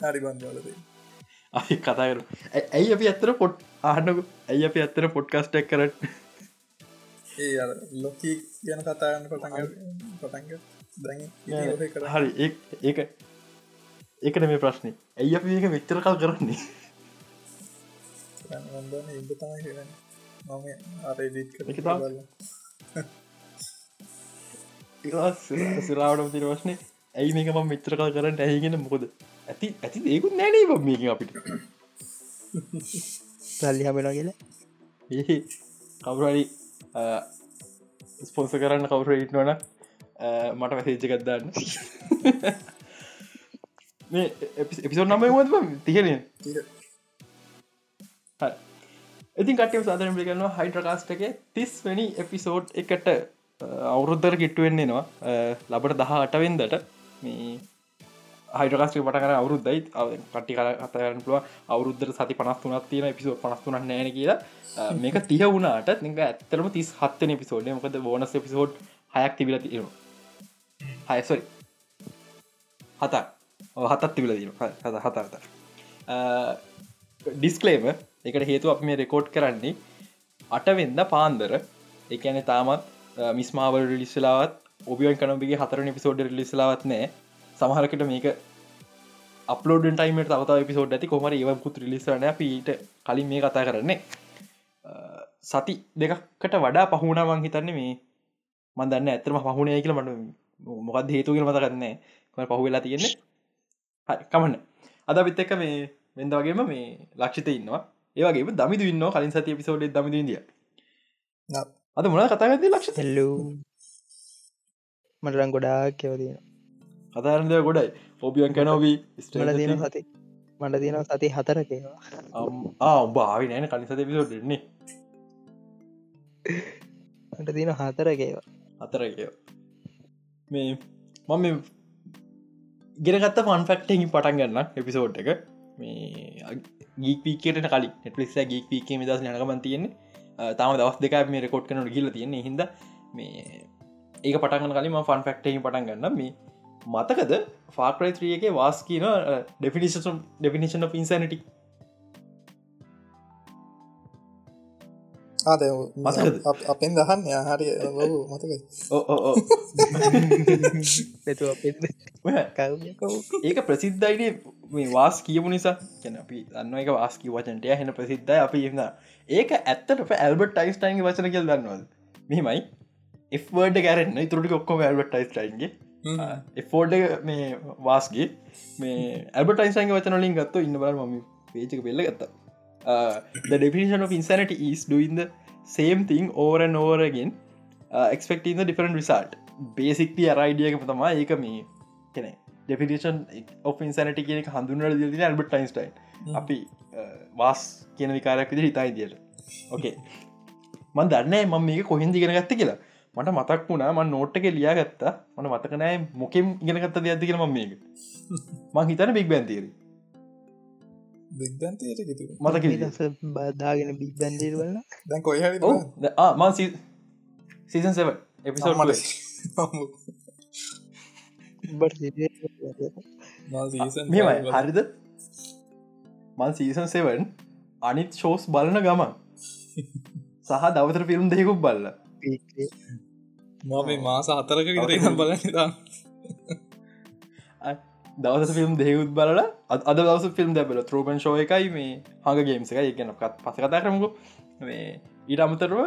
හරි බන්දලද අපි කතාකරු ඇයි අපි ඇත්තර පොට් ආහනක ඇයි අපි ඇත්තර පොඩ්කස්ටක් කරට ඒ ලොකී කියන පටන්ග දැ කර හරි ඒක ඒකට මේ ප්‍රශ්නය ඇයි අපි ඒක විච්චර කල් කරන්නේ? සිරාවට තිර වශ්නය ඇයි මේක ම මිත්‍ර කල් කරන්න? ඇහිගෙන මොකද ඇති ඇති ඒකුත් නැනේ බ මේක අපිට? සල්ලි හමෙන කියලා. කවුරරි ස්පොන්ස කරන්න කවුර ඉටනවන මට වැසේච්චකත්දන්න මේ එපිසෝඩ් නම ම තිහෙන ඉතින් කටම සාධන පිළිගන්නවා හයිඩ්‍රකාස්ට එක තිස් වැනි එපිසෝඩ් එකට අවුරුද්ධර කිට්ටුවෙන්නේ නවා ලබට දහ අටවෙන්දට මේ හයිඩකාස්ටේ පටකර අවුරුද්දයි. කටි කර කතරන්න පුළුව අවුරුද්ධර සති පනස් තුනත් තියෙන පිසෝඩ් පනස්තුන නෑන කියලා. මේක තිය වුණට නික ඇත්තරම තිස් හත්තන පිසෝඩ් මොකද බෝනස් පිසෝඩ් හයක් තිබිල තියෙනවා. හයසොරි හතක්. හතත් තිබිල දීම හත හතර්ත ඩිස්කලේම එකට හේතු අප මේ රෙකෝඩ් කරන්නේ අටවෙන්ද පාන්දර. එකන තාමත් මිස්මාවල් ලිස්සලාවත් ඔබියන් කනබගේ හතරන පිසෝඩ් ලිස්සලාවත් නෑ. සමහරකට මේක අපලෝඩ ටයිම තවත පිසෝඩ් ඇති. කොමර ඒවකුත් ලිස්සරන පීට කලින් මේ කතා කරන්නේ සති දෙකකට වඩා පහුණාවන් හිතන්න මේ මන්දන්න ඇතරම පහුණය කියල මට මොකද හේතුගෙන මත කරන්නේ පහු වෙලා තියෙන්නේ? කමන්න. අද පිත් එක මේ වෙද වගේම මේ ලක්ෂිත ඉන්නවා. ඒවගේ දමිදු ඉන්න කලින් සති පිසෝඩ් දමිද ඉදිය අද මොන කතාගත ලක්ෂ තෙල්ලු මටරං ගොඩා කෙවතින කතාරදය ගොඩයි. ඔබියන් කැනෝවී ස්ටල තියෙන. සති. මට තියෙන සති හතරකේවා උබාවි නෑන කලින් සති පිසෝඩ් දෙන්නේ. මට තියෙන හතරකේවා අතරකය මේ මම ගෙනගත්ත ෆන්ෆක්ටහි පටන් ගන්න එපිසෝඩ් එක. මේ ගීපීකට කලින්. නෙටලික් ගීක් පීකේ දස් නකමන් තියෙන්නේ. තම දවස් දෙක මේ රෙකෝඩ් කනට කියල තියෙන්නේ. හිද මේ ඒක පටගන කලින් ෆන් ෆක්ටහි පටන් ගන්න මේ මතකද? ෆාක්‍රයිත්‍රියගේ වාස් කියන ඩෙෆිනිෂන් ඩෙෆිනිෂන් පින්සනටි ආද අපෙන් දහන්න හරි. මතක ඒක ප්‍රසිද්ධයිනේ මේ වාස් කියපු නිසා. කැන අපි දන්න එක වාස්කී වචනටය හෙන ප්‍රසිද්ධ අපි එන්න ඒක ඇත්තට ඇල්බට ටයිස්ටයින්ගේ වචන කියල් දන්නවද? මෙමයි එවර්ඩ ගැරන්න තුරටි ඔක්කොම ඇල්බට ටයිස්ටයින්ගේ එෆෝඩ් මේ වාස්ගේ මේ ඇල්බටයින්සන්ගේ වචනලින් ගත්ත ඉන්න බල ම පේචක පෙල්ල ගත්තා. definition of insanity is doing the same thing over and over again. uh, expecting the different result. Basically අරයිඩියක තමා ඒක මේ කෙනෙ definition of insanity කියන හඳුනට දින ඇල්බට ටයින්ස්ටයින් අපි වාස් කියන විකාරයක් විදි හිතයි දියට ඕකේ මන් දන්න ම මේක කොහින්දි ගෙන ගත්ත කියලා මට මතක් වුණා ම නෝට්ක ලියා ගත්තා මට මතකනෑ මොකෙම් ගෙන ගත්ත දෙයක්ද කියල ම මේක. මං හිතන බික් බැන්තේරී මතක බදාගෙන බික් බැන්දීර වලන්න දැන් කොයි මන් සීසන් සෙව එපිසෝඩ් මෙමයි හරිද? මන් සීසන් සෙවන් අනිත් ෂෝස් බලන ගමන් සහ දවතර පිරුම් දෙකුක් බල්ල මම මාස හතරක විතර බලන්න දවස ෆිල්ම් දෙයුත් බලල අද දවස ෆිල්ම් දැබල ත්‍රෝපන් ශෝය එකයි මේ හඟ ගේම්ස එක එකනකත් පස කතා කරමකු. මේ ඊට අමතරව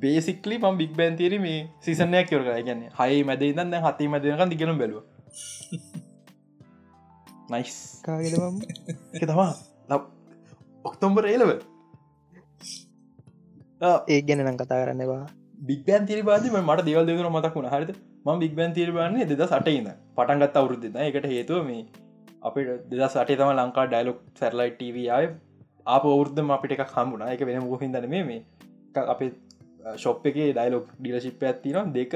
බේසික්ලි මම් බික් බැන්තේර මේ සිසනයක් කියවර කර. ගැන්නේ හයි මැද ඉදන්න හති මැදනක දිගෙන බැලුව. නයිස් කාගෙලම එක තමා ඔක්තොම්බර ඒලව ඒ ගැන නම් කතා කරන්නවා බික්බෑන් තිරි බාදම මට දෙවල් දෙවර මතක් වුණ. හරිද? ම බික්බෑන් තිරබන්නේ දෙද සටඉන්න පටන්ගත් අවුරුද්දන එකට හේතුව මේ අපිට දෙද සටේ තම ලංකා ඩයිලොක් සැරලයි ටව අය අප අවුද්ධම අපිට එක හම්බුණ. එක වෙන මුහිදන මේ මේ අපේ ශොප් එක ඩයිලොක් ඩිලශිප්ප ඇත්තින දෙක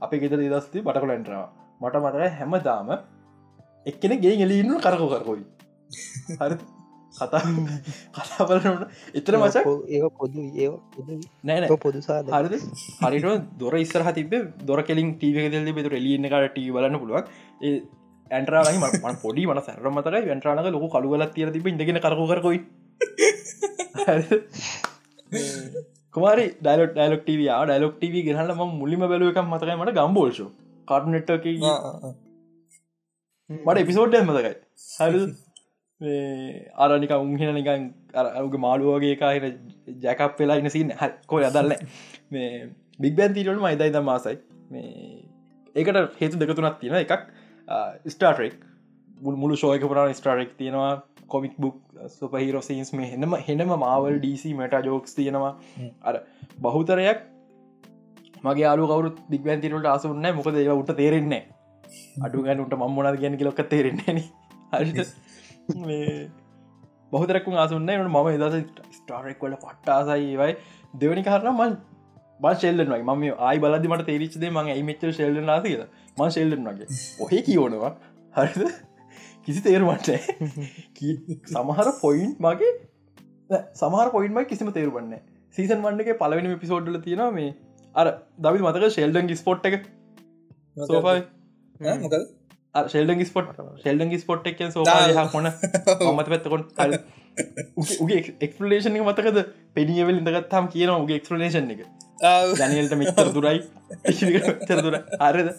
අප ගෙත දෙදස්ති පටකොලන්ටනවා මට මතර හැම දාම එක්කෙන ගේ එලින්න කරකෝ කරකොයි. හරි කතා කතා බලනට එතර මචක් ඒ පොදු ඒ නෑ පොදුසා හරිද? හරිට දොර ඉස්සරහ තිබ දොර කෙලින් ටීව දෙල් බෙතුර එලින්න කට ටී බලන්න පුළුවන්. ඒ ඇන්ටරාලගේ ම පොඩි මන සැර මතකයි. වැන්ටරාලක ලොක කළුගලත් තිර තිබ ඉඳගෙන කරකු කරකොයි කුමාරි ඩයිලොක් ඩයිලොක් ටව ඩයිලොක් ටව ගෙනහල ම මුලිම බැලුව එකක් මතකයි මට ගම්බෝල්ෂ කාටනෙට්ට මට එපිසෝඩ්ඩ මතකයි. හරි අරනික උන්හෙන නිකන් අරගේ මාළුවගේ කාහින ජැකප් වෙලා ඉන්න සින්න කොය අදල්ල මේ බික්බැන් තීරට මයිදයි ද මාසයි. මේ ඒකට හේතු දෙකතුනක් තියෙන එකක් ස්ටාටරෙක් මුළු ශෝයක පුරාණ ස්ටාරෙක් තියෙනවා. කොමික් බුක් සුපහිරෝ සීන්ස් මේ හෙනම හෙනම මාවල් ඩීසි මට ජෝක්ස් තියෙනවා. අර බහුතරයක් මගේ අලු කවරු දික්වැන්තිරට අසුන්න මොකද ඒවා උට තේරෙන්නේ අඩු ගැනුට මම්මොනද ගැන ලොක තේරෙන්නේ හරි බහතරක්ු ආසුන්න මම එදස ස්ටාරෙක් වල පට්ටාසයි ඒවයි දෙවනි කරන මන් බ ශෙල්ලනයි ම ආයි බලදි මට තේරිච්දේ මගේ ඇයිමච්ච ශෙල්ලන ලාසිද ම ශෙල්ලන වගේ. ඔහෙ කියෝනවා හරිද? කිසි තේරුමට සමහර පොයින්් මගේ සමහර පොයින්ම කිසිම තේරුවන්න සීසන් වන්නගේ පලවෙනි පිසෝඩ්ල තියෙනවා මේ අර දවි මතක ශෙල්ඩන් ස්පොට් එක? සෝෆයි ශෙල්ඩ ස්පොට් ශෙල්ඩ ස්පොට් එක සෝහ මොන මත පැත්තකොට උගේ එක්ස්පලේෂන එක මතකද? පෙනියවල ඉඳගත්තාම් කියන උගේ එක්ස්පලේෂන් එක. දැනියල්ට මිතර දුරයි. දුර අරද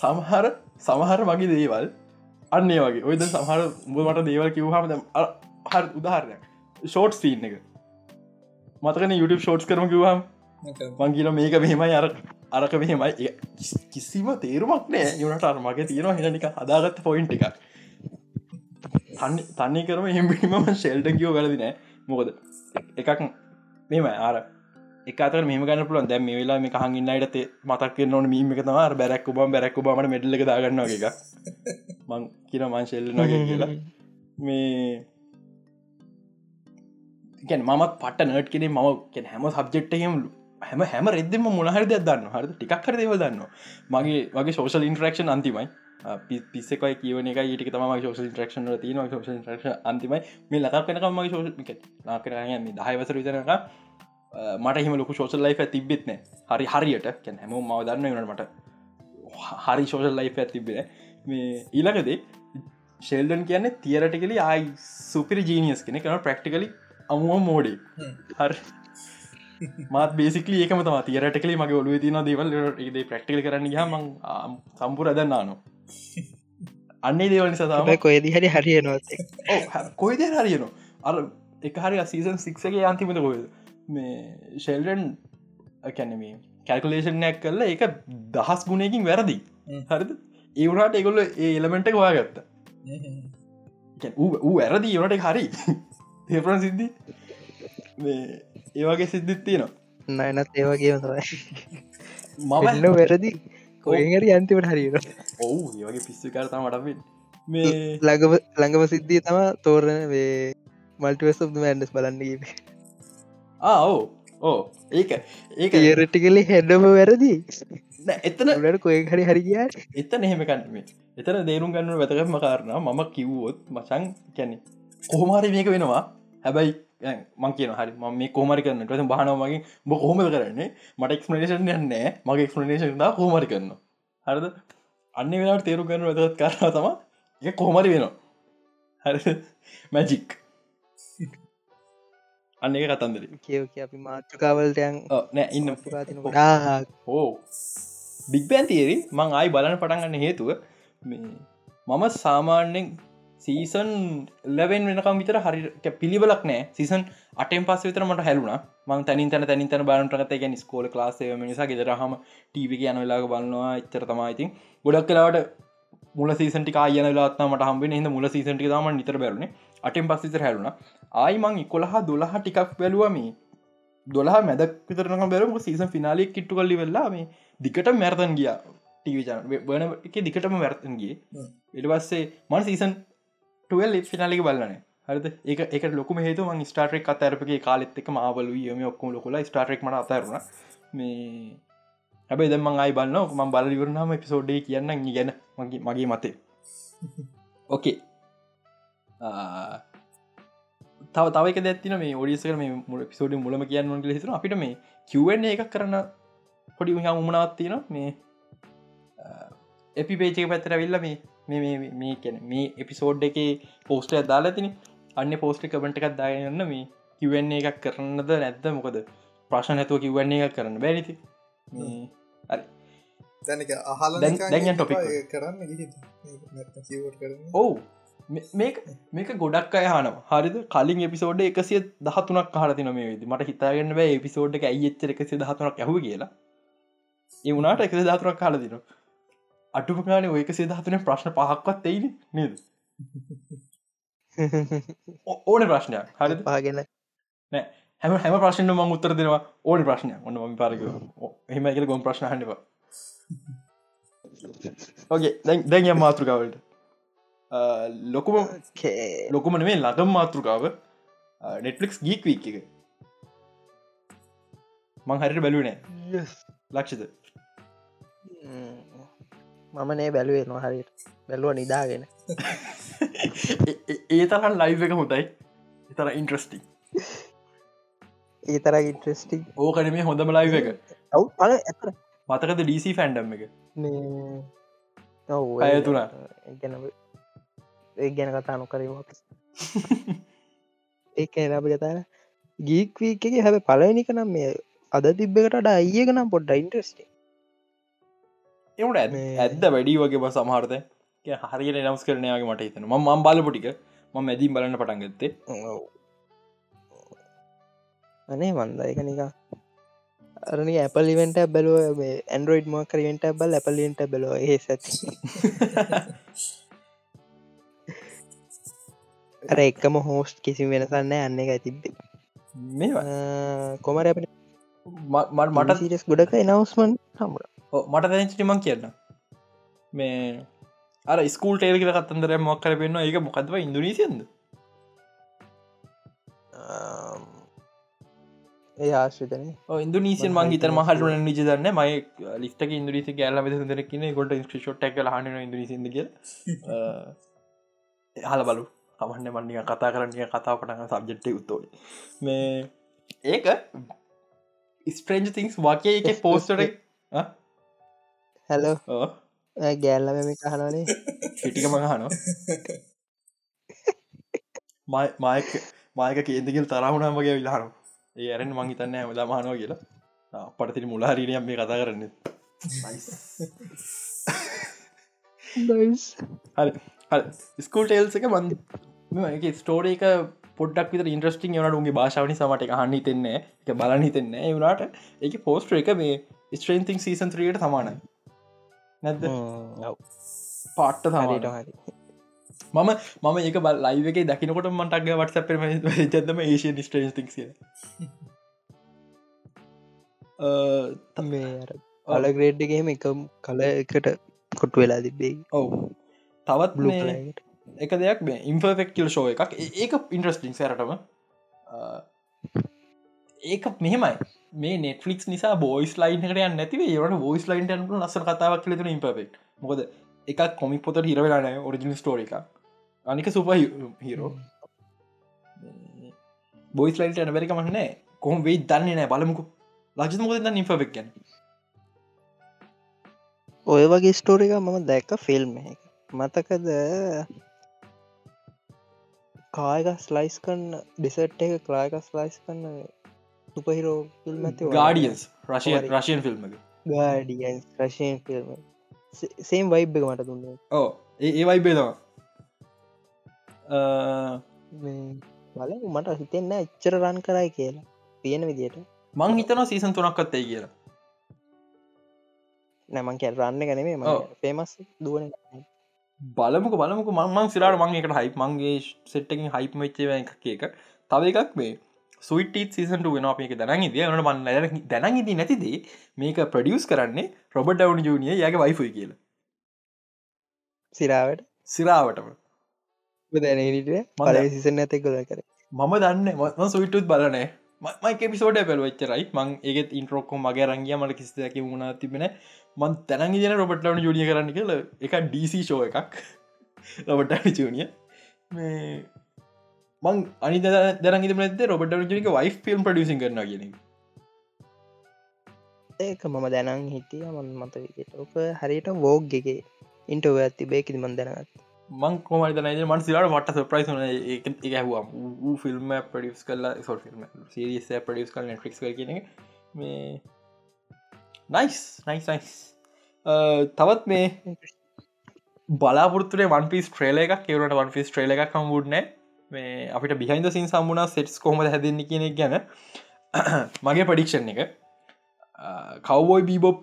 සමහර සමහර මගේ දේවල් අන්නේ වගේ. ඔයද සහර උඹමට දේවල් කිවහම හර උදාහරණයක්. ෂෝට් සීන් එක. මතකන YouTube ෂෝට්ස් කරම කිවහම් මංගිල මේක මෙහෙමයි අර අරක මෙහෙමයි. කිසිම තේරුමක් නෑ. යනට අර මගේ තියෙනවා හෙනික හදාගත්ත පොයින්් එකක්. තන්නේ කරම එම්බිම ශෙල්ට කියෝ වැලදි නෑ. මොකද එකක් මෙම ආර එකතර මෙම ගන්න පුලන් දැම මේ වෙලා මේ හඟින්නයට මතක් නොන මීම එක තම බැරක් බ බැරක් බමට මෙඩල්ල දාගන්න එක මං කියන මං ශෙල්ල නොග කියලා. මේ ගැන මත් පට නට් කෙනෙ මම හැම සබ්ජෙක්්ටහෙම හැම හැම රෙදම මොනහර දෙයක් දන්න හර ටික්කර දේව දන්න මගේ වගේ සෝෂල් ඉන්ට්‍රක්ෂන් අන්තිමයි පිස්සෙකයි කියවන එක ඊට තම ෝෂල් ට්‍රක්ෂන තින ෝෂ ට්‍රක්ෂ අන්තිමයි. මේ ලක පෙනකම මගේ ෝෂ ලාකරයන්න දහයවසර විතරක මට හිම ලොක ෝෂල් ලයිෆ තිබෙත්න හරි හරියට. කැන හැම මව දන්න වනට හරි ශෝෂල් ලයිෆ ඇතිබෙන මේ ඊලකදේ ශෙල්ඩන් කියන්න තියරටිකලි ආයි සුපිරි ජීනියස් කෙනෙ කන ප්‍රක්ටිකලි අමුව මෝඩේ හරි මාත් බේසිකලි ඒකම තම තියරටකලි මගේ ඔලුව තින දේවල් ඒ ප්‍රක්ටිකල් කරන්න හම සම්පුර දන්නානො අන්නේ දේවල් සතම කොයද හරි හරියනොත් කොයිද හරියන අර එක හරි සීසන් සික්සගේ අන්තිමත කොයද මේ ෂෙල්ඩන් කැනමේ කැල්කුලේෂන්යක් කරලා එක දහස් ගුණයකින් වැරදි. හරිද? ඒවුණට එකොල්ල ඒ එලමෙන්ට වා ගත්ත ඌ වැරදි යනට හරි. තේපරන් සිද්ධි ඒවගේ සිද්ධිත් තියෙනවා. නයනත් ඒවගේ මම එන්න වැරදි. කොහරි අන්තිවට හරිර ඔවු ඒවගේ පිස්සි කරතා මටබෙන් මේ ළඟම ළඟම සිද්ධිය තම තෝරණ වේ මල්ටිවස් මෑන්ඩස් බලන්න ආෝ ඕ ඒක ඒක. ඒරටිකලි හෙඩම වැරදි. එතන ට කොය හරි හරි කිය එතන එහෙම කන්ීම එතන දේරුම් ගන්න වැතකම කාරණ මම කිව්වොත් මචන් කැනෙ කොහොමාරි මේක වෙනවා. හැබැයි මං කියන හරි ම මේ කෝමරි කරන්න ට බහනවමගේ බ කොහොම කරන්නේ? මට එක්ස්පලේෂන් යන්නේ මගේ එක්ස්පලේෂන් දා කෝමරි කරන්න හරිද? අන්න වෙලාට තේරු කරන වැදත් කරන තම එක කොහොමරි වෙනවා. හරි මැජික් අන්න එක කතන්දර. කියව අපි මාතෘකාවලටයන් නෑ ඉන්න. තින ගොඩා ඕ බික්බෑන් තේරි මං ආයි බලන්න පටන්ගන්න හේතුව මම සාමාන්‍යෙන් සීසන් ලැවෙන් වෙනකම් විතර හරි පිළිබලක් නෑ. සිසන් අටෙන් පස් විතර මට හැලුණ. මං තැනින් තැන තැනින් තැන බාරටගත ගැන ස්කෝල ලාසේ නිසා ගෙදරහම ටීවි යන වෙලාග බලන්නවා එච්චර තමයිඉතින් ගොඩක් කලාවට මුල සීසටි ආයන ලාත්මට හම්බෙන හිද මුල සීසටි තම නිතර බැරුණ අටෙන් පස්සිතර හැලුණ. ආයිමං ඉකොළහ දොළහ ටිකක් බැලුවම දොලා මැදක් විතරන බැරම සීසන් ෆිනාලිය කිට්ටු කල්ලි වෙල්ලා මේ දිකට මැර්තන් ගිය ටීවිචන බන එක දිකටම වැර්තන්ගේ එට පස්සේ මන් සීසන් ටල් ෆිනාලික බලන හරද? ඒක එක ලොකම හේතු මං ස්ටාටරෙක් අතරපගේ කාලෙත් එක මාවලු යම ඔක්කම ලොකොලා ස්ටාටරෙක් මට අතරුණ මේ හැබයි දම අයි බලන්න ම බල ඉවරනාම පිසෝඩ්ඩේ කියන්න ගැන මගේ මගේ මතේ ඕකේ තව තවක දැත්තින මේ ඔඩියසක මේ මුල පිසෝඩි මුලම කියන්න හිතර අපිට මේ කිව්වන්නේ එකක් කරන්න පොඩි හා උමනාත්තින මේ එපි පේචක පැතර විල්ල මේ මේ මේ කැන මේ එපිසෝඩ් එක පෝස්ට දාලා තින. අන්න පෝස්ට කමට එකක් දායන්න මේ කිවන්නේ එකක් කරන්නද නැද්ද? මොකද ප්‍රශ්න නැතුව කිවන්නේ එකක් කරන්න බැරිති තැනක අහල දැන් ටොපික් කරන්න ඔවු. මේක ගොඩක් අයහන හරිද? කලින් එපිසෝඩ් එකසිය දහතුනක් හරති නොම වෙද මට හිතාගන්න බෑ එපිසෝඩ් එක අයිච්චර එකසි දහතුනක් ඇහු කියලා. ඒ වුණට එක දහතුරක් කාල දින අටුපකාන ඔයක සේදහතුන ප්‍රශ්න පහක්වත් එයින නද? ඕන ප්‍රශ්නයක්. හරි පාගෙන නෑ. හැම හැම ප්‍රශ්න ම උත්තර දෙනවා. ඕන ප්‍රශ්නය ඔන්න ම පාරක එහෙම එක ගොම් ප්‍රශ්න හන්නවා ඕගේ දැන් දැන් මාතෘකාවලට. ලොකුම ලොකුමන මේ ලගම් මාතෘකාව. නෙට්ලික්ස් ගීක් වීක් එක. මං හරිට බැලුවනෑ ලක්ෂද මම නේ බැලුවේ නොහරිට බැලුව නිදාගෙන. ඒ තරන් ලයිව එක හොඳයි. එතර ඉන්ට්‍රස්ටි ඒ තර ඉන්ට්‍රස්ටි ඕකන මේ හොඳම ලයිව එක. ඔව් අ ඇතර මතකද ඩීසි ෆැන්ඩම් එක? ඔව් අය තුන ගැන ඒ ගැන කතා නොකරීම ඒක එනපි කතාන ගීක්වීකගේ හැබ පලනික නම් මේ අද තිබ්බකට අයියක නම් පොඩ්ඩ ඉන්ට්‍රස්ටේ එවට ඇත්ද වැඩි වගේ බ සමහරත හරියට නම්ස් කරනයාගේ මට හිතන ම ම බලපොටික ම මැදිම් බලන්න පටන් ගත්තේ. අනේ මන්ද එක නිකා අරනි ඇපලිවෙන්ට බැලුව ඇන්ඩරෝයිඩ් ම කරීෙන්ට බල් ඇපලින්ට බැලෝ ඒ ඇති අර එක්කම හෝස්ට් කිසි වෙනසන්න අන්න එක ඇතිබ්බේ මේ කොමර අප මට සිරස් ගොඩක එනවස්මන් හමුණ මට දැචිටිමං කියන්න මේ අර ස්කූල් ටේක කත්තන්දර මොක්කර පෙන්න්න ඒක මොකක්ව ඉන්දුනීසියද ඒ ආශ්‍රිතන. ඉන්දුනීසියන් මං හිතර මහලන නිජ දන්න මයි ලිස්ටක ඉන්දුරීසි ගෑල්ල දරකින ගොට ස්ක්‍රෂෝට් ක් හන ඉදුරීසිද හල බලු කමන්න මන්නිය කතා කරන්නය කතා පටඟ සබ්ජෙට්ට උත්තෝයි මේ ඒක ස්ප්‍රේන්ජ තිංස් වාකය එක පෝස්ටර හැලෝ ගෑල්ලම මේ කහනනේ ටිටික මඟ හනවා මයක මායක කේදකිල් තරහුණම් වගේ විලාහනු ඒ ඇරෙන් මං හිතන්න ඇම දමහනවා කියලා. පටතිරි මුලාහරීනියම් මේ කතා කරන්න. හරි. ස්කූල් ටේල්ස එක මන් ස්ටෝර එක පොඩක් විත ඉන්ට්‍රස්ටිං වනට උගේ භාෂාවනි සමට හන්න හිතෙන්නේ එක බලන්න හිතෙන්නේ වුණට එක පෝස්ට්‍ර එක මේ ස්ට්‍රේන්තිං සීසන් ත්‍රියට සමානයි නැද්ද? පාට්ට තමට හරි. මම මම ඒක බල් ලයිව එක දකිනකොට මටක් වටසප ජතම ඒෂන් ස්ට්‍රේන්තික් මේ අල ග්‍රේඩ්ගේම එක කල එකට කොට් වෙලා තිබේ ඔවු. තවත් බ්ලු එක දෙයක් මේ ඉම්පර්ෆෙක්ටල් ෂෝ එකක්. ඒක ඉන්ට්‍රස්ටිං සැරටම. ඒක මෙහෙමයි මේ නෙට්ලික් නිසා බෝයිස් ලයින් එකට නැතිව ඒවට බෝයිස් ලයින්ට ලස කතාවක් ලතුන ඉම්පෙක් මොකද එකක් කොමික් පොත හිරවෙලානෑ ඔරිජිනල් ස්ටෝර එක අනික සුප හිරෝ බොයිස් ලයිට යන බැරික මන්නෑ කොහොම වෙයි දන්නේ නෑ බලමුකු. ලජ මොද ඉම්පෙක් ගැන ඔය වගේ ස්ටෝර එක මම දැක්ක ෆිල්ම් එක මතකද? කායක ස්ලයිස් කන්න ඩිසට් එක ක්ලායක ස්ලයිස් කන්න සුපහිරෝ ෆිල්ම් ඇති ගාඩියන්ස් රශය රශයන් ෆිල්ම් එක. ගාඩියන් රශයෙන් ෆිල්ම් සේම් වයිබ් එක මට දුන්න. ඕ ඒ වයි බේදවා බල මට හිතෙන්න එච්චර රන් කරයි කියලා. තියෙන විදියට. මං හිතනවා සීසන් තුනක්කත්තේ කියලා. නැමන් කැ රන්න ගැනේ ම පේමස් දුවන බලමුක බලමුක. මං සිරට මං එකට හයි මන්ගේ සෙට්ටකින් හයිප වෙච්චේ එක එක. තව එකක් මේ සුයිට සීසන්ට වෙන අපේ දැන ද නට මන් දැන ඉදි නැතිදේ මේක ප්‍රඩියස් කරන්නේ රොබට ඩවන ජනිය යගේ වයිෆයි කියල. සිරාවට? සිරාවටම. දැනට පල සිසන ඇතෙක් ගොද කර. මම දන්න. ම සුයිටුත් බලනෑ මයික පිසෝඩ පැල් වෙච්චරයි මං ඒත් ඉන්ට්‍රෝක්කො මගේ රංගිය මට කිසිදැක වුණ තිබෙන මන් තැනග දන රොබට ලවන ජුනිය කරන්න කියල. එක ඩීසි ෂෝ එකක්. රොබට ජනිය මං අනි දැන ද රොබට ජනික වයි ෆිල්ම් ප්‍රඩියසින් කරන ගෙන ඒක මම දැනන් හිටිය මන් මත විදිට ඕක හරියට වෝග් එක ඉන්ටව ඇති බේකිදි මන් දැනගත් මං කොමට නයි මන් සිලාට වට සප්‍රයිස් වන එක හැවා වූ ෆිල්ම් පඩිස් කල්ලා සොල් ෆිල්ම් සිරිස පඩිස් කල් නෙට්‍රික් කියන මේ නයිස් නයිස් නයිස් තවත් මේ බලාපුරත්තුේ වන් පිස් ට්‍රේල එක කෙවරට වන් පිස් ට්‍රේල එක කම්බුඩ්න මේ අපිට බිහින්ද සින් සම්මුණ සෙට්ස් කොහම හැදන්න කියෙනෙක් ගැන මගේ පඩික්ෂන් එක. කවබෝයි බීබොප්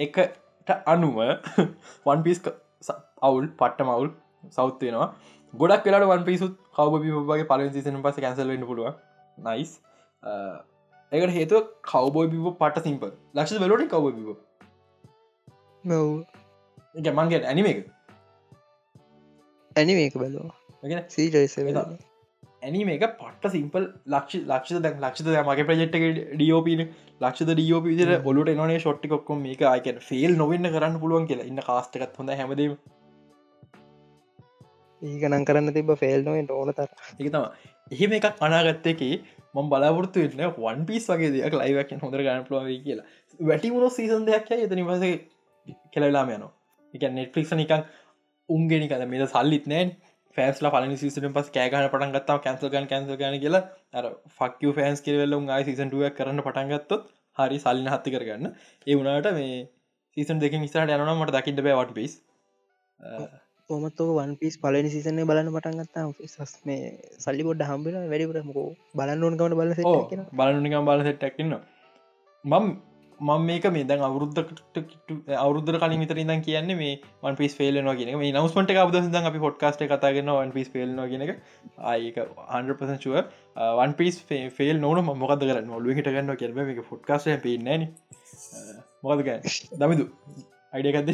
එකට අනුව වන් පිස් අවුල් පට්ට මවුල් සෞත්වයෙනවා ගොඩක් වෙලාට වන් පිසුත් කව බිබගේ පල සිසන පස කැසල්ලන්න පුළුව නයිස් එකට හේතුව කවබෝයි බිබ පට සිම්ප ලක්ෂ වෙලෝට කව බිබ නොව මන්ගේ ඇනිම එක. ඇනි මේක බලවා සීජස ඇනි මේක පට සිම්පල් ලක්ෂ ලක්ෂ දැ ලක්ෂ මගේ ප්‍රජෙට් ඩියෝපීන ලක්ෂ ඩියෝප විදිර බොලුට නොන ෂොට්ටිකොක්කොම මේක අයක ෆෙල් නොවන්න කරන්න පුළුවන් කියලා. ඉන්න කාස්ටකත් හොඳ හැමදීම. ඒකනං කරන්න තිබ ෆෙල් නොෙන්ට ඕන තර එක තම එහෙම එකක් අනාගත්තයකි මම් බලාපොරත්තු වෙන්න වන් පිස් වගේ දෙයක් ලයිවක් හොඳ ගන්න පුලුව කියලා. වැටිමුණ සීසන් දෙයක් එත නිවස කෙලලාම යනවා. එක නෙට්ලික්ස නිකං උන්ගෙනික මේ සල්ලිත් නෑන් ෆෑස්ල පල සිසන පස් කෑගන පටන් ගත්තාව කැන්සල්ගන් කැන්සල් ගන කියලා අර ෆක්ව ෆෑන්ස් කිරවෙල්ල උන්ගේ සිසන්ටුවක් කරන්න පටන්ගත්තොත් හරි සල්ලින හත්ති කරගන්න. ඒ වුණට මේ සීසන් දෙක නිසාට යන මට දකිට බෑවට පිස් ඔමත් වන් පිස් පලනි සිසන්නේ බලන්න පටන් ගත්තා සස් මේ සල්ලි පොඩ්ඩ හම්බෙන වැඩිපුරමකෝ බලන්න ඕනකමට බල බලනිකම් බල සෙට්ටක්න්න මම් මම මේක මේ දැන් අවුරුද්ධකට අවුරුද්ධ කලින් විතර ඉදන් කියන්නේ මේ වන් පිස් ෆේලනවා කියන මේ නවස්මට අවද ද අපි පොඩ්කාස්ට කතාගෙන වන් පිස් ෆේල්නවා කියනක ආයක හන්පසුව වන් පිස් ෆේල් නොන මොකද කර නොලු හිට ගන්න කියරම මේ ෆොඩ්කාස්ට පේනන මොකද දමිදු අයිඩකක්ද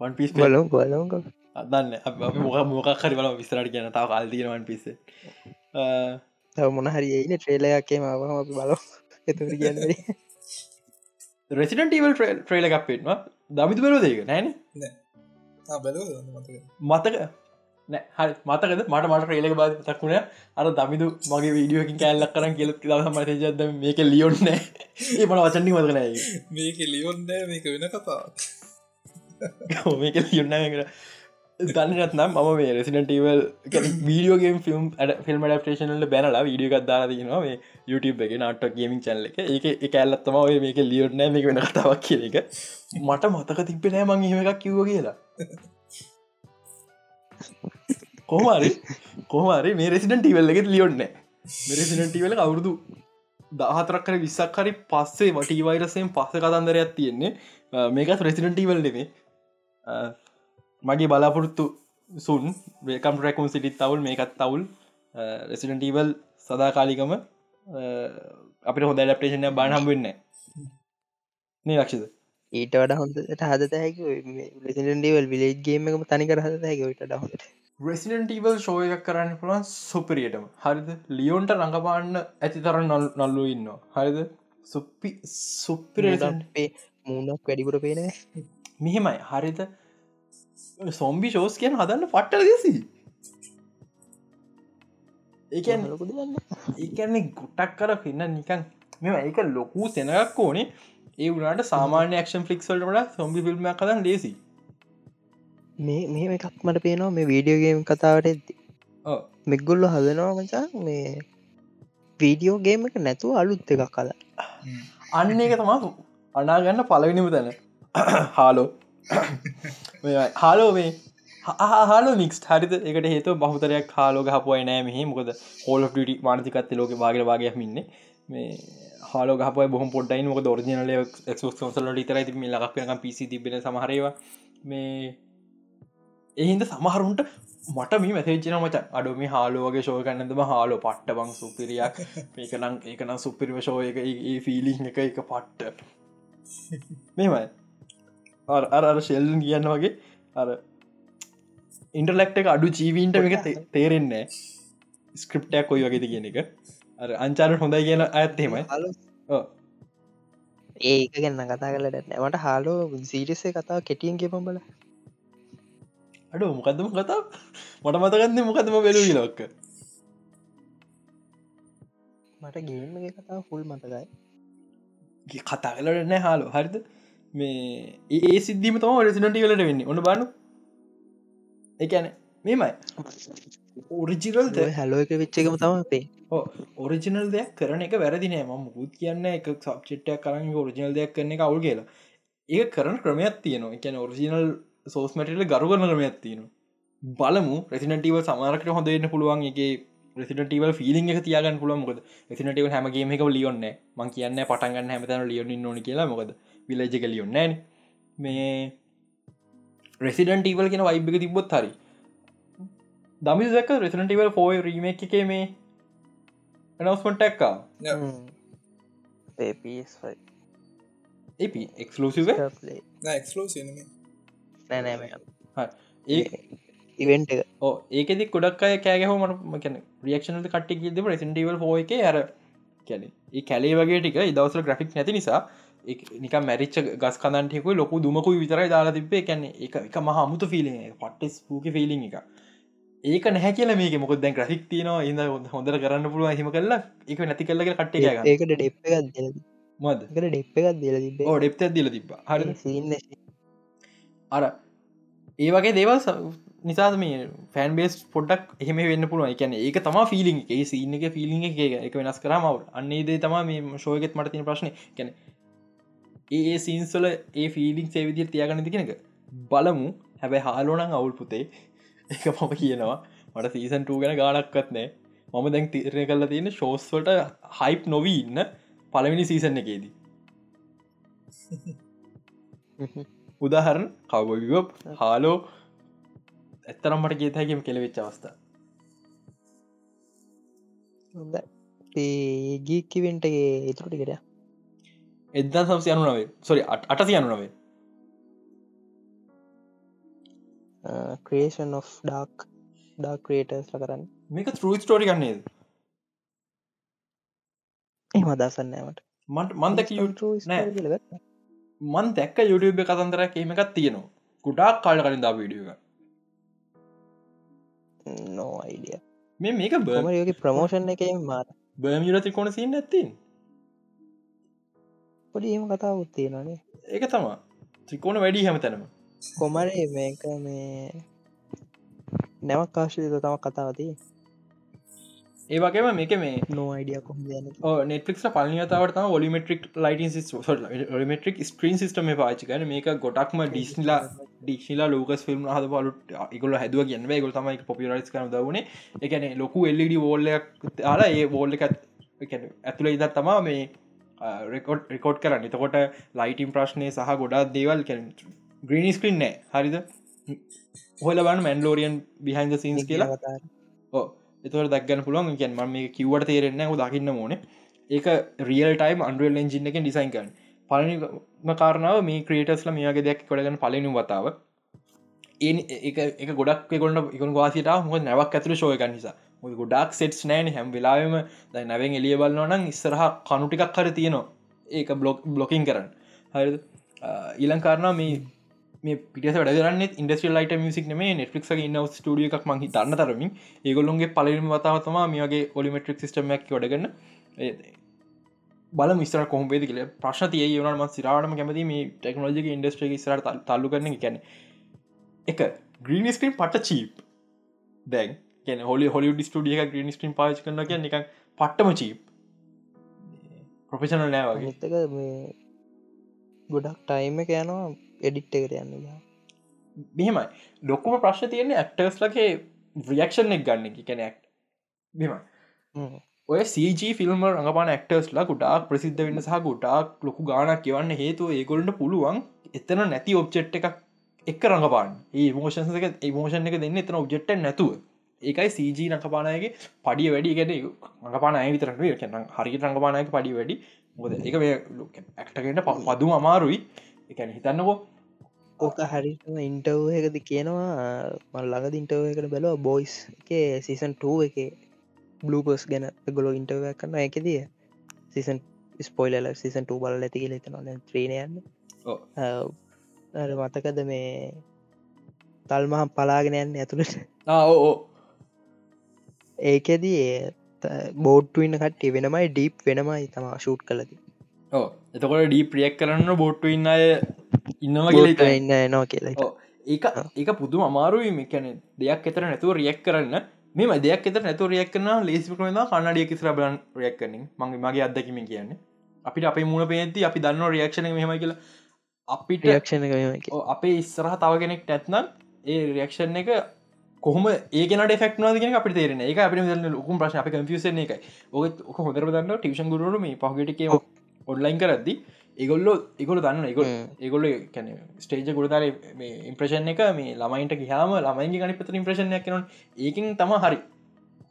වන් පිස් බලෝ බලෝක අදන්න. අප මොක හරි බල විස්රට කියන තාව කාල්තියනවන් පිස තව මොන හරි ඒන ට්‍රේලයක්කේ මම අපි බලෝ එතු කියන්න. රෙසිඩන්ටීවල් ට්‍රේල එකක් පෙන්වා දමිතු බැලෝ දෙක නෑන. මතක? හරි. මතකද? මට මට රේලක බා තක්ුණ අර දමිදු මගේ වීඩියෝකින් කෑල්ලක් කරන කියලත් දම මතජද මේක ලියොන්න ඒ මට වචන්නි මතකනයි මේක ලියොන්න මේක වෙන කතා මේක ලියොන්න දන්නත් නම් ම මේ Resident Evil video game film film ඩප්ටේෂනල බැනලා වීඩිය එකක් දාලා තිනවා මේ YouTube එක නට ගේමින් චල්ල එක. ඒක එක ඇල්ලත්තම ඔය මේක ලියෝනෑ මේක වෙන කතාවක් කිය එක. මට මතක තිබෙනෑ මං එහෙම එකක් කිව්ව කියලා. කොහමාරි කොහමාරි මේ රෙසිඩන්ටීවල් එකෙත් ලියොන්න රෙසිඩන්ටීවල අවුරුදු දහතරක් කර විස්සක් හරි පස්සේ වටීවයිරසයෙන් පස්ස කතන්දරයක් තියෙන්නේ. මේකත් රෙසිඩන්ටීවල් නෙමේ. මගේ බලාපොරොත්තු සුන් වේකම් රැකුම් සිටිත් තවුල් මේකත් තවුල් රෙසිඩන්ටීවල් සදාකාලිකම අපිට හොඳ ඩප්ටේෂනය බානහම් වෙන්න නේ ලක්ෂද ඊට වඩ හොඳට හදත හැකි ලෙසිඩන්ඩවල් විලේගේම එකම තනි කර හද හැක ට හොට රෙසිඩන්ටීවල් ශෝය එකක් කරන්න පුළුවන් සුපරියටම. හරිද? ලියෝන්ට රඟපාන්න ඇති තර නොල් නොල්ලු ඉන්න හරිද? සුප්පි සුප්පිරේ මූුණක් වැඩිපුර පේන මෙහෙමයි. හරිත සොම්බි ශෝස් කියන හදන්න පට්ට දෙසි. ඒකන් ඒකන්නේ ගොටක් කර පින්න නිකන් මෙම ඒක ලොකූ සෙනගක් ඕනේ. ඒ වුණට සාමාන්‍ය ක්ෂන් ෆලික්ස්වල්ට වඩ සොම්බි ෆිල්ම් කදන් ලේසි. මේ මේ එකක් මට පේනවා මේ වීඩියෝගේම් කතාවට ඇති මෙක්ගොල්ල හදනවා මචා මේ වීඩියෝගේම එක නැතුව අලුත් එකක් කල අන්න ඒක තමා අනාගන්න පලවිනිම තැන. හාලෝ හාලෝ මේ. හාලෝ මික්ස් හරිත එකට හේතු බහතරයක් හාලෝ හපුයි නෑ මෙහි. මොකද හෝල ට මානතිකත්ත ලෝක වාගේ වගේ මින්න මේ හාලෝ ගහ බොහ පොටයි මොක ෝර්ජනල ක්සල ටර ති ලක් පිසි තිබෙන සමහරවා මේ එහින්ද සමහරුන්ට මට මේ මැතේචන මච. අඩුම හාලෝගේ ශෝය කන්නදම හාලෝ පට්ට බං සුපිරියක්. මේකනම් ඒකනම් සුපිරිව ශෝය එක. ඒ ෆිලිං එක එක පට්ට. මෙමයි අර ශෙල්ලන් කියන්න වගේ අර ඉන්ටලෙක්ට එක අඩු ජීවීන්ට එක තේරෙන්නේ ස්ක්‍රප්ටයක් කොයි වගේද කියන එක. අර අංචාරට හොඳයි කියන ඇත්තේමයි ඒක ගන්න කතා කලට නැවට හාලෝ සීරිසේ කතාව කෙටියෙන් කියපම් බල අඩ මොකදම කතා මට මතගන්න මොකදම වෙලු ලොක්ක මට ගේම කතා ෆුල් මතකයි. කතා කලට නෑ හාලු. හරිද මේ ඒ සිද්ධීම තම රෙසිනටි වලට වෙන්නේ. ඔන්න බානු එකන මෙමයි. ඔරිජිනල් හැලෝ එක වෙච්චකම තම අපේ. ඔරිජිනල් දෙයක් කරන එක වැරදිනෑ ම මුකුත් කියන්න එක සබ්චෙට්ටයක් කරන්න ඔරිජිනල් දෙයක් කරන එක අවුල් කියලා. ඒ කරන ක්‍රමයක් තියනවා. එකැන ඔරිජිනල් සෝස් මටල ගරු කරන ක්‍රමයක් තියෙනවා. බලමු රෙසිනටව සමාරකට හොඳන්න පුළුවන්. එක රෙසිටව ෆිලිං එක තියගන්න පුළ මොකද? රෙසිනටව හැමගේම එක ලියොන්න මං කියන්න පටන්ගන්න හැමතන ලියොන්න නොන කියලා මොකද විලජක ලියොන්න මේ රෙසිඩන්ටීවල් කියෙන වයිබ්ක තිබොත් හරි. දමිසක රෙසිනටිවල් ෆෝයි රීම එක මේ නවස්මටක්කා එක්ලසිව ඒ ඉවෙන්ට එක? ඕ ඒකෙදි ගොඩක් අය කෑගහෝ මට කැන රියක්ෂනල් කට්ටික ද ප්‍රසින්ටවල් ෝ එක අර කැන ඒ කැලේ වගේ ටික ඉදවසල ග්‍රෆික් නැති නිසා නික මැරිච් ගස් කදන්ටෙකු ලොකු දුමකු විතරයි දාලා තිබේ කැන එක එක මහමුතු ෆිලි පට්ටස් පූක ෆිලි එක ඒක නැහැ කියල මේක. මොක දැන් ග්‍රෆික් තියන ඉද හොඳර කරන්න පුළුව හිම කරලා එක නැති කල්ලක කට්ට ඒකට ඩෙප් එකක් මද ඩෙප් එකක් දිල තිබේ ඩෙප්ත දිල තිබ හරි අර ඒ වගේ දේවල් නිසා මේ ෆෑන් බේස් පොඩ්ඩක් එහෙම වෙන්න පුළුව එකන ඒක තම ෆිලිං ඒ සින්න එක ෆිලිං එක එක වෙනස් කරමව අන්නේ දේ තම මේ ශෝයකෙත් මට තින ප්‍රශ්න. කැන ඒ සීන්ස්වල ඒ ෆිලිං සේවිදිර තියාගන්න තිකෙනක බලමු. හැබැයි හාලෝනං අවුල් පුතේ. එක මම කියනවා. මට සීසන් 2 ගැන ගානක්වත් නෑ. මම දැන් තිරණය කල්ලා තියෙන ශෝස්වට හයිප් නොවී ඉන්න පළවෙනි සීසන් එකේදී. උදාහරණ කවබොවිවප් හාලෝ. ඇත්තරම් මට ගේතැකම කෙළවෙච්ච අවස්ථා. ගීකිවෙන්ටගේ ඉතුරටිකට එදදා සම්සි අනුනවේ සොරි අටසි අනුනවේ ක්‍රේෂන් of ඩක් ඩක් ක්‍රේටර්ස් කරන්න. මේක ත්‍රූ ස්ටෝරි ගන්නේද එම අදසන්නෑමට මට. මන්දක මන් දැක්ක යුඩියබ කතන්දරක් එහෙම එකක් තියෙනවා. කුඩාක් කාල කලින් දා විඩියක නෝ අයිඩිය මේ මේක බම යෝගේ ප්‍රමෝෂන් එක මාර. බර්ම යුරති කොන සින්න ඇත්තින් පොඩි ඒම කතා උත්තේනනේ ඒක තමා ත්‍රිකෝණ වැඩි හැම තැනම කොමරේ මේක මේ නැවක් කාශයක තම කතාවතිී ඒ වගේම මේක මේ නෝයිඩිය කොහ නෙට්‍රික් පලනිතාවට ොලිමට්‍රික් ලයිට ොලිමට්‍රික් ස්ක්‍රීන් සිස්ටම පාචිකන මේක ගොටක්ම ඩිස්නිලා ඩික්ෂලා ලෝකස් ෆිල්ම් හද පලුට එකගොල හැදුව කියන්න ගොල් තමයි පොපිරයිස් කන දවනේ එකන ලොකු එල්ලඩ වෝල්ලයක් ආලා ඒ වෝල්ල එකත් ඇතුළ ඉදත් තමා මේ රෙකෝඩ් රෙකෝඩ් කරන්න. එතකොට ලයිටම් ප්‍රශ්නය සහ ගොඩක් දේවල් ග්‍රීනි ස්ක්‍රීන් නෑ. හරිද? හොලබන් මැන්ලෝරියන් බිහන්ද සින්ස් කියලා. එතුවට දක්ගන්න පුළුවන්. කියන් ම මේ කිවට තේරෙන්න දකින්න ඕන. ඒක රියල් ටයිම් අන්ඩුවල් එජින එක ඩිසයින් කරන පලනිම කාරණාව මේ ක්‍රේටස්ල මේගේ දෙයක් කොඩගන්න පලනු වතාව. ඒ එක ගොඩක් කොන්න එක වාසිට හො නැවක් ඇතුර ශෝයක නිසා ගොඩක් සෙට්ස් නෑන හැම් වෙලාම ද නැවෙන් එලිය බලන්නනම් ඉස්සරහ කනුටිකක් කර තියෙනවා. ඒක බ්ලොක් බ්ලොකින් කරන්න. හරි ඊලංකාරනා මේ මේ පිට වැඩරන්න ඉන්ඩස්ට්‍රියල් ලයිට මියසික් මේ නෙට්ලික් ඉන්න ටිය එකක් මහි දන්න තරමින්. ඒගොල්ලොන්ගේ පලිම වතාවතම මේගේ ඔලිමට්‍රික් සිස්ටමක් ොඩගන්න බල මිස්තර කොහොමේද කියල. ප්‍රශ්න තිය වනම සිරාටම කැමති මේ ටෙක්නෝජි ඉන්ඩස්ට්‍රේ සර තල්ලු කරන කැන එක ග්‍රීන් ස්ක්‍රීන් පට චීප් දැන් කැන හොලි හොලි ඩිස්ටඩිය ග්‍රීන් ස්ක්‍රීන් පාච් කරන කිය එක පට්ටම චීප් ප්‍රොෆෙෂනල් නෑවගේ ගොඩක් ටයිම යනවා එඩිට් එකට යන්න මෙහෙමයි. ලොක්කුම ප්‍රශ්න තියෙන්නේ ඇක්ටර්ස් ලගේ රියක්ෂන් එක් ගන්න එක. කැනැක් මෙම ඔය සජ ෆිල්ම් රඟපාන ක්ටර්ස්ලා ගුටාක් ප්‍රසිද්ධ වෙන්න සහ ගුටාක් ලොකු ගානක් කියවන්න හේතු ඒගොල්ට පුළුවන් එතන නැති ඔබ්චෙට් එකක් එක් රඟපාන් ඒ මෝෂන්සක ඒමෝෂන් එක දෙන්න එතන ඔබ්ජෙට්ට නැතුව ඒකයි සජ නකපානයගේ පඩිය වැඩි. ගැන රඟපාන අයවිතරට කියන්න හරි රඟපානයක පඩි වැඩි. මොද එක ඇක්ටකට පදුම අමාරුයි. එකැන හිතන්නකෝ. ඕක හරිම ඉන්ටව් එකද කියනවා. මල් ළඟ ඉන්ටව එකට බැලවා. බොයිස් එක සීසන් 2 එක බ්ලූපස් ගැන ගොලො ඉන්ටව කරන්න එකදිය සිසන් ස්පොයිලල සිසන් 2 බල ඇති කියල තනවා ත්‍රීණයන්න මතකද මේ කල්මහම් පලාගෙන යන්න ඇතුළට? ඕ ඒකෙදී බෝඩ්ටු ඉන්න කට්ටේ වෙනමයි ඩීප් වෙනමයි තම ෂූට් කලති ඕ එතකොට ඩී ප්‍රියක් කරන්න බොට්ටු ඉන්න අය ඉන්නවා ඉන්න එනවා කියලා ඒක ඒක පුදුම අමාරුයි. මෙකැන දෙයක් එතර නැතුව රියක් කරන්න. මේ දෙයක් එත නැතු රියක් කරන ලේසි කරන කන්නඩිය කිසිර බලන් රියක් කරනින්. මගේ මගේ අදකිම කියන්න. අපිට අපේ මුණ පේති අපි දන්න රියක්ෂණ මෙහම කියලා. අපිට රියක්ෂණ ඔව්, අපේ ඉස්සරහ තව කෙනෙක් නැත්නම් ඒ රියක්ෂන් එක කොහම ඒකනට ෆෙක් න අප තේරන එක අප ලොකුම් ප්‍රශ අප කම්පියසන එක ඔක හොඳර දන්න ටිෂන් ගුරුරු මේ පහගටක ඔන්ලයින් කරද්දි ඒගොල්ලෝ ඒගොල දන්න එක. ඒගොල්ල කැන ස්ටේජ ගුරතර ඉම්ප්‍රෂන් එක මේ ළමයින්ට ගහම ළමයිගේ ගනි පත ඉම්ප්‍රශණයක් කන ඒකින් තම හරි.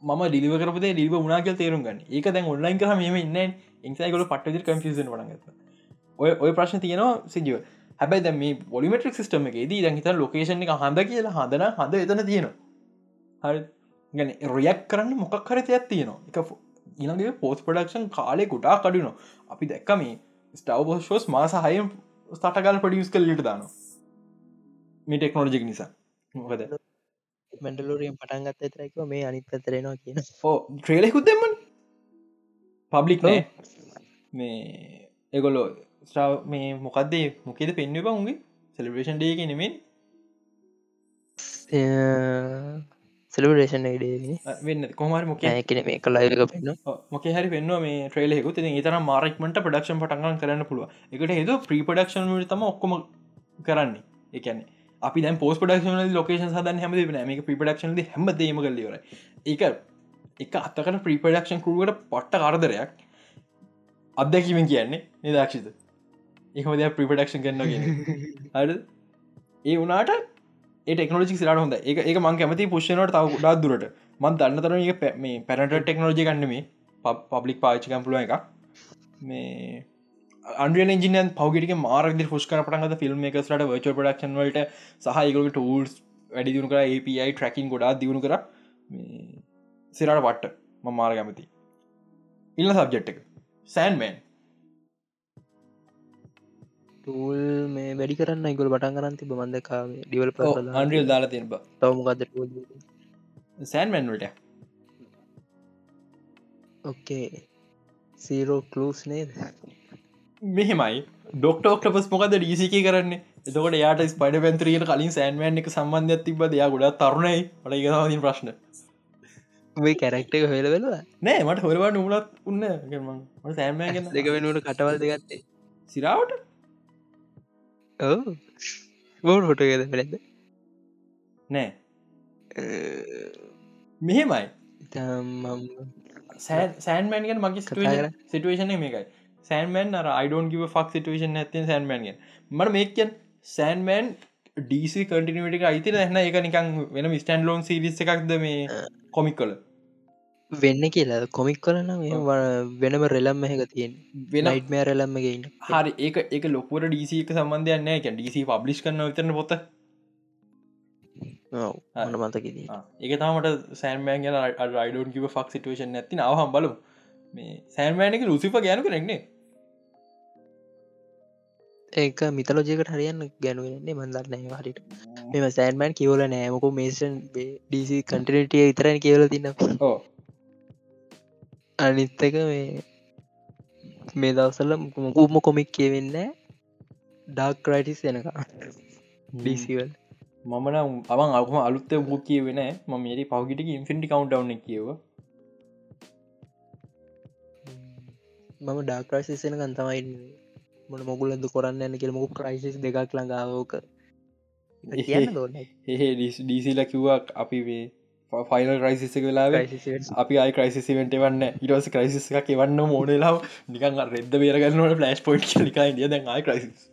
ම ඩිලිව කරපේ ඩිව උනාගල් තේරුම් ගන්න. ඒක දැන් ඔන්ලයින් කර මෙම ඉන්න ඉන්සයිගොල පට්ට කම්පියසන් වනගත ඔය ඔය ප්‍රශ්න තියනවා සිජුව හැබයි දැ මේ බොලිමට්‍රික් සිස්ටම එක දී දැන් හිත ලොකේෂන් එක හඳ කියලා හඳන හඳ එතන තියෙනවා. හරි. ගැන රොයක් කරන්න මොකක් හරිතයක් තියෙනවා. එක ඉළගේ පෝස් පඩක්ෂන් කාලෙ කුටා කඩුනවා අපි දැක්ක මේ ස්ටව් ෂෝස් මාස හයම් ස්ටටගල් පඩියස් කල්ලට දානවා. මේ ටෙක්නෝජික් නිසා. මොකද? මැඩලෝරියම් පටන්ගත් ඇතරැක මේ අනිත් පතරෙනවා කියන. ට්‍රේලෙකුත් දෙමන් පබ්ලික් නෑ. මේ එගොලෝ ස්ටාව මේ මොකක්දේ මොකෙද පෙන්ව උන්ගේ? සෙලිබ්‍රේෂන් ඩේක නෙමෙන් සෙලබරේෂන් ඩේ වෙන්න. කොමර මොක ඇකන මේ කලායක පෙන්න්න මොක හරි පෙන්ව මේ ට්‍රේලෙකු ති තර මාරක්මට පඩක්ෂන් පටන්ගන් කරන්න පුළුව එකට හෙද ප්‍රීපඩක්ෂන් තම ඔක්කොම කරන්නේ. එකන අපි දැ පෝස් පඩක්ෂන ලොකේෂන් සදන් හැම මේ ප්‍රීපඩක්ෂන් හැම දේම කල්ලිවර එක එක අත්තකට ප්‍රීපඩක්ෂන් කරුවට පට්ට කරදරයක්. අත්දැකීමෙන් කියන්නේ. නිදක්ෂිත ඒහම දෙයක් ප්‍රීපඩක්ෂන් කරන්න ගෙන හර ඒ වනාට ටෙක්නෝජි සිරට හොඳ එක එක මං කැමති පුෂ්නට තව ගොඩා දුරට. මන් දන්න තර එක මේ පැනට ටෙක්නෝජි ගන්නම පබ්ලික් පාච්චිකම් පුළුව එක මේ අන්ඩියන් ඉජිනයන් පවගට මාරද පුෂ්කර පටන්ගත ෆිල්ම් එක සට වච පඩක්ෂන් වලට සහයකට ටූල්ස් වැඩි දියුණු කර API ට්‍රකින් ගොඩා දියුණු කර. සිරට පට්ට ම මාර කැමති ඉල්ල සබ්ජෙට් එක. සෑන්මන් ටූල් මේ වැඩි කරන්න ඉගොල් පටන් කරන්න තිබ මන්දකාව ඩිවල් අන්ඩියල් දාලා තියන බ තවමකද සෑන්මන්වට ඔක්කේ සීරෝ කලස් නේද? මෙහෙමයි. ඩොක්ටෝක්ටපස් මොකද ඩීසික කරන්න? එතකට යාට ස්පඩ පැන්ත්‍රියට කලින් සෑන්මන් එක සම්බන්ධයක් තිබ දෙයා ගොඩා තරුණයි. ට ඉගතින් ප්‍රශ්න. මේ කැරක්ට එක හොල වෙලවා නෑ මට හොරවා නුලත් උන්න. සෑන්මන් දෙක වෙනුවට කටවල් දෙගත්තේ සිරාවට බෝඩ හොටගද පෙළෙද නෑ. මෙහෙමයි. සෑන්මන්ගෙන් මගේ. සිටුවේෂන මේකයි. සෑන්මන් අර අයිඩෝන් කිව ෆක් සිටුවේෂන් ඇති සෑන්මන්ගෙන් මට මේකන් සෑන්මන් ඩීසි කටිනට අයිති නැන එක නිකං වෙන ස්ටන් ලෝන් සිරිස් එකක්ද මේ කොමික් කොල වෙන්න කියලා. කොමික් කරන වෙනම රෙලම් එක තියෙන වෙන නයිට්මෑ රෙලම්මගේන්න හරි ඒක ඒක ලොකුවට ඩීසි එක සම්බන්ධයන්න එක ඩීසි පබ්ලිස් කරන විතරන පොත. මට මතකිදී ඒක තමට සෑන්මෑන් ගැන අයිඩෝන් කිව ෆක් සිටුවේෂන් ඇති නවහම් බලු මේ සෑන්මෑනක ලුසිප ගැනු කරෙන්නේ ඒක මිතලෝජයකට හරියන්න ගැනුවන්නේ මන්දරන්න හරිට මෙම සෑන්මන් කියවල නෑමකු මේෂන් ඩීසි කටිනටිය විතරන කියවල තින්න ඕ අනිත්තක මේ මේ දවසල මුකුම කොමික් කියවෙන්න ඩක් රයිටිස් යනක ඩීසිවල් මමන අවන් අකම අලුත්ත මුක් කියවෙන ම මේරි පහගිට ඉන්ෆිටි කවන්ටවන කියව මම ඩාක්‍රයිසිසන ගන්තමයි මොන මොගුලද කොරන්න යන්න කියල මොකු ක්‍රයිසිස් දෙකක් ළඟාවෝක ඩීසිල කිව්වක් අපි වේ ෆයිනල් ක්‍රයිසිස වෙලාවේ අපි අයි ක්‍රයිසිවට වන්න ඉරස ක්‍රයිසිස් එක එවන්න මෝඩලාව නිකන් රෙද බේරගන්නවට ෆලස්් පොයිට් ලිකයි ද යි ක්‍රයිසිස්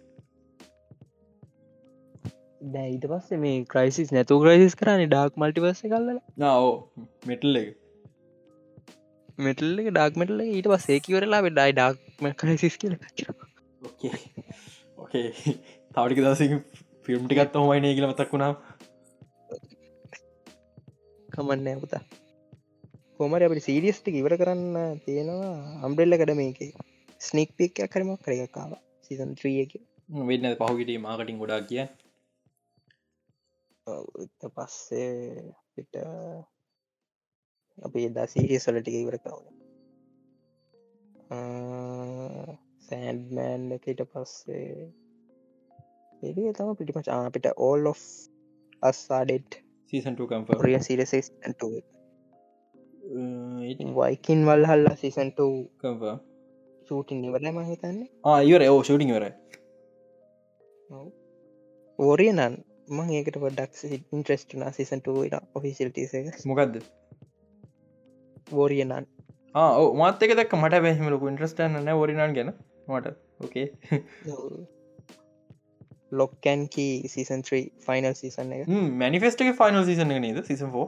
දැ ඊට පස්සේ මේ ක්‍රයිසිස් නැතු ක්‍රයිසිස් කරන්න ඩාක් මල්ටිවස්ස කල්ල නාෝ මෙටල් එක. මෙටල් එක ඩක් මෙටල ඊට පස් ඒකිවරලා ඩයි ඩක්ම ක්‍රයිසිස් කියල ඕකේ තවටික දවස ෆිල්ම් ටිකත් හොමයිනය කියල මතක් වුණා කමන්න පුතා. කොමර අපි සීරියස්ටි ඉවර කරන්න තියෙනවා අම්බ්‍රෙල්ල කඩ මේක ස්නික් පික් කරම කරකාව සිසන් ත්‍රිය එක. වෙන්න පහුගිට මාකටින් ගොඩා කිය පස්සේ පිට අපි එදා සීරියස්වල ටික ඉවර කවුන සෑන්ඩ්මෑන් එකට පස්සේ එඩිය තම පිටිපච අපිට ඕල් ඔ් අස්සාඩෙට් සීසන්ට කම්ප රිය සිරස වයිකින් වල් හල්ලා සිසන්ට කම්ප චූටින් නිවරම හිතන්නේ ආයවර ඕ ෂටිං වර ඕරිය නන් මං ඒකට පොඩක් ඉන්ට්‍රස්ටනා සිසන්ට ඔෆිසිල්ටස මොකක්ද වෝරිය නන් ඕ මත්තක දක් මට පැහිමලක ඉන්ට්‍රස්ටන්න න ෝරිනන් ගැන මට okay Locke and Key season 3 final season එක. මනිෆෙස්ටගේ ෆයිනල් සිසන නද? සිසන් ෝ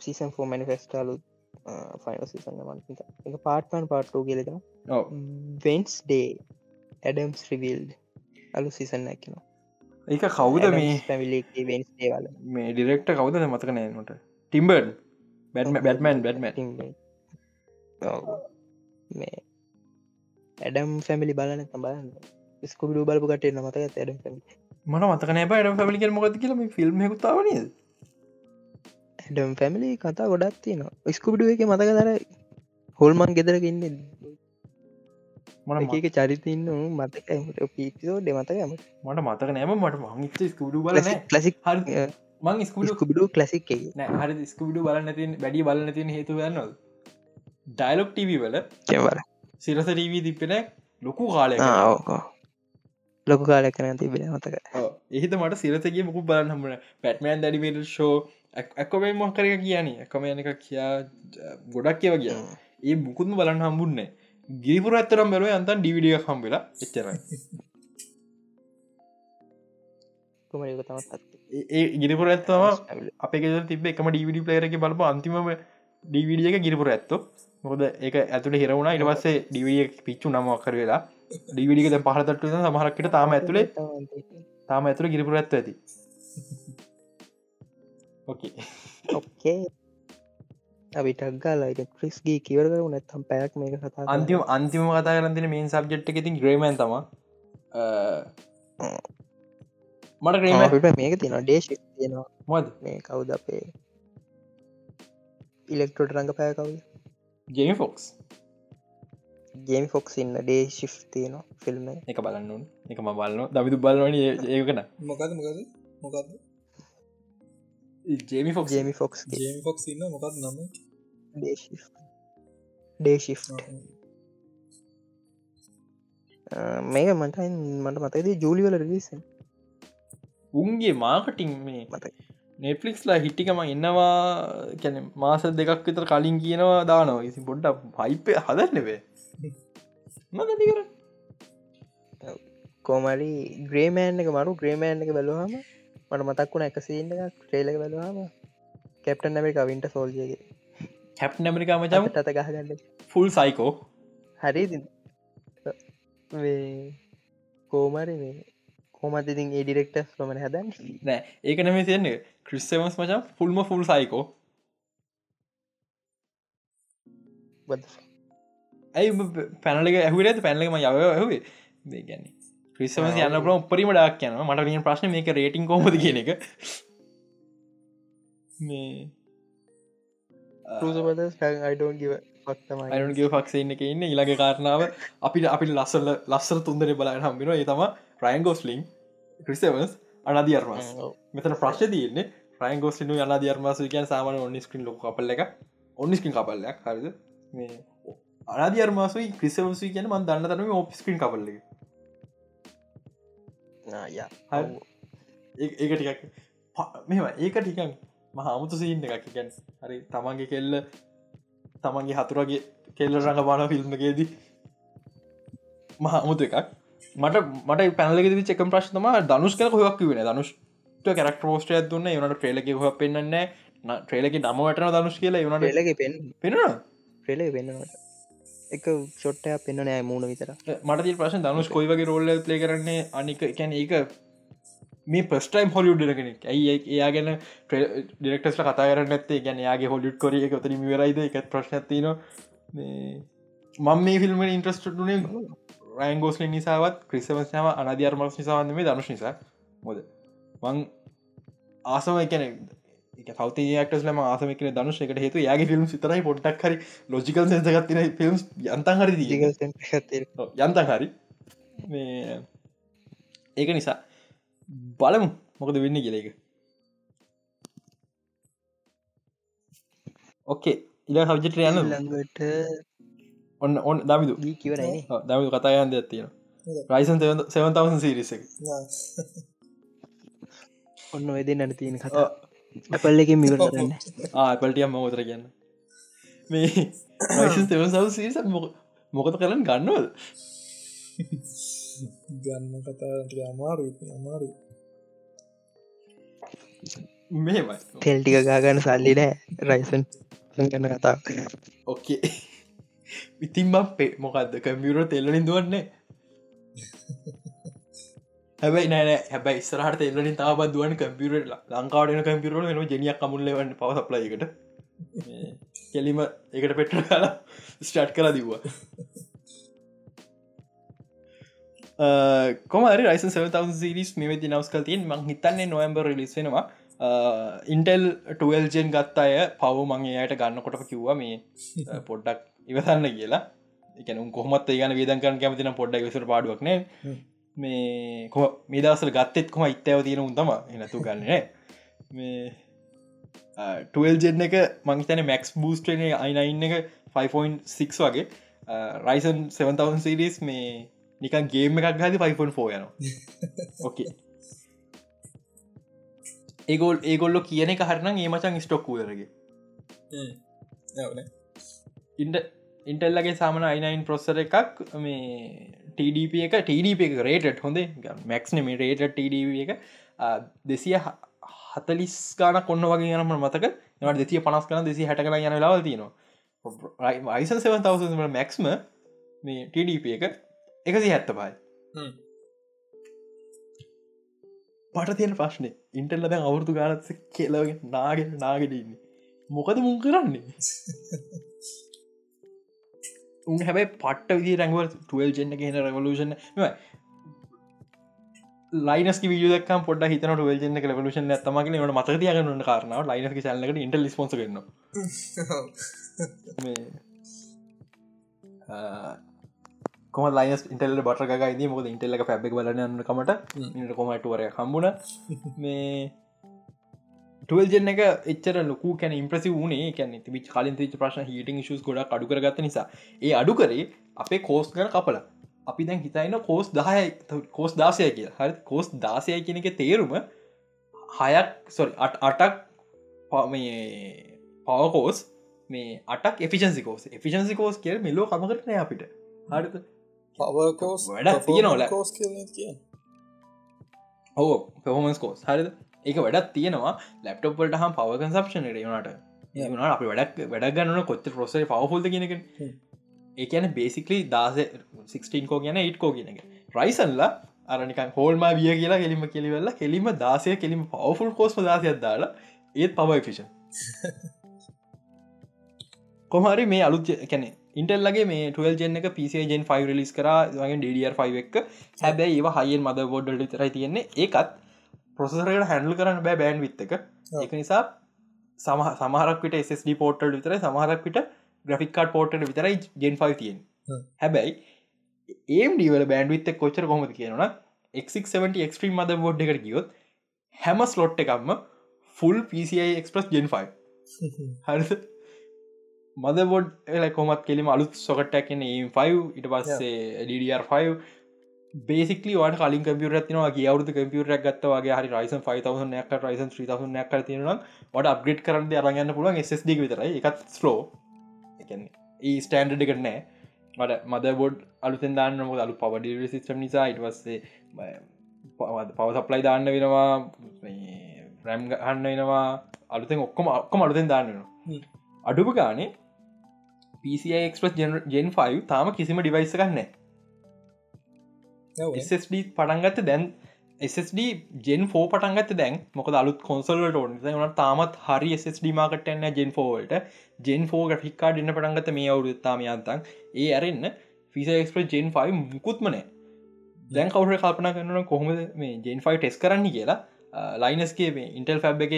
සීසන් ෝ මනිෆෙස්ටලු ෆයිනල් සීසන්න මන්ත එක පාට්මන් පාට්ටෝ ගෙලෙන වෙන්ස් ඩේ ඇඩම්ස් රිවිල්ඩ් අලු සිසන්න ඇකින ඒක කවුද මේ පැමිලි වෙන්ස් දේවල මේ ඩිරෙක්ට කවුද? මතක නෑනට ටිම්බර්න් බැටම බැටමන් බැටම මේ ඇඩම් ෆැමිලි බලන තබන්න ස්කුබිඩු බලපු කටේ නමතක ඇඩම් පැමි මට මතකන ඇඩම් පැමිලි මොකද කියලම ෆිල්ම් කුත්තාවනද ඇඩම් පැමිලි කතා ගොඩක් තියනවා. ස්කුබිඩුව එක මතක දර හොල්මන් ගෙදරක ඉන්න? මට එක චරිතන්න මතක පිතෝ ඩ මතකම මට මතක නෑම මට මංච ස්කුඩු බලන ලසික් හරි. මං ස්කුඩු ස්කුබිඩු ලසික් නෑ හරි ස්කුඩු බලන්න තින් වැඩි බලන්න තින් හේතු ගන්නද ඩයිලොක් ටව වල කෙවර සිරස ටීවී දිපෙන ලොකු කාලය ඕකෝ ලොකු කාලයක් කන තිබෙන මතක. එහිත මට සිරසගේ මුකු බලන්න හමන පැටමෑන් දැඩිමට ෂෝ ඇක්කොමේ මොහකරක කියන්නේ. ඇකම යනක කියා ගොඩක් කියව කිය ඒ මුකුත්ම බලන්න හම්බුන්නේ ගිරිපුර ඇත්තරම් බැලුව අන්තන් ඩිවිඩිය හම්බෙලා එච්චරයි. ඒ ගිරිපුර ඇත්තම අපේ තිබ එකම ඩිවිඩි පලේරක බලප අන්තිම ඩිවිඩිය එක ගිරිපුර ඇත්තෝ. මොකද ඒක ඇතුළ හිරුණා ඉට පස්සේ ඩිවිය පිච්චු නම කර වෙලා ඩිවිඩික පහතට සමහරක්කට තාම ඇතුළේ තාම ඇතුළ ගිරිපුර ඇත්ත ඇති. ඔක්කේ අපිටක් ගාලා ක්‍රිස්ගේ කිවර කරු නැත්තම් පැයක් මේක කතා අන්තිම අන්තිම කතා කරතින මේන් සබ්ජෙට් එක ඉතින් ග්‍රේමන් තම මට ක්‍රේම අපිට මේක තියෙන ඩේශ තියෙනවා. මොද මේ කවුද අපේ ඉලෙක්ට්‍රෝට රඟ පෑ කවුද? ජෙමි ෆොක්ස් ජේමි ෆොක්ස් ඉන්න ඩේ ශි් තියෙනවා ෆිල්ම් එක. බලන්න එක ම බලන්න දවිදු බලවන ඒකන මොකද මොකද මොකක්ද ජේමි ෆොක් ජේමි ෆොක්ස් ජේම් ෆොක්ස් ඉන්න මොකක් නම? ඩේශි් මේක මට මට මතද ජූලිවල රිසන් උන්ගේ මාකටින් මේ මත නෙට්ලික්ස්ලා හිට්ටිකම එන්නවා කැන මාස දෙකක් විතර කලින් කියනවා දානවා. ඉසි පොඩ්ඩ පයිපය හදරනෙවේ මගතිකර කෝමරි ග්‍රේමෑන් එක මරු ග්‍රේමෑන් එක බැලුවහම මට මතක් වුණ එක සීන්න එකක් ට්‍රේලක බැලුවහම කැප්ටන් ඇමරික වින්ට සෝල්ජගේ හැප් ඇමරිකා මචම තත ගහගන්න. ෆුල් සයිකෝ හරි කෝමරි මේ කොමත් ඉතින් ඒ ඩිරෙක්ටස් ලොමන හැදන්න. නෑ. ඒක නෙමේ තියන්නේ. ක්‍රිස්සවස් මචම් ෆුල්ම ෆුල් සයිකෝ ඇයි පැනලක ඇහුවරත් පැනලකම යව ඇහුවේ. දෙගැන්නේ ක්‍රිස්සමස් යන්න පුල උපරිම ඩක් යන මට නිය ප්‍රශ්න මේක රේටිං කොමද කියන එක. අයුන්ගේ පක්ෂන්න එක ඉන්න. ඉළඟ කාරණාව අපිට අපි ලස්සල ලස්සර තුන්දර බලන්න හම්බෙන ඒ තම ප්‍රයින්ගෝස්ලිං ක්‍රිසවස් අනධර්මස් මෙතන ප්‍රශ්ය තියන්නේ ප්‍රයින්ගෝස්ලිනු අනාධර්මස කියන් සාමන ඔන්නිස්කින් ලොක කපල්ල එක ඔන්නිස්කින් කපල්ලයක් හරිද? මේ අනාධර්මාසයි ක්‍රිසවසී කියන මන් දන්න තරම ඔප්ස්ක්‍රීන් කපල්ල ඒක ටිකක් මෙම ඒක ටිකන් මහාමුතු සින්න එකක්. ගැන් හරි තමන්ගේ කෙල්ල තමන්ගේ හතුරගේ කෙල්ල රඟ බාන ෆිල්ම්ගේදී මහමුතු එකක්. මට මට පැනලෙ චක ප්‍රශ්නම දනුස් කන හොයක් වෙන දනුෂ්ට කැරක් පෝස්ට දුන්න වනට ට්‍රේලක හො පෙන්න්න ට්‍රේලක නමවටන දනුස් කියලා. වනට ලගේ පෙන් පෙන ්‍රේලක පෙන්න්නට එක චොට්ටය පෙන්න්න නෑ මූුණ විතර මට ප්‍රශ්න දනුස් කොයිවගේ රෝල්ල ප්ලේ කරන්නේ? අනික එකැන ඒක මේ පස්ටයිම් හොලිුඩ් කෙනෙක්. ඇයි එයා ගැන ඩිරෙක්ටස්ල කතා කරන්න ඇත්තේ ගැන යාගේ හොලිුඩ් කොර එක තන වරයිද එක ප්‍රශ්නතින මම මේ ෆිල්ම ඉන්ට්‍රස්ටනේ රයින්ගෝස්ල නිසාවත් ක්‍රිසවසාම අනධර්මක් නිසාවන්න මේ දනුශ නිසා. මොද මං ආසම එකන සෞතයක්ටස්ලම ආසමකන දනුෂ එකට හේතු යාගේ ෆිල්ම් සිතරයි පොට්ටක් හරි ලෝජිකල් සෙන්සගත්තින ෆිල්ම් යන්තන් හරි යන්තන් හරි. ඒක නිසා බලමු මොකද වෙන්න කියලක ඕකේ ඉල හවිජට යන්න. ළඟට ඔන්න ඔන්න දමිදු. දී කිවරයි දමිදු කතායන්ද ඇත්තියෙන රයිසන් සවන්තවසන් සිරිස ඔන්න ඔය දෙන්නට තියෙන කතා ඇපල් එක මිවර කරන්න. ආපල්ටියම් මෝතර කියන්න? මේ රයිසන් තෙවන් සව සිරිස මොකද කරන්න ගන්නවල් ගන්න කතාට අමාරු අමාරු මෙමයි තෙල්ටික ගාගන්න සල්ලි නෑ රයිසන් ගන්න කතා ඕකේ ඉතින් පේ මොකක්ද කම්පියුර තෙල්ලින් දුවන්නේ හැබයි නෑ හැබයි ස්රහට එල්ලින් තාබත් දුවන් කම්පියුර ලංකාවටන කම්පියුරල වෙන ජනියක් කමුල්ලවන්න පවසප්ලයකට කෙලිම එකට පෙට්‍ර කාලා ස්ටාට් කලා දිව්වා. කොමරි රයිස 7000 සිරිස් මෙති නවස්කල් තියෙන් මං හිතන්නේ නොවම්බර් ලිස් වෙනවා. ඉන්ටෙල් ටල්ජෙන් ගත්ත අය පව මගේ අයට ගන්න කොට කිව්වා මේ පොඩ්ඩක් ඉවසන්න කියලා. එකන කොහමත් ඒගන වේදකන් කැමතින පොඩ්ඩක් විසර පාඩුවක් නෑ මේ කො මේ දවසල ගත්තෙත් කොම ඉත්තව තියෙන උන්තම එනතු ගන්න මේ ටල් ජෙන් එක මංහිතන මැක්ස් බූස්ටනේ අයිනයින්න එක 5.6 වගේ. රයිසන් 7000 සිරිස් මේ නිකන් ගේම එකක් හදි 5.4 යන ඕකේ ඒගොල් ඒගොල්ලො කියන එක හරන ඒ මචන් ස්ටොක් වූරගේ ඉන්ට ඉන්ටල්ලගේ සාමන අයිනයින් ප්‍රොස්සර එකක් මේ TDP එක TDP එක රේට හොඳ. මැක්ස්නම රේට TDP එක. දෙසිය හතලිස් ගාන කොන්න වගේ යනම මතක. නට දෙසිය පනස් කන දෙසි හැට කන යන ලවල් තිනවා අයිසන් 7000 මැක්ස්ම මේ TDP එක එකසි හැත්ත පයි පට තියෙන ප්‍රශ්නය ඉන්ටල්ල දැන් අවුරදු ගානත්ස කෙලවගෙන නාගෙන නාගෙටඉන්නේ මොකද මුන් කරන්නේ උන් හැබයි පට්ට විදි රැංගවල් ටල් ජෙන්න්න කියන රවලූෂන් ලයිනස් වියදක් පොඩ හිතන ටල් ජෙන්න ලවලෂන් ඇතමක ට මත තියගන්න කාරන ලයිනස් චල්ලකට ඉට ලිස්පොස කරන කොම ලයිස් ඉටල් බටරගයි මොද ඉටල්ල පැබෙක් බලන්න කමට. කොමටුවර කම්බුණ මේ ටල් ජෙන එක එච්චර ලොකු කැන ඉම්ප්‍රසි වනේ කැන තිබි කාලින් ති ප්‍රශ්න හිටින් ශස් ගොඩ අඩු කරගත්ත නිසා. ඒ අඩු කරේ අපේ කෝස් ගන කපල. අපි දැන් හිතයින්න කෝස් දහය කෝස් දාසය කිය හරි කෝස් දාසය කියන එක තේරුම හයක් සොරි අටක් පවකෝස් මේ අටක් එෆිෂන්සිකෝස් එෆිෂන්සිකෝස් කිය මෙලෝ කමකරනය අපිට. හරිත පවකෝස් වැඩක් තියෙනවල කෝස් කිය ඔව පෙහෝමස් කෝස් හරිද ඒක වැඩක් තියෙනවා. ලැප්ටොප්පලට හම් පව කන්සප්ෂන ටනට ඒනට අප වැඩක් වැඩක් ගන්නන කොච්ච ප්‍රොසේ පවහොල්ද කියනක ඒකන බේසිකලි දාස 16 කෝ කියන 8 කෝ කියන එක. රයිසල්ලා අරනිකන් හෝල්ම විය කියලා කෙලිම කෙලිවෙල්ල කෙලිම දාසය කෙලිම පවෆුල් කෝස්ම දාසයක් දාලා ඒත් පව ෆිෂන් කොමරි මේ අලුත් කැනෙ ඉන්ටල්ලගේ මේ ටල් ජෙන් එක පිසේ ජෙන් 5 ලිස් කර වගේ ඩඩර්5 එක. හැබැයි ඒවා හයිෙන් මද බොඩ්ඩ විතරයි තියෙන්නේ. ඒකත් ප්‍රොසසරට හැඩල් කරන්න බෑ බෑන් විත්ත එක එක නිසා සම සමහරක්විට SSD පෝට්ටල් විතර සමහරක්විට ග්‍රෆික්කාට පෝට්ට විතරයි ජෙන් 5 තියෙන් හැබැයි ඒම් ඩීවල බෑන්ඩ විත්ත කොච්චර කොමද කියනවා එක්70 එක්ස්ට්‍රීම් මද බෝඩ් එකට ගියොත් හැම ස්ලොට් එකක්ම ෆුල් PCI එක්ස්ප්‍රස් ජෙන් 5 හරි මද බොඩ් එල කොමත් කෙලිම අලුත් සොකටක් කියන ඒම්5 ඉට පස්සේ ඩR5 බේසිකලි වට කලින් කම්පියර තිනවා ගේ අවුදු කම්පියරක් ගත්ත වගේ හරි රයිසන් 5000ක් රයිසන් 3000ක් කර තියෙනවා වට අප්ගේට් කරන්න අරගන්න පුළුවන් SSD විතරයි. එකත් ස්ලෝ ඒ ස්ටන්ඩ් එකට නෑ. මට මද බොඩ් අලුතෙන් දාන්න මො අලු පවඩ සිස්ටම් නිසා ඉටවස්සේ පව සප්ලයි දාන්න වෙනවා. රැම් හන්න වෙනවා. අලුතෙන් ඔක්කොම ඔක්කොම අලුතෙන් දාන්නනවා අඩුප ගානේ PCIක්ස් ජෙන් 5 තාම කිසිම ඩිවයිස කන්න SSD පටන්ගත්ත දැන් SSD ජෙන් ෝ පටන්ගත දැන්. මොක අලුත් කොන්සල්ට ඕන. වන තාමත් හරි SSD මාකටන්න ජෙන් ෝල්ට ජෙන් ෝ ග්‍රික්කා ඩන්න පටන්ගත මේ අවුරුත්තාම යන්තන් ඒ අරන්න ෆිසක්ස්ප ජෙන් 5 මුකුත්මනෑ දැන් කවුර කල්පන කරන කොහොමද මේ ජෙන් 5 ටෙස් කරන්න කියලා. ලයිනස්ගේ ඉන්ටල් ෆැබ් එක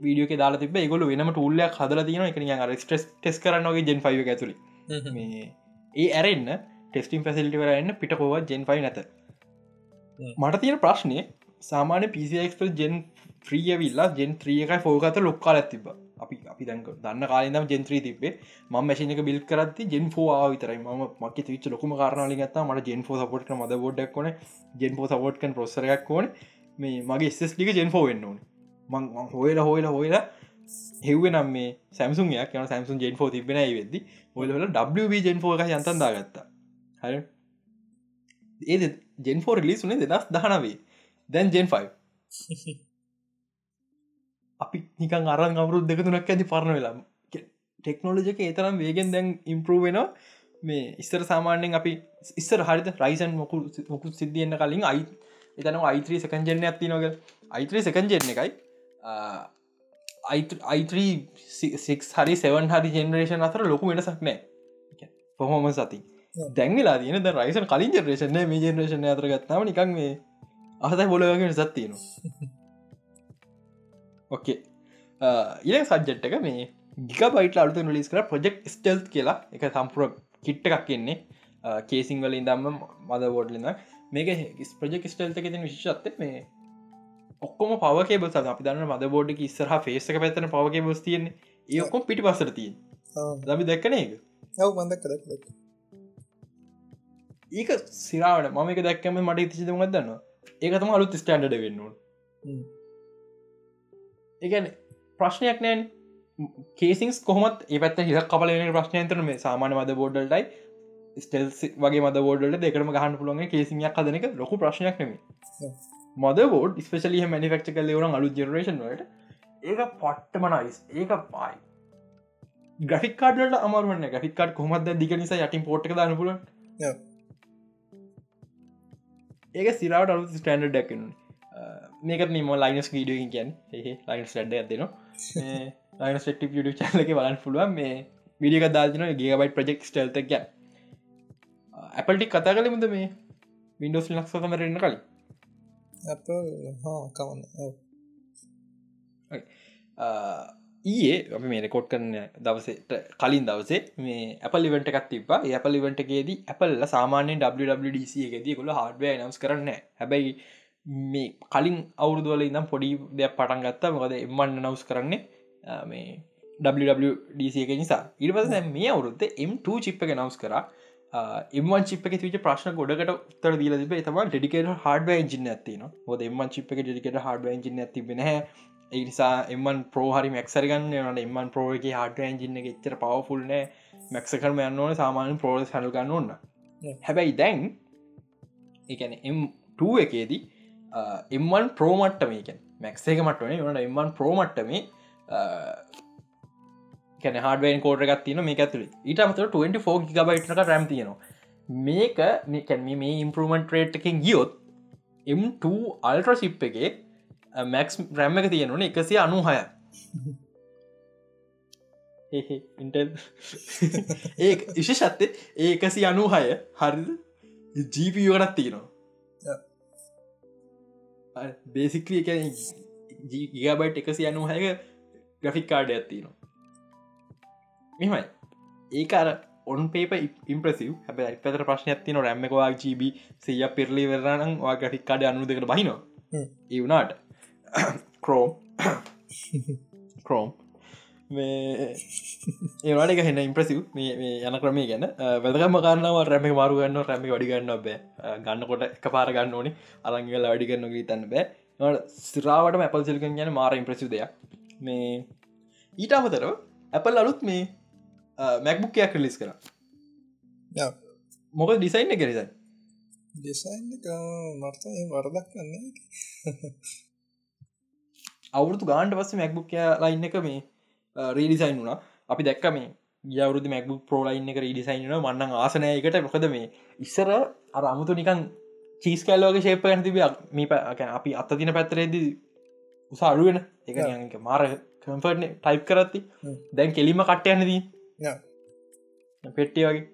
වීඩියෝ දාලා තිබ ගොල වෙනම ටල්ලයක් හදල තින එක ටෙස් කරන්නගේ ජෙන් ෆයි ඇතුළි මේ ඒ ඇරෙන්න්න ටෙස්ටිම් පැසිල්ටිවරන්න පිටකෝව ජෙන් ෆයි නැත. මට තියෙන ප්‍රශ්නය සාමාන්‍ය පිසික්ල් ජෙන් ්‍රිය විල්ලා ජෙන් ත්‍රිය එකයි ෆෝගත ලොක්කාල ඇතිබ අපි අපි දැක දන්න කාලනම් ජෙන්ත්‍රී තිබේ ම මශනක බිල් කරති ජෙන් ෝ විතරයි. ම මක් විච ලොකම කාරණලි ගත්ත මට ජෙන් ෝ සපොට් මද බොඩ්ඩක් කොන ජෙන් පෝ සපොට්කන් පොසරයක් ඕන. මේ මගේ ස්ස් ලික ජෙන් ෝ වෙන්න ඕන. මං හොයල හොයල හොයලා හෙව නම් මේ සැම්සුන්යක් යන සැම්සුන් ජෙන් ෝ තිබෙන වෙදදි. ඔොලල ජෙන් ෝ එක යන්තන්දා ගත්තා හර. ඒ ජෙන් ෝ රිලිස් වනේ දෙදස් දහනවේ. දැන් ජෙන් 5 අපි නිකන් අරන් අවුරුත් දෙක තුනක් ඇති පරණ වෙලා. ටෙක්නෝලජක ඒතරම් වේගෙන් දැන් ඉම්පරූ වෙන මේ ඉස්සර සාමාන්‍යෙන් අපි ඉස්සර හරිත රයිසන් මොකු මොකු සිද්ධියන්න කලින් අයි එතන අයිත්‍රී සකන්ජෙන්න්න ඇති නොක අයිත්‍රී සකන්ජෙන්න එකයි. අයිත්‍රීක් හරි සෙවන් හරි ජෙනරේෂන් අතර ලොකු වෙනසක් නෑ පොහොම සති දැන්වෙලා තියන ද රයිසන් කලින් ජෙනරේෂන මේ ජෙනරේෂන අතර ගත්තාව නිකන් මේ අහතයි බොලගෙන සත්තියනවා ඕකේ ඉල සජ්ජට් එක මේ ගිකබයිට අලුත ලිස් කර ප්‍රජෙක්් ස්ටෙල් කියලා. එක සම්පුර කිට්ට එකක් කියන්නේ කේසිං වලින් දම්ම මද බෝඩ්ලින්න මේක ප්‍රජෙක් ස්ටෙල්ත එකති විශෂත්ත මේ ඔක්කොම පවකේබ ස අපි දන්න මද බෝඩ් ඉස්සරහ ෆේසක පැතන පවගේ බස් තියන්නේ. ඒකොම් පිටි පසර තියෙන් දමි දැක්කන එක ඔව මන්දක් කර ඒක සිරාවට මම එක දැක්කම මට ඉතිසිදමත් දන්නවා ඒකතම අලුත් ස්ටන්ඩ වෙන්නවා ඒගැන ප්‍රශ්නයක් නෑන් කේසිංස් කොහොමත් ඒපත් හිද කපල ප්‍රශ්නයන්තර මේ සාමාන මද බෝඩල්ටයි ස්ටෙල් වගේ මද බෝඩල දෙකරම ගහන්න පුළොන්ගේ කේසියක් කදනක ලොකු ප්‍රශ්නයක් නෙම මද බෝඩ් ස්පේශලිය මනිෆක්ච කල වරන් අලු ජෙනරේෂන් වලට ඒක පට්ටම නයිස් ඒක පයි ග්‍රෆික් කාඩට අමරුවන්න ග්‍රික් කාඩ් කොමත් දිග නිසා යටින් පෝට් දාන්න පුල ඒක සිරාවට අලු ස්ටන්ඩ ඩැක්කනු මේකත් නිම ලයිනස් වීඩියෝ කියන් ඒ ලයින්ස් ඩ ඇදෙන ලයින ට ිය චලක බලන් පුළුවන්. මේ විඩියක දාතින ගේබයිට ප්‍රජෙක්් ටල්ත ගැ ඇපල්ටි කතා කලමුද මේ විඩෝස් ලක්ස තමරන්න කලින්? කවන්න ඊයේ අප මේ රෙකෝඩ් කරන දවසට කලින් දවසේ මේ ඇපල් ඉවට එකත් තිබා ඇපල් ඉවටගේදී ඇපල්ල සාමාන්‍යෙන් WWDC එකදී කොළ හඩුව නම්ස් කරන්න හැබැයි මේ කලින් අවුරුදුවල ඉදම් පොඩි දෙයක් පටන් ගත්තා. මොකද එමන්න නවස් කරන්නේ මේ WWDC එක නිසා. ඉරිපස මේ අවුරුද්ද M2 චිප් එක නවස් කර. එමන් චිප් එක විච ප්‍රශ්න ගොඩකට උත්තර දීල තිබ තම ඩිකට හඩ ජින ඇතින ොද එමන් චිප් එක ඩිකට හඩ ජින ඇතිබෙන ඒනිසා එමන් ප්‍රෝහරි මැක්සරගන්න නට එමන් ප්‍රෝ එක හඩ ජින එක එච්චර පවෆුල්නෑ මැක්සකරම යන්න ඕන සාමාන පෝස් හලගන්න ඕන්න හැබැයි දැන් එකන M2 එකේදී එම්වන් ප්‍රෝමට්ටමේකෙන් මැක්සේක මටවනේ වනට එම්වන් ප්‍රෝමට්ටමේ කැන හඩුවෙන් එකක් තින මේ ඇතුළි ඊට අමතර 24 ගබයිට්ක රැම් තියෙනවා. මේක මේකැන් මේ ඉම්පරමන්ට රේට් එකින් ගියොත් M2 අල්ට්‍ර සිප් එකේ මැක්ස් රැම්ම එක තියෙනවන එකසිය අනු හය ඉන්ටල් ඒ විශෂත්තේ ඒ එකසි අනු හය හරිද ජීපියෝටත් තියෙනවා බේසික්ලිය එක ගිගබයිට් එකසි අනු හැක ග්‍රෆික් කාඩ ඇත්තිනවා මෙමයි ඒක අර ඔන් පේප ඉම්ප්‍රසිව් හැබ පැතර ප්‍රශ්න ඇතින රැම්මකවා ජීබ සය පෙරලි වෙරනම් වා ග්‍රෆික් කාඩ අනු දෙකට බහිනවා. ඒ වනාට කරෝම් කරෝම් ඒවාට හෙන ඉම්ප්‍රසිව් මේ යන ක්‍රමේ ගැන. වැදකම කාරනාව රැම මාරු ගන්න රැමි වඩිගන්න බෑ. ගන්න කොට එක පාර ගන්න ඕනි අරංගල වැඩිගන්න තන්න බෑ සිරාවට මැපල් සිල්කන් ගැන මාර ඉම්ප්‍රසිව් දෙයක්. මේ ඊට අමතර ඇපල් අලුත් මේ මැක්බුක්කයක් ලිස් කර මොක ඩිසයින්න කෙරෙසයි ඩිසයින් මර්ත වරදක් කන්නේ අවුරුතු ගාන්ට පස්ස මැක්බුක්කයා ලයින්න එක මේ රීඩිසයින් වුණා. අපි දැක්ක මේ ගවරුදු මැක්බු ප්‍රෝලයින් එක රීඩිසයින් මන්න ආසනයකට මොකද මේ ඉස්සර අර අමුතු නිකන් චීස් කැල්ලෝගේ ශේප ගැන තිබ මේ අපි අත්ත තින පැත්තරේද උසා අඩුවෙන එක මාර කම්ෆර්ට් ටයිප් කරත්ති දැන් කෙලිම කට්ටයන්නදී පෙට්ටිය වගේ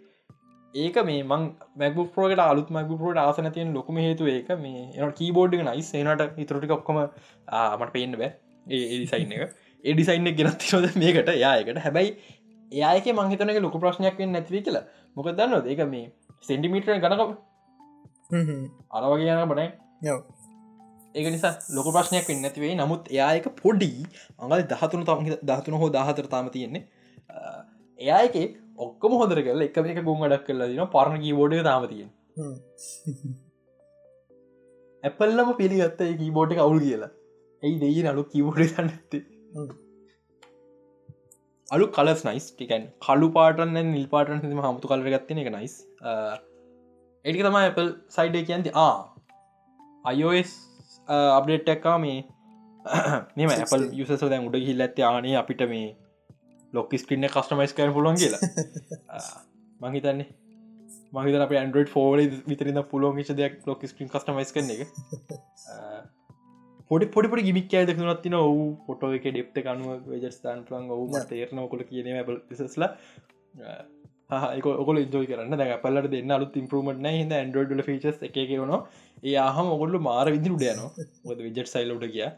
ඒක මේ මං මැගු පෝට අලුත් මැගු පෝට ආසන තියෙන් ලොකම හේතු ඒක. මේ එන කීබෝඩ් නයිස්. එනට ඉතුරටි ඔක්කොම මට පේන්න බෑ. ඒ ඩිසයින් එක. ඒ ඩිසයින්න ගෙනත් නොද මේකට යායකට හැබැයි ඒයක මංහිතනක ලොක ප්‍රශ්නයක් වෙන්න නැතිවී කියලා. මොක දන්න ඒක මේ සෙන්ටිමීටර ගනක අරවගේ යන බනයි ඒක නිසා ලොක ප්‍රශ්නයක් වෙන්න නැතිවේ නමුත් එයායක පොඩි අඟල් දහතුන තම දහතුන හෝ දාහතර තාම තියෙන්නේ. එයායක ඔක්කම හොදර කල එක එක ගුම් අඩක් කරලා දින පරණ කීබෝඩ තාම තියෙන් ඇපල්ලම පිළිගත්ත කීබෝඩ් අවුල් කියලා. ඇයි දෙයි අලු කිවෝඩ නැත්තේ. අලු කලස් නයිස් ටිකන් කලු පාටන නිල් පාටන ම හමුතු කලර ගත්තින එක නයිස් එඩි තම ඇපල් සයිඩ කියන්ති ආ. අයෝස් අප්ඩේට්ටක්කා මේ. මෙම ඇපල් යුසස දැන් උඩ හිල් ඇත්ත ආනේ අපිට මේ ලොක් ස්ක්‍රීන්න කස්ටමයිස් කරන පුලොන් කියලා. මහිතන්නේ මහිත අප ඇන්ඩරෝඩ් ෆෝල විතරන්න පුලොන් ෂ දෙයක් ලොක් ස්ක්‍රීන් කස්ටමයිස් කරන එක. පොඩි පොඩි ගිමික් ඇද නත්තින ඔහු පොටෝ එක ඩෙප්ත කනුව වජස්ථාන්ටලන් ඔහු තේරන කොල කියන සල ඔකොල ඉජෝයි කරන්න. දැ පල්ලට දෙන්න අලුත් ඉම්පරමට හිද ඇන්ඩරෝඩ් ෆිචස් එක වන ඒ ආහම ඔගොල්ල මාර විදි උඩයනවා ොද විජට සයිල්ලට කිය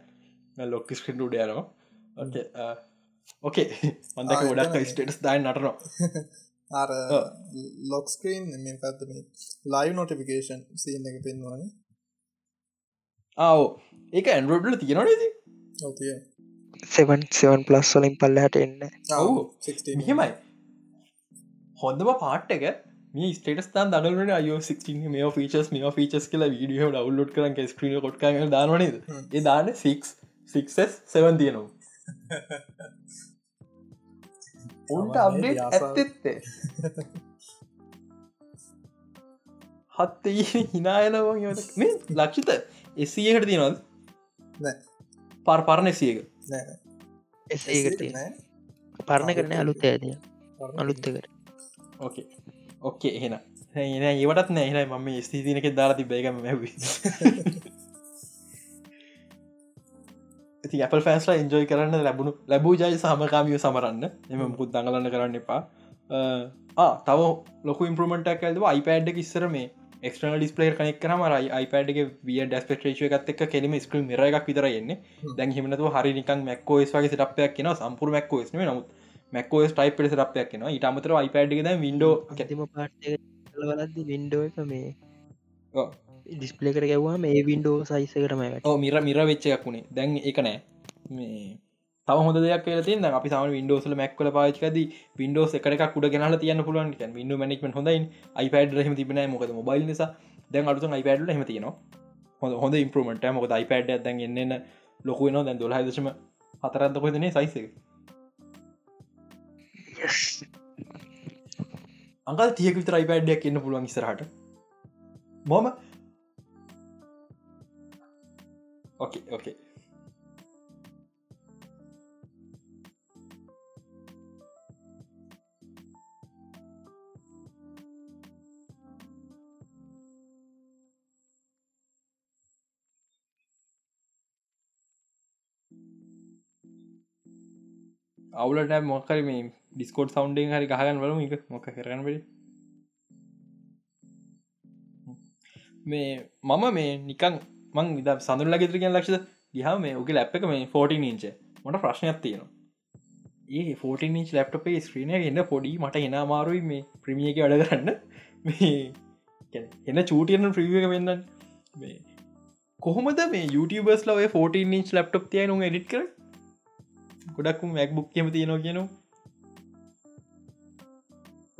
ලොක් ස්ක්‍රීන් උඩයනවා ඕකේ මන්දක ගොඩක් ස්ටේටස් දායි නටනවා. අර ලොක්ස්ක්‍රීන් මේකත්ත මේ ලයිව් නොටිෆිකේෂන් සීන් එක පෙන්වානේ ආව ඒක ඇන්ඩරෝඩ්ල තියෙනවානේද ඔතිය සෙවන් සෙවන් පලස් වලින් පල්ලහට එන්න. ඔවු. මෙහෙමයි. හොඳම පාට් එක මේ ස්ටේටස් තන් දනලට අයෝ 16 මේ ෆීචස් මේ ෆීචස් කියලා වීඩියෝ ඩවලෝඩ් කරන් ස්ක්‍රීන කොට් දානවනේද ඒ දාන 6 6 7 තියෙනවා උන්ට අප්ඩේට් ඇත්තෙත්තේ හත්තයි හිනායනවා මේ ලක්ෂිත එසකට තියෙනවද නෑ පර් පරණ එසියක එසේකට පරණ කරන අලුත් ඇතිය අලුත්තකට ඕකේ ඕකේ එහෙන ඒවටත් නෑහෙන මම ස්තිතිනක දාලා තිබේගම මැවි ඇති අපල් ෆෑස්ලා එන්ජෝයි කරන්න ලැබුණු ලැබූ ජයි සහමකාමිය සමරන්න. එම මුකුත් දඟලන්න කරන්න එපා. තව ලොක ඉම්පරමටක් ඇද iPad ඉස්සර මේ එක්ටන ඩිස්පලේ කනෙක් කරම රයි iPad විය ඩස්පේට්‍රේෂය එකත් එක් කෙලීම ස්ක්‍රීම් මිර එකක් විතරයන්නේ දැන් හිමනතු හරි නිකන් මැක්කෝස් වගේ සිටපයක් කියෙන සම්පුර මැක්කෝස් නමුත් මැක්කෝස් ටයිප් පෙ සිටපයක් කියෙන ඉට අමතර iPad ද විඩෝ ඇතිම පාටලවලද වින්ඩෝ එක මේ ඩිස්පලේ කර ගැවවා මේ වින්ඩෝ සයිස කරම ඕ මිර මිර වෙච්චයක් වුණේ දැන් එක නෑ. මේ තව හොඳ දෙයක් තින අපි සම වින්ඩෝසල මැක්කල පාචකද වින්ඩෝස් එක කුඩ ගෙනල තියන්න පුළුවන්. විඩ මනෙක්ම හොඳයි. iPad රහම තිබන මොකද මොබයිල් නිසා. දැන් අඩුතු iPad හම තියනවා. හොඳ හොඳ ඉම්පරමට මොක iPad දැන් එන්න ලොකුවන දැන් දොල දශම හතරත්ද කොදනේ සයිස අංකල් තියක විතර iPadයක් එන්න පුළුවන් ඉසරහට මොම ඕකේ ඕකේ අවුලට මොක්කර මේ ඩිස්කෝට් සෞන්්ඩෙන් හරි ගහගන්න වලම එක මොක කරන බඩි මේ මම මේ නිකන් මං විද සඳර ලගෙතර කිය ලක්ෂද ගහ මේ ඔගේ ලැප් එක මේ 14 ඉංච මට ප්‍රශ්නයක් තියෙනවා. ඒ 14 ඉංච් ලැප්ටපේ ස්ක්‍රීනය එන්න පොඩි මට එන මාරුයි මේ ප්‍රමිය එක වැඩ කරන්න. මේ එන්න චූටියන ප්‍රවිය එක වෙන්න මේ කොහොමද මේ YouTubeබස් ලවේ 14 ඉංච් ලප්ටප් තියනු එඩිට කර ගොඩක්ම මැක්බුක් කියම තියෙනවා කියනු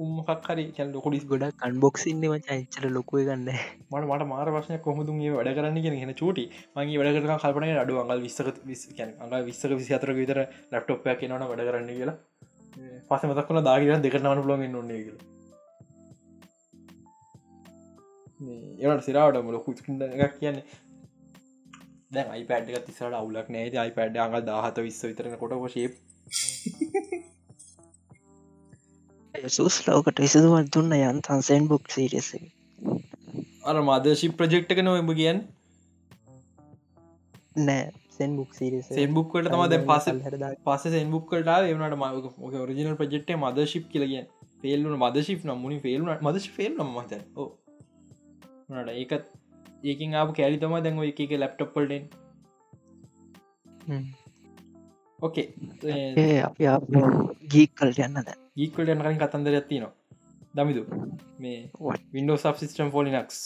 උම්මක් හරි කැල් ලොකොඩිස් ගොඩක් අන්බොක්සින්න මචා එච්චර ලොකුව ගන්න මට මට මාර වශය කොහොදුන් වැඩ කරන්න කියෙන හෙන චුටි. මගේ වැඩ කර කල්පන අඩු අඟල් විස්සක විස් අඟ විස්සක විසි අතර විතර ලප්ටොප්යක් නවන වැඩ කරන්න කියලා. පස මතක්වන දාගර දෙකරනවන ලොග නොන්නේ ඒවට සිරාවට ලොකු එකක් කියන්නේ. දැන් අයිපඩ් එක තිසට අවුලක් නෑද අයිපඩ් අඟ දාහත විස්ස විතරන කොට ශේ සුස් ලෝකට විසදුවත් දුන්න යන් තන්සෙන් බුක් සිරිස අර මදශි ප්‍රජෙක්්ක නොවබ කියන් නෑ සෙන් බුක් සිරිස සෙන්බුක්කට තම දැ පස පස සෙන්බුක්කට එවනට මක ඔරිජිනල් ප්‍රජෙක්්ේ මදශිප් කියලගිය ෆෙල්ලුන මද ශිප් නම් මුණනි ෆෙල්ුන මද ෆෙල් නම මත නට ඒකත් ඒකින් ආපු කෑලි තම දැන්ව එක ලැප්ටප්පල්ටෙන් ඕකේ අපි ගීක් කල්ට යන්න දැ ගීකට යන කලින් කතන්දර ඇත්තිනවා දමිදු මේ විඩෝ සබ් සිිස්ටම් ෆෝලිනක්ස්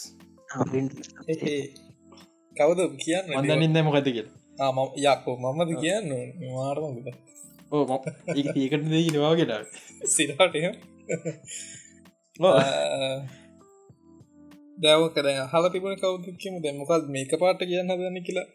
කවද කියන්න අඳනින්ද මොකද කිය යක්කෝ මමද කියන්න? මාරමද ඕ ඒකට දී නවාගෙට සිරට දැවක හල තිබන කවදක්කම දැ මොකල් මේක පාට කියන්න දන්න කියලා?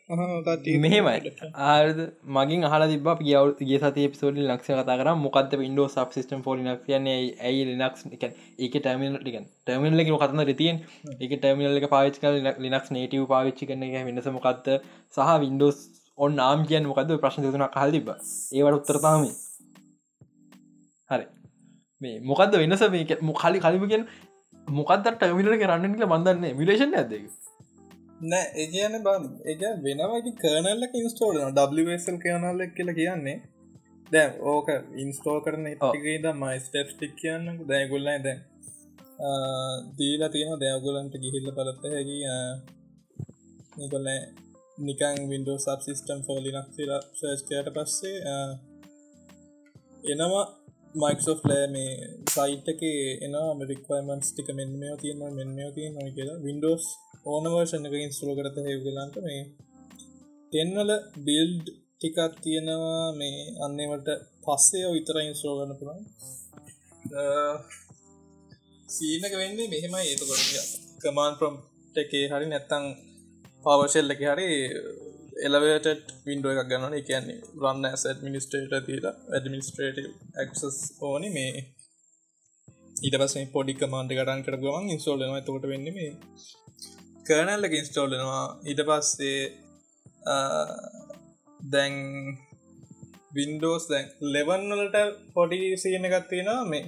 මෙහෙමයි. ආරද මගින් හල තිබ ගියවගේ සති පිසෝඩි ලක්ෂ කතා කර. මොකද විඩෝ සබ් සිස්ටම් ෆෝලි කියන්නේ? ඇයි ලිනක්ස් එක ඒක ටමිල් ටික ටමිල් එක කතන්න රතියෙන් එක ටමිල් එක පාවිච් කල ලිනක්ස් නේටව පාවිච්චි කරන එක. වෙනස මොකක්ද සහ වින්ඩෝස් ඔන්න නාම් කියන්න මොකද ප්‍රශ්න තුන කල් තිබ ඒවට උත්තරතාම හරි. මේ මොකක්ද වෙනස? මේ මොකලි කලිපගෙන් මොකක්ද ටමිලට කරන්න කියල බඳන්න මිලේෂන් ඇදක නෑ ඒ කියන බන් එක වෙනවයි කරනල්ලක ඉන්ස්ටෝල් ඩල් කනල්ල කියල කියන්නේ. දැ ඕක ඉන්ස්ටෝ කරන ද මයි ස්ටප් ටික් කියන්න. දැයගුල්ලයි දැන් දීලා තියෙන දෙයගුලන්ට ගිහිල්ල පලත්ත හැකි නිකොල්ල නිකං විඩෝ සබ් සිිස්ටම් ෆෝලිනක් සර්ස්කයට පස්සේ එනවා මයික්සෝ් ලෑ මේ සයිට් එක එනවා. මරික්වයිමන්ස් ටික මෙන්මෝ තියෙන මෙන්මෝ තිය නොයි කියලා. වින්ඩෝස් ඕනවර්ෂණ එක ඉන්ස්ටලෝ කරත හෙවගලන්ට මේ තෙන්වල බිල්ඩ් ටිකත් තියෙනවා. මේ අන්නේවට පස්සේ විතර ඉන්ස්ටෝ කරන පුළන් සීනක වෙන්නේ මෙහෙමයි. ඒතකොට කමාන් ප්‍රම් එකේ හරි නැත්තං පවශෙල්ල එක හරි එලවේට වින්ඩුව එකක් ගන්න කියන්නේ රන්න ඇස් ඇඩමිනිස්ට්‍රේට දීල ඇඩමිනිස්ට්‍රේටව ඇක්සස් ඕන මේ ඊට පස පොඩි කමාන්ට කරන් කර ගමන් ඉස්ෝලන තකොට වෙන්න මේ කරනල්ලක ඉස්ටෝල්ලනවා ඊට පස්සේ දැන් වින්ඩෝස් දැන් ලෙවන්නලට පොඩි සියන එකත්තියෙනවා මේ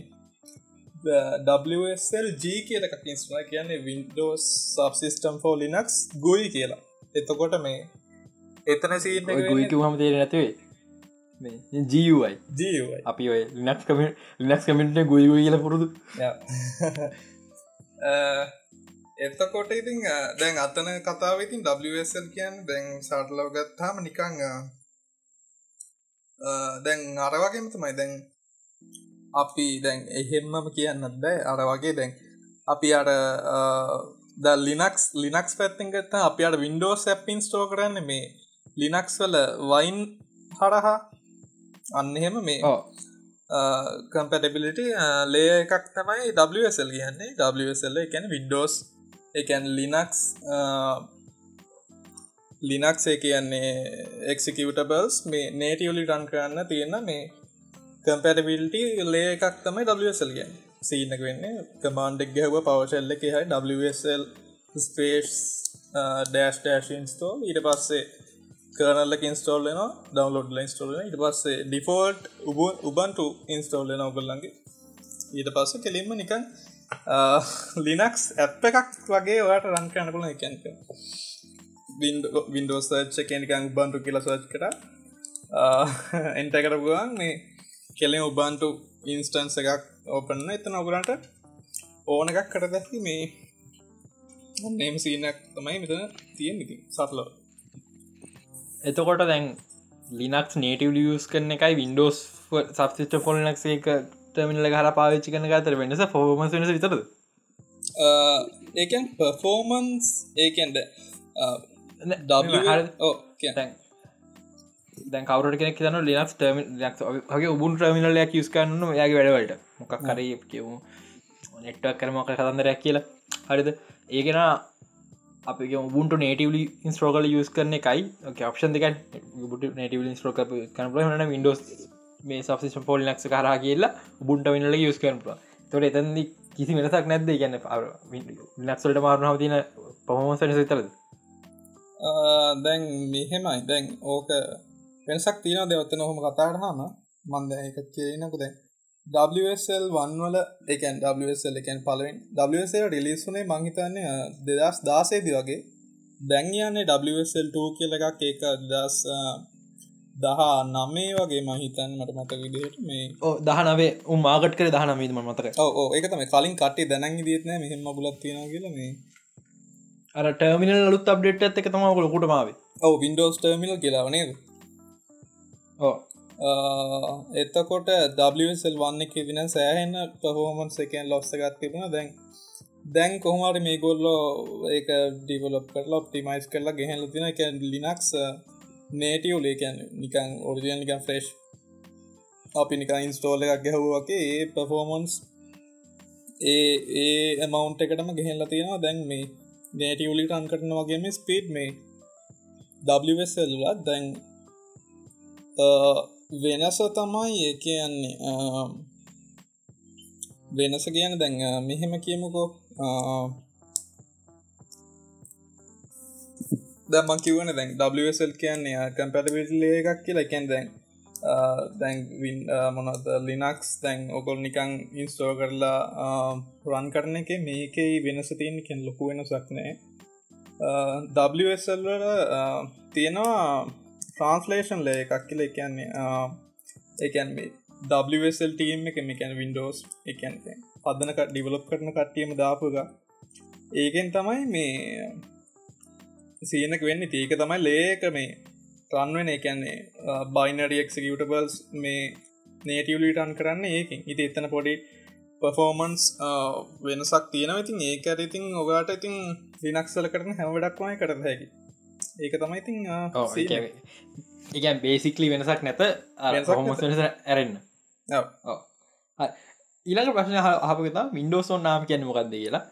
WSL G කියලක ඉස්ම කියන්නේ Windows subsystem for Linux GUI කියලා. එතකොට මේ එතන සීන ගුයිතු හම තේර නැතුවේ. ජයි ජීවයි අපි ඔය ලිනක්ස් කම ලිනක්ස් කමෙන්ට ගුයි කියල පුරුදු. එතකොට ඉතින් දැන් අතන කතාව ඉතින් WSL කියන්න දැන් සාටලව ගත්තාම නිකං දැන් අරවගේම තමයි දැන් අපි දැන් එහෙම්මම කියන්නත් බෑ. අර වගේ දැන් අපි අට ද ලිනක්ස් ලිනක්ස් පැත්තිෙන් ගත්ත අපි අට වින්ඩෝ සැප්පින් ස්ටෝ කරන්න මේ ලිනක්ස් වල වයින් හරහා අන්න එහෙම මේ කම්පැටබිලිට ලේ එකක් තමයි WSL කියන්නේ. WSL එකැන විඩෝස් එකැන් ලිනක්ස් ලිනක්ස් ඒ කියන්නේ එක්සිකටබල්ස් මේ නේටියලි රන් කරන්න තියෙන මේ කම්පැටබිලිට ලේ එකක් තමයි WSL ගැන් සීනක වෙන්නේ කමාන්ඩෙක් ගැහව පවශල්ල එක හයි WSL ස්පේස් ඩෑස් ඩෑශන්ස්තෝ ඊට පස්සේ කරනල්ලක ඉන්ස්ටෝල් වෙන ඩවන්ලෝඩ් ඉන්ස්ටෝල් ඉට පස්සේ ඩිෆෝල්ට් උබ උබන්ටු ඉන්ස්ටෝල් වෙන ඔගල්ලන්ගේ ඊට පස්ස කෙලින්ම නිකන් ලිනක්ස් ඇප් එකක් වගේ ඔයාට රන් කරන්න පුල එකැක වින්ඩෝ සර්ච් එකනිකං බන්ටු කියල සර්ච් කර. එන්ට කරපුුවන් මේ කෙලෙ උබන්ටු ඉන්ස්ටන්ස එකක් ඕපන්න එතන ඔගරන්ට ඕන එකක් කර දැැති මේ නේම සීනක් තමයි මෙතන තියෙන් ඉති සටලෝ එතකොට දැන් ලිනක්ස් නේටව ියස් කරන එකයි වින්ඩෝස් සබ්සිට ෆොල්නක් එක ටමිනල හර පාවිච්චි කන අතර වෙනස ෆෝමස් වෙනස විතරද? ඒකන් පෆෝමන්ස් ඒකන්ද දැන් කවර කෙනෙක් තන ලිනක්ස් ටම ගේ උබුන් ටමිනලයක් යස් කන්න යාගේ වැඩවලට. මොකක් කර කියවු නෙට්වක් කරමක කතන්දරයක් කියලා. හරිද? ඒගෙන අපි බුන්ට නේටවලි ඉස්ට්‍රෝකල යස් කරන එකයි. ඔප්ෂන් දෙක බුට නටව ස්ට්‍රෝක කනපල හන විඩෝස් මේ සබසිට පොල් නක්ස කරා කියලා බුන්ට විනල යස් කරනපුල තොට එතන්දි කිසි වෙනසක් නැද්ද? ගැන්න නක්සල්ට මාරුණාව තින පහමසන සිතරද දැන් මෙහෙමයි. දැන් ඕක වෙනසක් තියෙන දෙවත්තන හොම කතාට හම මන්ද එක කියනකු දැන් WSL වන්වල එකන් WSL එකන් පලවෙන් WSL රිලිස්සුනේ මංහිතන්නේ දෙදස් දාසේදි වගේ. දැන්යන්නේ WSL2 කියල එකක් ඒක දස් දහ නමේ වගේ මහිතන් මට මතක විදිහට මේ දහනවේ. උමාගට කර දහනමීම මතක ඕ ඒකතම කලින් කටේ දැනන් දිත්න මෙහෙම බුලත් තියෙන කියල මේ. අර ටර්මිනල් ලුත් අප්ඩේට් ඇත එක තම ලොකුට මාවේ ඔව වින්ඩෝස් ටර්මිල් කියලාවනේද ඕ එතකොට WSල් වන්න කිදින සෑහෙන්න පහෝමන් සකෙන් ලොස්ස ගත් තිබුණ. දැන් දැන් කොහමට මේ ගොල්ලෝ ඒක ඩිවලොප් කරලා ඔප්ටිමයිස් කරලා ගෙහල තින එක ලිනක්ස් නේටියෝ ලේකැන් නිකං ඔරිජියන් නිකන් ෆ්‍රෙස්් අපි නික ඉන්ස්ටෝල එකක් ගැහුවගේ ඒ පෆෝමන්ස් ඒ ඒ ඇමවුන්ට එකටම ගෙහෙල්ලා තියෙනවා. දැන් මේ නේටියුලි රන් කරන වගේම ස්පීඩ් මේ WSල්ලත් දැන් වෙනස තමයි ඒ කියන්නේ වෙනස කියන දැන් මෙහෙම කියමුකෝ දම කිවන දැන් WSල් කියන්නේ කම්පැටබිටලේ එකක් කියලා. එකැන් දැන් දැන් මොනද ලිනක්ස් දැන් ඔකොල් නිකං ඉන්ස්ටෝ කරලා රන් කරන එක මේකයි වෙනස තියන් කෙන් ලොකු වෙනසක් නෑ WSල්වල තියෙනවා ට්‍රන්ස්ලේෂන් ලේ එකක් කියල එකන්නේ එකන් මේ WSL ටීම් එක මේකැන වින්ඩෝස් එකන් පදනක ඩිවලොප් කරන කට්ටියම දාපුග ඒකෙන් තමයි මේ සීනක වෙන්න. ඒක තමයි ලේක මේ රන්වෙන එකන්නේ බයිනඩියක්සිකටබල්ස් මේ නේටවලිටන් කරන්න ඒකින්. ඉති එතන පොඩි පෆෝමන්ස් වෙනසක් තියෙන ඉතින් ඒක ඉතින් ඔගාට ඉතින් ලිනක්සල කරන හැමඩක්මයි කර හැකි ඒක තමයි ඉතින් ඒකන් බේසිකලි වෙනසක් නැත. හොමස් වෙනස ඇරෙන්න්න ඊළඟ ප්‍රශ්න හපකතා වින්ඩෝසෝන් නාම කියන්න මොකක්ද කියලා.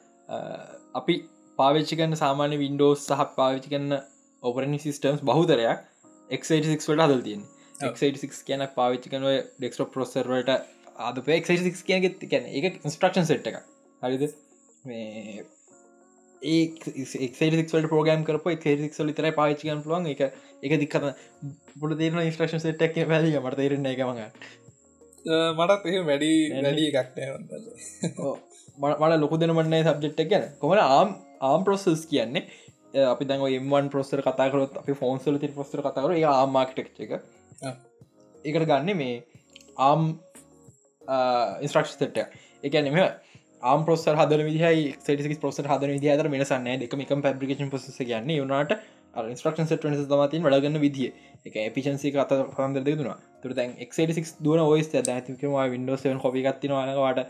අපි පාවිච්චි කන්න සාමාන්‍ය වින්ඩෝස් සහ පාවිච්චි කන්න ඔපරනි සිස්ටම්ස් බහුතරයක් එක්ට හදල් තියෙන් එක් කියන පාවිච්චි කනුව ඩෙක්ස්ටෝ පොසර්වට අද පෙක් කියන ගැන එක ඉන්ස්ට්‍රක්ෂන් සෙට් එක හරිද? මේ ඒක්ට පෝගම් කරප එක්ල තර පාච්චිකන් පුලුවන් එක එක දික්කත පුල තේරන ඉස්ට්‍රක්ෂන් සෙට්ක් වැලිය මට තේරෙන එක මඟ මටත් එහ වැඩි වැඩි එකක්නෑ මට. ලොකු දෙනමන්නේ සබ්ජෙට් ගැන. කොමට ආම් ආම් ප්‍රොසස් කියන්නේ? අපි දැන් එම්වන් ප්‍රොස්සර කතාකරොත් අපි ෆෝන්සල ති පොස්තර කතාකර ආමාක්ටෙක් එක. එකට ගන්න මේ ආම් ඉස්ට්‍රක්ෂ සෙට්ට එක. නෙම ආම් පොස්සර හදර විදිහයි සටික පොසට හදර විදිහතර වෙනසන්න දෙක එක පැබ්‍රිකේෂන් පොස ගන්න යුනාට ඉස්ට්‍රක්ෂන් සට තමතින් වඩගන්න විදිිය. එක එපිචන්සි කත පන්දර දෙදුනා තුර දැන් එක් දුවන ඔයිස් දැතිකවා විඩෝ සවන් කොපි ගත්තිනවාට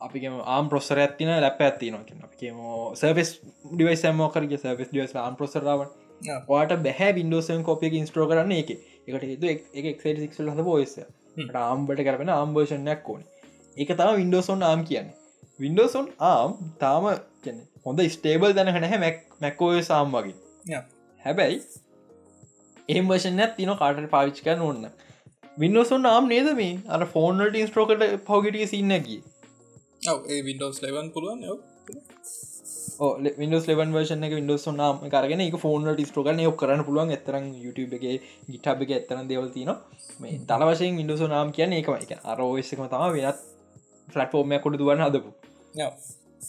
අපිම ආම් ප්‍රොස්සර ඇතින ලැප ඇති නොක අපිම සර්ස් ඩිවයි සමෝකරගේ සර්ස් ඩියස් ආම් ප්‍රොසරාවන් වාට බැහැ වින්ඩෝසන් කොපිය ඉන්ස්ට්‍රෝ කරන්න එක. එකට එක්ල හද පොයිස ආම්බට කරන ආම්බර්ෂණයක් ඕන එක තම වින්ඩෝසොන් ආම් කියන්න. වින්ඩෝසොන් ආම් තාම හොඳ ස්ටේබල් දැනහන හැ මැක්කෝය සාම් වගේ. හැබැයි ඒම්වර්ෂණ තින කාට පාවිච්චි කරන්න ඔන්න වින්ඩෝසොන් ආම් නේද මේ අර ෆෝනට ඉන්ස්ට්‍රෝකට පවගටිය සින්නකි ඒ විඩෝස් ලවන් පුළුවන් විඩස් ලවන් වර්ෂන එක විඩස් නාම කරගෙන එක ෆෝන ටිස්ටෝකන යොක් කරන්න පුළුවන්. එතරම් YouTube එක ගිටබ් එක එතරන දෙවල්තින මේ තල වශයෙන් විඩස නාම් කියන එක එක අරෝස්සකම තම වෙනත් ෆලට්ෆෝර්මයක් කොට දුවන්න හදපු.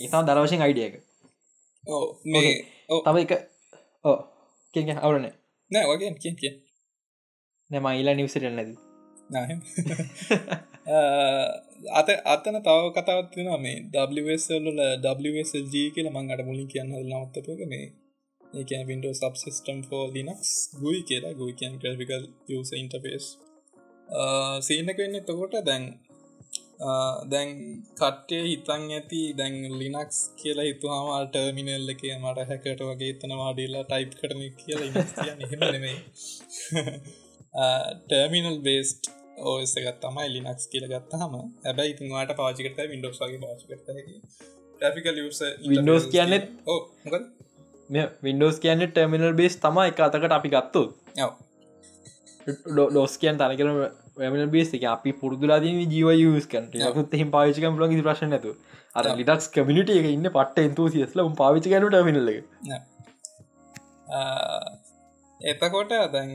ඒතා දරවශයෙන් අයිඩිය එක. මේ තව එක ඕ කිය අවුරන නෑ වගේ කිය නැම ඊලා නිවසට නැද? අත අතන තව කතාවත්වෙන මේ WSල්ල WSLG කියල මං අට මුලින් කියන්න නවත්තපක මේ ඒක විඩෝ සබ්සිස්ටම් ෝ ලිනක්ස් ගුයි කියලා. ගුයි කියන් ග්‍රෆිකල් යස ඉන්ටපේස් සීනක වෙන්න තකොට දැන් දැන් කට්ටේ හිතන් ඇති දැන් ලිනක්ස් කියලා හිතුහම ටර්මිනල් එක මට හැකට වගේ තන වාඩිල්ලා ටයිප් කරන කියලා නෙමේ ටර්මිනල් බේස්ට් ඕස එකත් තමයි ලිනක්ස් කියල ගත්තහම හැබැයි ඉතින්වාට පාචිකට විඩෝස් වගේ පාච කරත. ්‍රිකල් විඩෝස් කියන්නෙත් ඕ වින්ඩෝස් කියන්න ටර්මිනල් බේස් තම එක අතකට අපි ගත්තු ඩෝස් කියන් තනකර වැමන බේස් එක අපි පුරදුලාදී ජීව යස් කට ත් පාවිචිකම් ලොග ප්‍රශන ඇතු අර ලිටක්ස් කමිනිට එක ඉන්න පට්ට එන්තු සිස්ල පාවිචි කනු ටමිනල එතකොට දැන්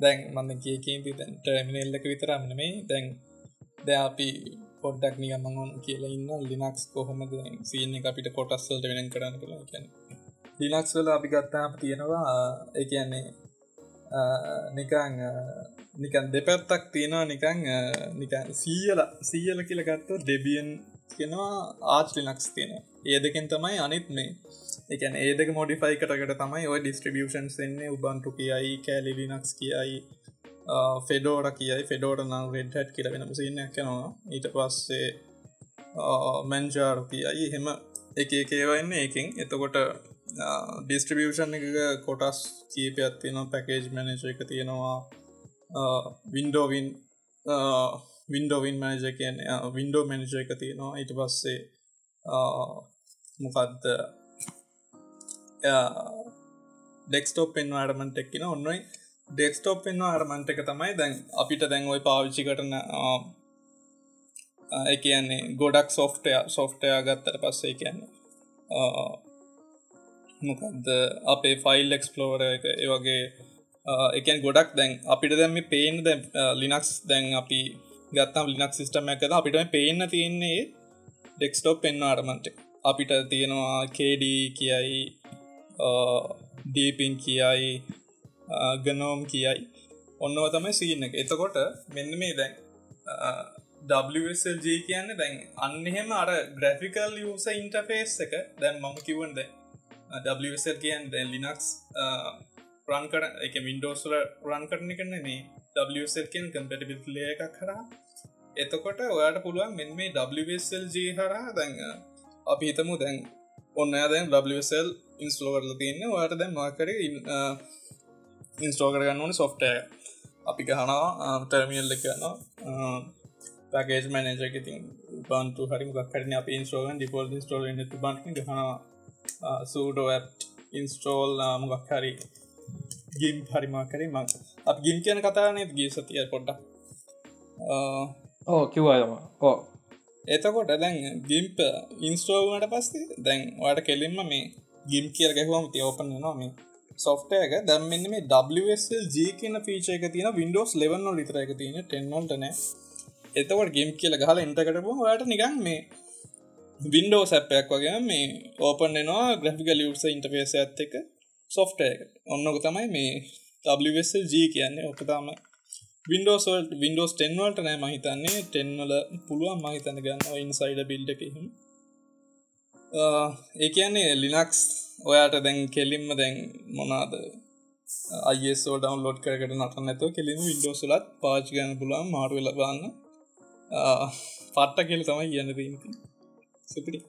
දැන් මන්න කියකේති දැන් ටර්මිනල්ලක විතරම්න මේ දැන් ද අපි පොඩ්ඩක් නිගමගන් කියලා ඉන්න ලිනක්ස් කොහොමද සීන අපිට කොටස්සල්ට වෙන කරන්න කළ කියන්න. ලිනක්ස් වල අපි ගත්තාම තියෙනවා ඒ කියන්නේ නිකං නිකන් දෙපැත්තක් තියෙනවා නිකං නිකන් සීයල සීයල කියල ගත්තු ඩෙබියන් කෙනවා ආච් ලිනක්ස් තියෙන ඒ දෙකෙන් තමයි අනිත් මේ එකන ඒදක මොඩිෆයි කරකට තමයි ඔය ඩිස්ට්‍රිබියෂන්ස් එන්නේ. උබන්ටු කියයි කෑලි ලිනක්ස් කියයි ෆෙඩෝර කියයි. ෆෙඩෝට නම් රෙඩ්හට් කියල වෙන සින්න කනවා ඊට පස්සේ මැන්ජාර් කියයි. හෙම එක එකේවන්න එකින් එතකොට ඩිස්ට්‍රිබියෂන් එක කොටස් කීපයක් තියෙනවා. පැකේජ් මැනජ එක තියෙනවා. වින්ඩෝවින් වින්ඩෝවින් මැනජ කියන වින්ඩෝ මැනජ එක තියෙනවා. ඊට පස්සේ මොකක්ද ඩෙක්ස්ටෝප් පෙන් අඩමන්ට එක්කින ඔන්නයි ඩෙක්ස්ටෝප් පෙන්වා අරමන්ට එක තමයි දැන් අපිට දැන් ඔයි පාවිච්චි කරන uh, uh, එකන්නේ ගොඩක් සොෆ්ටය සොෆ්ටය ගත්තට පස්සේ කියන්නේ uh, මොකක්ද අපේ ෆයිල් එක්ස්පලෝර එක ඒවගේ එකන් ගොඩක් දැන් අපිට දැම පේන දැ ලිනක්ස් දැන් අපි ගත්තම් ලිනක් සිිටම එකද අපිට පේන්න තියෙන්නේ ඩෙක්ස්ටෝප් පෙන්න්න අරමන්ට අපිට තියෙනවා කේඩ කියයි ඩීපින් කියයි ගනෝම් කියයි. ඔන්නව තමයි සීන එක. එතකොට මෙන්න මේ දැන් WSLG කියන්න දැන් අන්නහෙම අර ග්‍රෆිකල් යස ඉන්ටෆේස් එක. දැන් මම කිවන්ද WSL කියන් දැන් ලිනක්ස් රන් කර එක වින්ඩෝස්ල රන් කරන කරන මේ WSL කියෙන් කම්පටිබිලය එකක් කරා එතකොට ඔයාට පුළුවන් මෙන් මේ WSLG හරා දැන් අපි හිතමු දැන් ඔන්න දැන් WSL ඉන්ස්ලෝවරල තියන්න. ඔයාට දැන් මාකර ඉන්ස්ටෝ කරගන්න ඕන සොෆ්ටය අපි ගහනවා ටර්මියල් එකන්න පැකේජ් මනජක ති බන්තු හරි ගක්කරන අප ඉන්ස්ටෝගන් ඩිපෝල් ස්ටෝල් තු බන්ට ගහනවා. සූඩෝ ඇප් ඉන්ස්ටෝල් මොගක් හරි ගිම් හරිමාකරේ මං. අප ගිම් කියන කතානේ ගී සතිය පොඩ්ඩ ඕ කිවවාම ඕ එතකොට දැන් ගිම්ප ඉන්ස්ටෝවනට පස්සේ දැන් වාට කෙලින්ම මේ ගිම් කියර ගැහවම ති ඕපන් නවා මේ සොෆ්ටයක දැම්මන්න මේ WSLG කියන ෆීච එක තියෙන වින්ඩෝස් ලෙවන්න ලිතර එක තියෙන ටෙන්නොල්ටන එතවට ගේම් කියල ගහල එන්ටකටපු ට නිගන් මේ වින්ඩෝ සැපයක් වගේ මේ ඕපන් එනවා ග්‍රෆිකල් ලියස ඉන්ටපේස ඇත් එක සොෆ්ටය එක ඔන්නක තමයි මේ WSLG කියන්නේ. ඔකතාම වින්ඩෝස්වල්ට වින්ඩෝස් ටෙන්වල්ට නෑ මහිතන්නේ ටෙන්වල පුළුවන් මහිතන්න ගන්න ඉන්සයිඩ බිල්ඩ එකහිම ඒ කියන්නේ ලිනක්ස් ඔයාට දැන් කෙලින්ම දැන් මොනාද අයසෝ ඩවන්ලෝඩ් කරකට නට නැතුව කෙලිම විඩෝසලත් පාච් ගන්න පුළන් මාරුවෙල බන්න පට්ට කෙල තමයි කියන්න දීති සුපිටි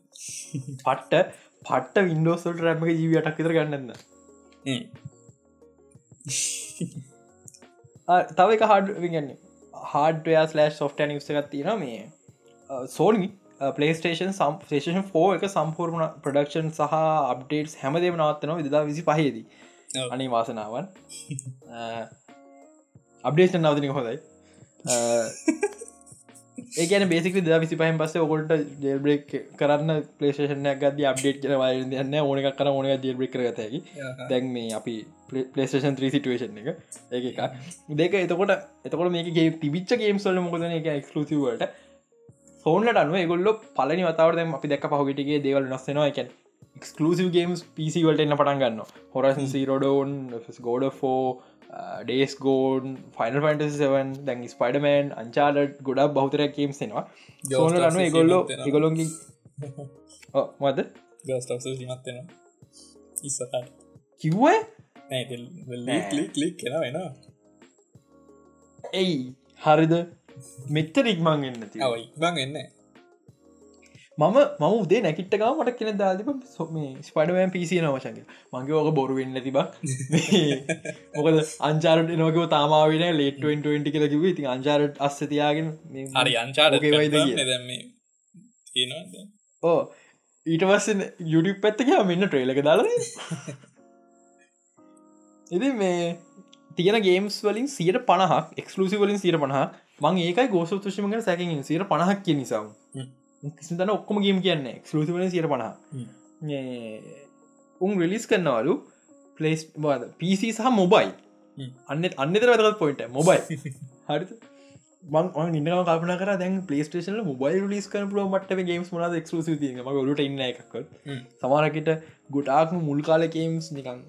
පට්ට පට්ට වින්ඩෝසල්ට රැම්ම ජීවියටක් විතර ගන්නන්න තව එක හඩ ගන්නේ හාඩයා ස්ලස් සොෆ්ටන් යුසකත් තියෙන මේ සෝනි පලේස්ටේෂන් සම්ේෂන් එක සම්පූර්ණ ප්‍රඩක්ෂන් සහ අප්ඩේටස් හැමදේම නවත්තනවා විදා විසි පහේදී අනේ වාසනාවන්. අප්ඩේෂන් නවතිනක හොදයි ඒකන බේසික ද විසි පහන් පස්ස ඔකොට ජෙල්බ්‍රෙක් කරන්න පලේෂන ගද අප්ඩේට් කරවා යන්න ඕනක කර ඕනක ජෙල්බ්‍රෙක් කරගතැකි දැන් මේ අපි පලේෂන් 3 සිටුවේෂන් එක. ඒ එකක්. දෙක එතකොට එතකොට මේක ගේ තිබිච්ච ගේම්ස්වල මොකදන එක එක්ස්කලසිවට සෝනට අනුව ගොල්ල පලනි වතාවට අපි දැක් පහගටිගේ දේවල් නොස්සෙනවා එකැන් එක්ස්කලසිව ගේම්ස් පිසි වලට එන්න පටන් ගන්න හොරසන් සිරෝඩෝන් ගෝඩ ෆෝ ඩේස් ගෝඩන් ෆයිනල් ෆන්ටසවන් දැන් ස්පයිඩමෑන් අංචාලට ගොඩක් බෞතරයක් කේම්සෙනවා සෝන අනුව ගොල්ලො ගොලොන්ගි මද ගස්ටන ඉස්සට කිව්ව කලික් කෙන වෙන එයි හරිද මෙත්තර ඉක්මං එන්න බං එන්න මම මම උදේ නැකිට්ටකා මට කෙන දාතිප සොම ස්පඩමෑන් පිසිය නවශක මගේ ඕක බොරු වෙන්න තිබක් මොකද අංචාරට නොකව තාමාවෙන ලේට්ට කියල කිව ඉතින් අංචාරට අස්සතියාගෙන හරි අංචාර වයිද ඕ ඊට පස්ස යුඩි පැත්තක මෙන්න ට්‍රේලක දාල ඉති මේ තියෙන ගේම්ස් වලින් සියට පණහක් එක්ස්ලුසි වලින් සියට පණහක්. මං ඒකයි ගෝස තුෂිමක සැකින් සියට පණහක් කිය නිසාම් කිසිතන ඔක්කොම ගේම් කියන්න එක්ස්ලුසි වලින් සියට පණහ උන් රිලිස් කරන්නවලු පලේස් පිසි සහ මොබයි අන්න අන්නතර වැදගත් පොයින්ට මොබයි හරි මං ඉන්න කල්පන කර දැන් පලේස්ටේෂන මොබයිල් ලිස් කන පුල මට ගේම්ස් මන එක්ලස ති ම ලට ඉන්න එකක් සමාරකට ගොටාක්ම මුල් කාල ගේම්ස් නිකං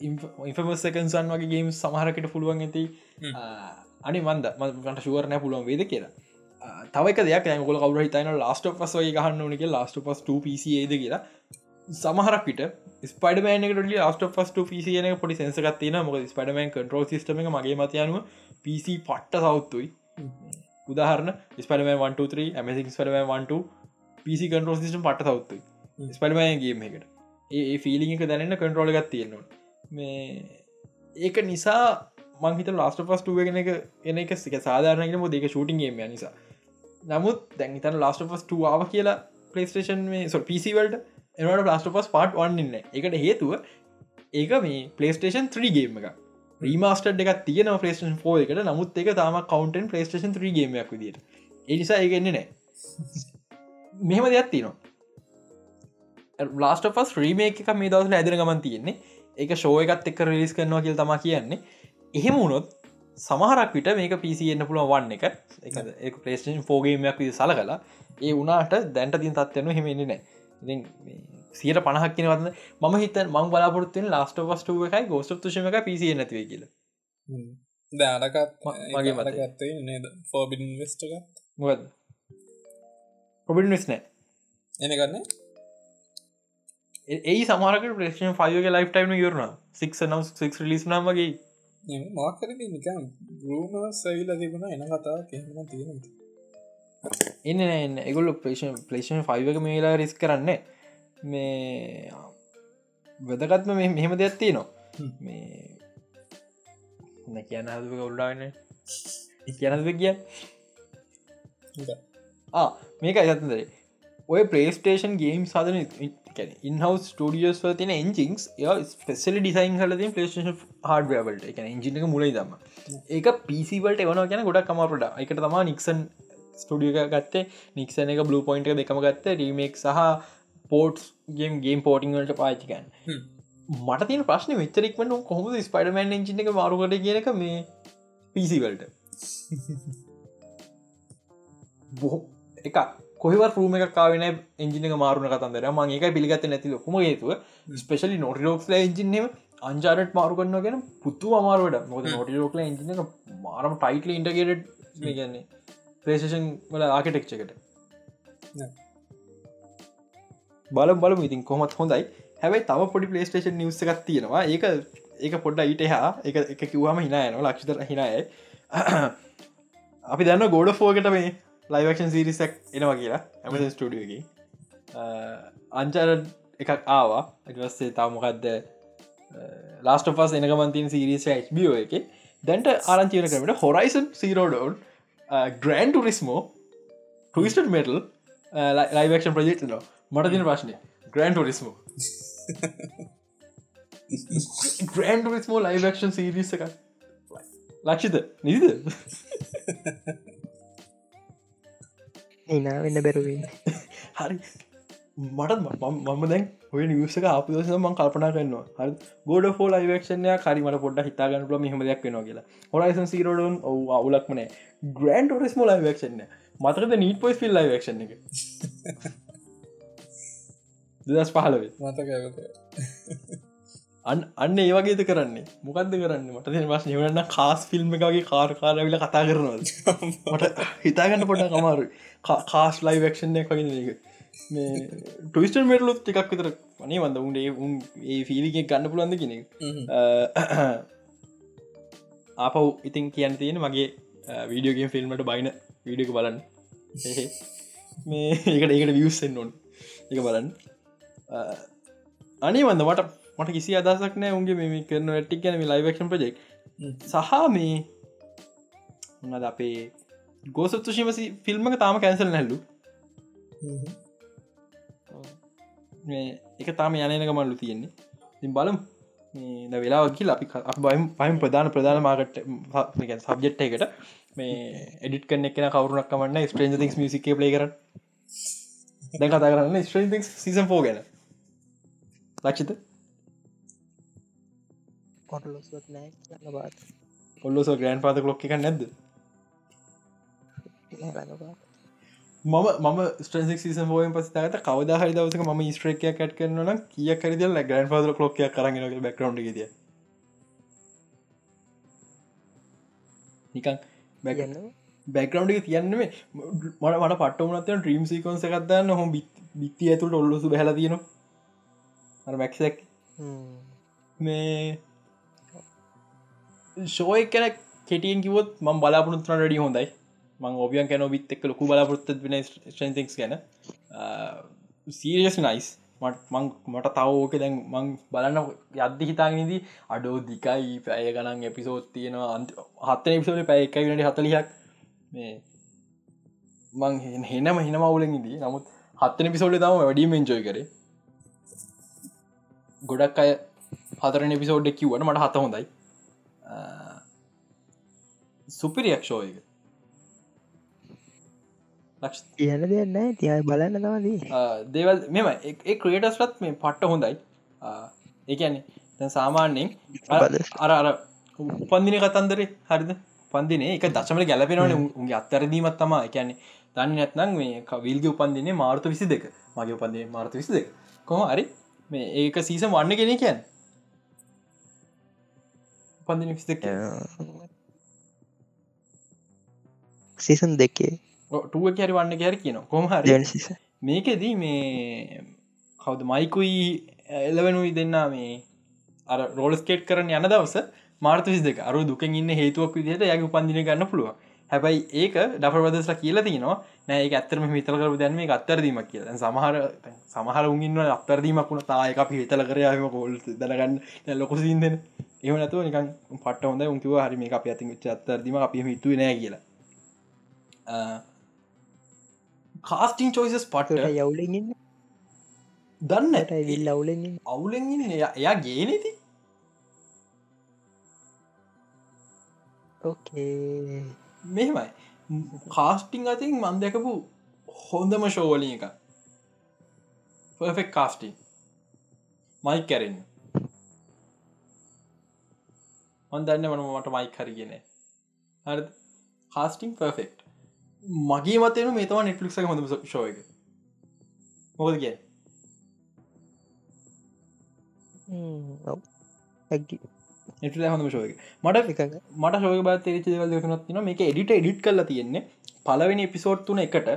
ඉන්ෆමසකන්සන් වගේ ගේම් සමහරකට පුළුවන් ඇති. අනි මන්ද මට ශුවරණය පුළුවන් වේද කියලා තවක දෙයක් ඇකොල කවර හිතන ලාස්ට පස් වගේ ගහන්න ඕනක ලාස්ට පස් පේද කියලා. සමහරක් පිට ස්පඩමෑනකට ලාස්ට පස් පිසියන පොඩි සැසකත්තින මොක ස්පඩමන් කටරෝ සිස්ටම මගේ මතයනුව පිසි පට්ට සෞත්තුයි. උදාහරන ස්පඩමන් 1 ඇමසික් ස්පඩමන් 1 පිසි කටරෝ සිටම් පට සෞත්තුයි. ස්පඩමයන්ගේම එකට ඒ ෆිලික දැනන්න කටරෝල එකක් තියෙනවා මේ ඒක නිසා මංහිත ලාස්ට පස් ටුව එක එන එක සික සාධාරනගෙන ම දෙක ෂූටින්ගේම නිසා. නමුත් දැන්හිතන ලාස්ට පස් ටුවාව කියලා පලේස්ටේෂන් මේ සො පිසිවල්ට එනට ලාස්ට පස් පාට් වන්නන්න එකට හේතුව ඒක මේ පලේස්ටේෂන් 3ගේම එක රීමස්ට එකක් තියන පලේස්ටන් ෝ එකට. නමුත් එක තම කවන්ටන් පලේස්ටේෂන් 3ගේමයක් විදිට එනිසා ඒගන්නේ නෑ මෙහෙම දෙයක් තිනවා ලාස්ට පස් රීම එක මේ දවසල ඇදර ගමන් තියෙන්නේ. එක ශෝ එකත් එක්ක රිලිස් කරනවා කියල් තම කියන්නේ. එහෙම වුණොත් සමහරක් විට මේක පිසින්න පුළුව වන්න එක. එක පලේස්ටන් ෆෝගේමයක් විදි සල කලා ඒ වනාට දැන්ට තින් තත්වයනු හෙමෙන්නේ නෑ සියට පණහක් කියනවන්න ම හිත මං බලාපොරත්තුවෙන් ලාස්ට වස්ටුව එකයි ගෝස්ට තුෂම එක පිසිය නැතිවේ කියල. දානකත් මගේ මත ගත්තේ නේද? ෆෝබින් වෙස්ටගත් මොකද පොබින් විස් නෑ. එන ගන්න ඒ සමාරක ප්‍රේෂන් ෆයගේ ලයිෆ් ටයිම යුරන සික් නව සික් ලිස් නමගේ මාකර නිකම් රූම සැවිල තිබුණ එන කතා කෙම තියෙන එන්න එන්න එගොල්ල ප්‍රේෂන් පලේෂන් ෆයිවක මේලා රිස් කරන්න. මේ වැදගත්ම මෙහෙම දෙයක් තිය නවා මේ කියන්න හදක ගොල්ඩාන්න කියනද කිය මේක අයතදරේ ඔය ප්‍රේස්ටේෂන් ගේම් සාධන ඉන්හවස් ටඩියස් තින එන්ජිංස් ස්පෙසල ඩිසයින් හලති පලේෂන් හඩවලට එක එජිනක මුලයි දම ඒක පිසිවලට එවන කියන ගොඩක් කමරට එකට තම නික්සන් ස්ටඩිය ගත්තේ. නික්සන එක බ්ලු පොයින්ට දෙකම ගත්ත. රීමෙක් සහ පෝට්ස් ගේම් ගේම් පෝටිංවලට පාචිකන් මට තින ප්‍රශ්න වෙච්චරෙක්මට කොහොම ස්පඩමන් එජින එක මාරුකට කියනක මේ පිසිවලට බොහෝ එකක් කොහව රූම එක කාවන එජින මාරුණ කතන්දර. ම ඒක පිළිගත නැති ලොකුම හේතුව. ස්පෙශලි නොටිලෝක්ල එජිනම අංචාරට මාරු කරන්න ගෙන පුත්තු අමාරුවට මොද නොටිලෝකල එජින මාරම ටයිටල ඉන්ටගේට ගන්නේ ප්‍රේෂන් වල ආකිටෙක්්ච එකට. බල බල ඉතින් කොමත් හොඳයි. හැබයි තම පොඩි පලේස්ටේෂන් නිවස එකක් තියෙනවා. ඒක ඒක පොඩ්ඩ ඊට හා එක එක කිව්වාම හිනායන ලක්ෂතර හිනාය අපි දන්න ගෝඩ ෆෝකට මේ ලයිවක්ෂන් සිරිසක් එනවා කියලා. ඇම ස්ටඩියගේ අංචර එකක් ආවා. ඇටවස්සේ තාමොකක්ද ලාස්ට පස් එනකමන්තින් සිරිස HBෝ එක දැන්ට ආරංචීන කරමට Horizon zero dawn Gran Turismo twisted metal live action project නවා මට තින ප්‍රශ්නය ග්‍රන්් ටරිස්මෝ ග්‍රන්් රිස්මෝ ලයිවක්ෂන් සිරිස එක ලක්ෂිත. නිද එනා වෙන්න බැරුවෙන් හරි. මට මම දැන් ඔය නිවසක අපදස ම කල්පනා කරනවා. හරි. ගෝඩ ෆෝල් අයිවක්ෂණය කරිමට පොඩ හිතාගන්න ල මෙහම දෙයක් වෙනවා කියලා. හොරයිසන් සීරෝඩන් ඔව අවුලක්මන ග්‍රන්ඩ ොරස් මෝල අයිවක්ෂන්න මතරද නීට පොයිස් ෆිල් අයිවක්ෂණ එක? දස් පහලවේ මතක අන් අන්න ඒවගේද කරන්නේ. මොකක්ද කරන්න? මට වස් නිවන්න කාස් ෆිල්ම් එකගේ කාරකාරවිල කතා කරනවා මට හිතාගන්න පොට කමාරු කාස් ලයි වක්ෂණය කගෙන එක මේ ටවිස්ටර් මෙටලුත් එකක් විතර අනේ වන්ද උන්ේ උන් ඒ ෆිලිගෙ ගන්න පුළන්ද කෙනෙ ආපව් ඉතින් කියන්න තියෙන මගේ වීඩියෝගෙන් ෆිල්ම්මට බයින වීඩියක බලන්න. මේ ඒකට ඒකට වියස්සෙන් නොන් එක බලන්න. අනේ වන්ද මට මට කිසි අදසක් නෑ උන්ගේ මේ කරන වැට්ටික් ගැන ලයිවක්ෂන් ප්‍රජෙක් සහ මේ උනද අපේ ගෝසත්තුශීම ෆිල්ම්ම තාම කැන්සල් නැල්ලු මේ එක තාම යනක මල්ලු තියෙන්නේ. තින් බලම්. ද වෙලාවකිල් අපි බයිම් පයිම් ප්‍රධාන ප්‍රධාන මාකට සබ්ජෙට් එකට මේ එඩිට කන එකන කවරුණක් කමන්න ස්ට්‍රේජ තික් මිසික ප්ලේ කර දැ කතා කරන්න ස්ට්‍රේන් සිසන් ෆෝ ගැන. ලක්ෂිත කොල්ලොස ග්‍රන්් පාත ලොක් එක නැද්ද මම මම ස්ට්‍රන්සික් සිසන් බෝයෙන් පස් තත කවද හරි දවසක ම ස්ට්‍රේකය කට් කරන කිය කරදල ග්‍රන් පද ලොක්කය කරගෙන බැක්රවන්් ගෙතිය නිකන් බැගන්න බැකරවන්් එක තියන්න මේ මට මට පට වනත ්‍රීම් සිකොන්ස එකක්දන්න හොම බිත්ති ඇතුට ඔල්ලොසු බැහල තියෙන මැක්සක් මේ ෂෝය කැන කෙටියෙන් කිවොත් ම බලාපපුරත්න රඩි හොඳයි මං ඔබියන් කැන බිත් එක් ලොකු බලාපොරත්ත වෙන ස්ටන්තික්ස් ගැන. සීරියස් නයිස් මට මං මට තවෝක දැන් මං බලන්න යද්දි හිතාගෙනදී අඩෝ දිකයි පැය ගනන් එපිසෝත් තියෙනවා. අන්ත හත්තන එපිසෝට පැය එකයි වනට හතලියක් මේ මං හෙනම හිනම අවුලෙන්දී නමුත් හත්තන පිසෝඩ් තම වැඩීම එන්ජෝයි කරේ. ගොඩක් අය හතරන එපිසෝඩ් කිවට මට හත හොඳයි. සුපිරියක්ෂෝයක ලක්ෂ කියන දෙන්න තිය බලන්න තමදී දේවල් මෙම ඒ ක්‍රේටස්ලත් මේ පට්ට හොඳයි. ඒකන්නේ දැන් සාමාන්‍යෙන් අර අර උපන්දින කතන්දරේ හරිද? පන්දිනේ එක දශමට ගැලපෙනවන උගේ අත්තරදීමත් තමා එකන්නේ දන්න නැත්නම් මේ විල්ග උපන්දිනේ මාර්ත විසි දෙක මගේ උපන්දේ මාර්ත විසි දෙක කොම හරි මේ ඒක සීසම් වන්න කෙනෙ කියන් උපන්දින විසි දෙක සීසන් දෙකේ ටුව කැරි වන්න කැර කියන කොම හරි. ජන්සිස මේකෙදී මේ කවද මයිකුයි එලවෙනුයි දෙන්න මේ අර රෝල්ස්කේට් කරන යන දවස මාර්ත විස් දෙක අරු දුකෙන් ඉන්න හේතුවක් විදිහට යගේ උපන්දින ගන්න පුළුව හැබයි ඒක ඩපරදස්ලා කියලා තිනවා. නෑ ඇත්තරම හිතල කර දැන්ම අත්තරදීමක් කිය සමහර සමහර උගන්න අත්තරදීමක් වුණ. තායක අපි හිතල කරයාම කොල් දරගන්න ලොකුසින්දෙන එම නතු නිකන් පට හොඳ උන්කිව හරි මේ අප ඇති අත්තරදීම අපි හිතුව නෑ කියලා කාස්ටිං චෝයිසස් පට යවුලෙන් දන්න. විල් අවුලෙන් අවුලෙන් එයා ගේනෙති ඕකේ මෙහෙමයි. කාස්ටිං අතින් මන් දැකපු හොඳම ශෝවලිය එක පෆෙක් කාස්ටිං මයි කැරෙන් මන් දන්න මන මට මයි හරිගෙන හරි කාස්ටිං පර්ෆෙක්් මගේ මතන මේ තම නෙටලික් හොඳ ශෝ එක. මොකද කිය හොඳම ශෝක මට මට ශෝක බා තේරිච දෙවල් දෙකනත් න මේ එඩිට එඩිට් කල තියෙන්නේ. පලවෙනි පිසෝට් තුන එකට.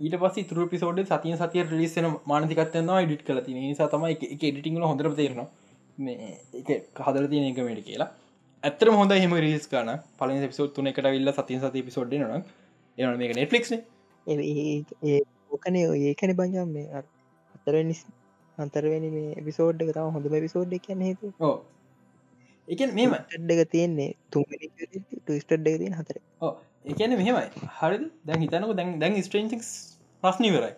ඊට පස් තුර පිසෝඩ් සතිය සතිය ලිස්සන මානතිකත්වයනවා ඩිට් කල තින නිසා තම එක එඩිටිංල හොඳර තේරනවා. මේ එක හදර තියෙන එක මට කියලා. ඇත්තර හොඳ හෙම රිස් කන පල පිසෝත් තුන එකට විල්ල සතිය සති පිසෝඩ් න එන මේක නෙට්ලික්න ඕකනේ ඒකන බංජම් මේ අතරනි අන්තරවෙනි මේ එපිසෝඩ් එක තම හොඳ පිසෝඩ් කියන්න හේතු ඕ එක මෙම ටඩ්ඩක තියෙන්නේ එක. තියෙන් හතර. එකන මෙහෙමයි. හරි. දැන් හිතනක දැන් දැන් ස්ට්‍රේන්ටික් ප්‍රශ්නිවරයි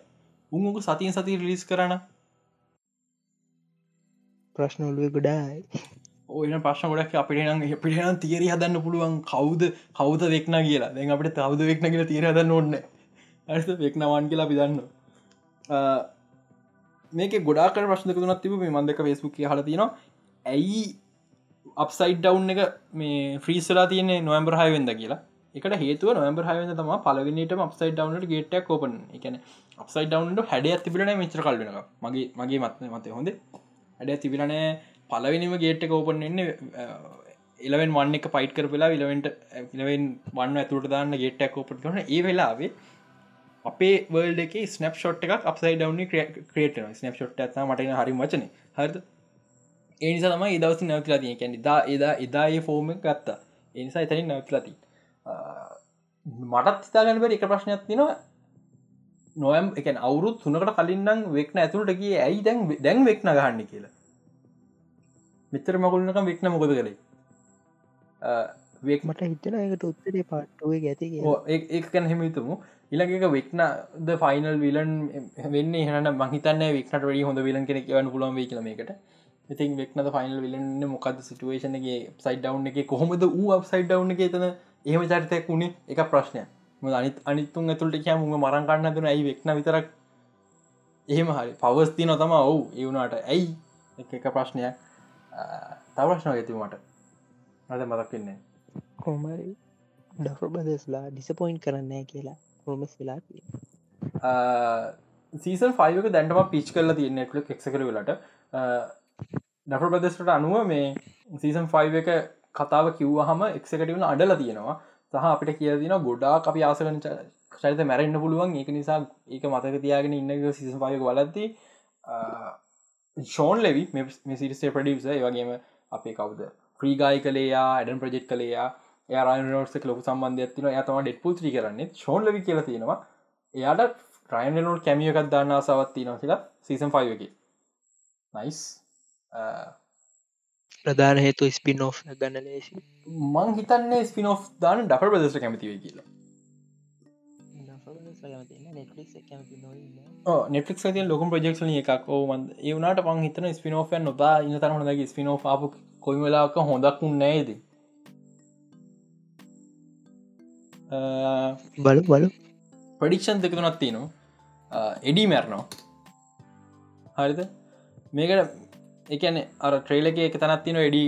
උන්ක සතිය සති රිලිස් කරන ප්‍රශ්න ඔලුව ගොඩායි ඔයන ප්‍රශ්න ගොඩක් අපිට නම් පිටිනම් තීරි හදන්න පුළුවන් කවුද? කවුද වෙක්න කියලා. දැන් අපිට තවද වෙක්න කියලා තීර හදන්න ඕන්න ඇස වෙක්නවාන් කියලා පිදන්න මේක ගොඩාක ප්‍රශ්නක තුනත් තිබ මේ මන්දක වේස්බුක් හල තිනවා ඇයි අප්සයිඩ් ඩව් එක මේ ෆ්‍රීස්ලා තියන්නේ නොවම්බර් හයවෙද කියලා? එකට හේතුව නොවම්බර් හයවෙද තම පලවිනිට අප්සයිඩ් ඩවන්ට ගේට කෝපන් එකන අප්සයිඩ් ඩවන්ට හැඩ තිබිලන මෙචර කල්වෙන මගේ මගේ මත්න මත හොඳ හැඩ තිබිලනෑ පලවිනිම ගේට්ට කෝපන් එන්න එලවෙන් වන්න එක පයිට කරපලා ඉලවෙන්ට ඉලවෙන් වන්න ඇතුට දාන්න ගේට්ටක් කෝපට කරන ඒ වෙලාවේ අපේ වර්ල්ඩ එක ස්නප් ෂොට් එකක් අපසයි ඩවන ක්‍රේට ස්නප් ෂොට් ඇත මටන හරි වචන. හරද? ඒනිසා තම ඉදවස නැවතිලා තිය කැන දා එදා එදා ඒ ෆෝර්ම ගත්තා. එනිසා එතනින් නැවතිලති මටත් ස්ථාගන බර එක ප්‍රශ්නයක් තිනවා නොයම් එක අවුරුත් තුනකට කලින්නම් වෙක්න ඇතුළට කිය ඇයි දැන් දැන් වෙක්න ගහන්න කියලා? මෙතර මකුලනකම් වෙක්න මොකද කරේ? වෙක් මට හිතන එකට උත්තරේ පාට්ටුවේ ඇති ඒක කැන හෙමිතුමු ඉලක වෙක්න ද ෆයිනල් විලන් වෙන්න හන මහිතන්න වෙක්නට වැඩි හොඳ විලන් කෙනෙ වන්න පුලුවන් වේ කියලමකට ඉතින් වෙක්නද ෆයිනල් විලන්න මොකද සිටුවේෂනගේ සයිඩ් ඩව් එක කොහොමද වූ අප්සයිඩ් ඩව් එක තන එහෙම චරිතයක් වුණේ? එක ප්‍රශ්නය අනිත් අනිත්තුන් ඇතුළට කිය මුම මරංකන්න දුන ඇයි වෙක්න විතරක්? එහෙම හරි. පවස්ති නොතම ඔවු ඒවුණට ඇයි? එක ප්‍රශ්නයක් තවශ්න ඇතිමට අද මතක්කන්නේ කොමරි ඩෆර් බදස්ලා ඩිසපොයින්් කරන්න කියලා ප්‍රොමස් වෙලා සීසන් ෆයික දැන්ටම පිච් කරලා තිය නෙට්ලක් එක්කර වෙලට ඩෆ ප්‍රදෙස්ට අනුව මේ සීසන් ෆයිව එක කතාව කිව්ව හම එක්කටවන අඩල තියෙනවා. සහ අපිට කියදින ගොඩා අපි ආසකන චරිත මැරෙන්න්න පුළුවන්. ඒක නිසා ඒක මතක තියාගෙන ඉන්න සිසන් පයක වලද්දී ෂෝන් ලෙවි සිරිස්ේ ප්‍රඩියස වගේම අපේ කවුද? ප්‍රීගායි කලේයා ඇඩන් ප්‍රජෙට් කලේයා යාරනෝට ලොක සම්බන්ධ ඇතින ඇතම ඩෙට් පුත්‍රි කරන්නේ. ෂෝන් ලවි කියල තියෙනවා. එයාට රයිනනෝට කැමියකත් දන්න සවත්ති න කියලා සීසන් ෆයිව එක. නයිස් ප්‍රධාන හේතු ස්පින් ගන්න ලේසි මං හිතන්නේ ස්පිනෝ් දාන ඩෆර් ප්‍රදේශ කැමතිව කියලා නෙටක් ති ලොක ප්‍රජෙක්ෂන එකක්. ඕමන් ඒවනට පං හිතන ස්පිනෝෆයන් නොතා ඉන්න තර හොඳගේ ස්පිනෝ පාපු කොයි වෙලාක හොඳක්ුන් නෑද බලු බලු ප්‍රඩික්ෂන් දෙක තුනත් තියනවා. එඩී මැරණෝ හරිද? මේකට එකන අර ට්‍රේලක එක තනත්තින එඩි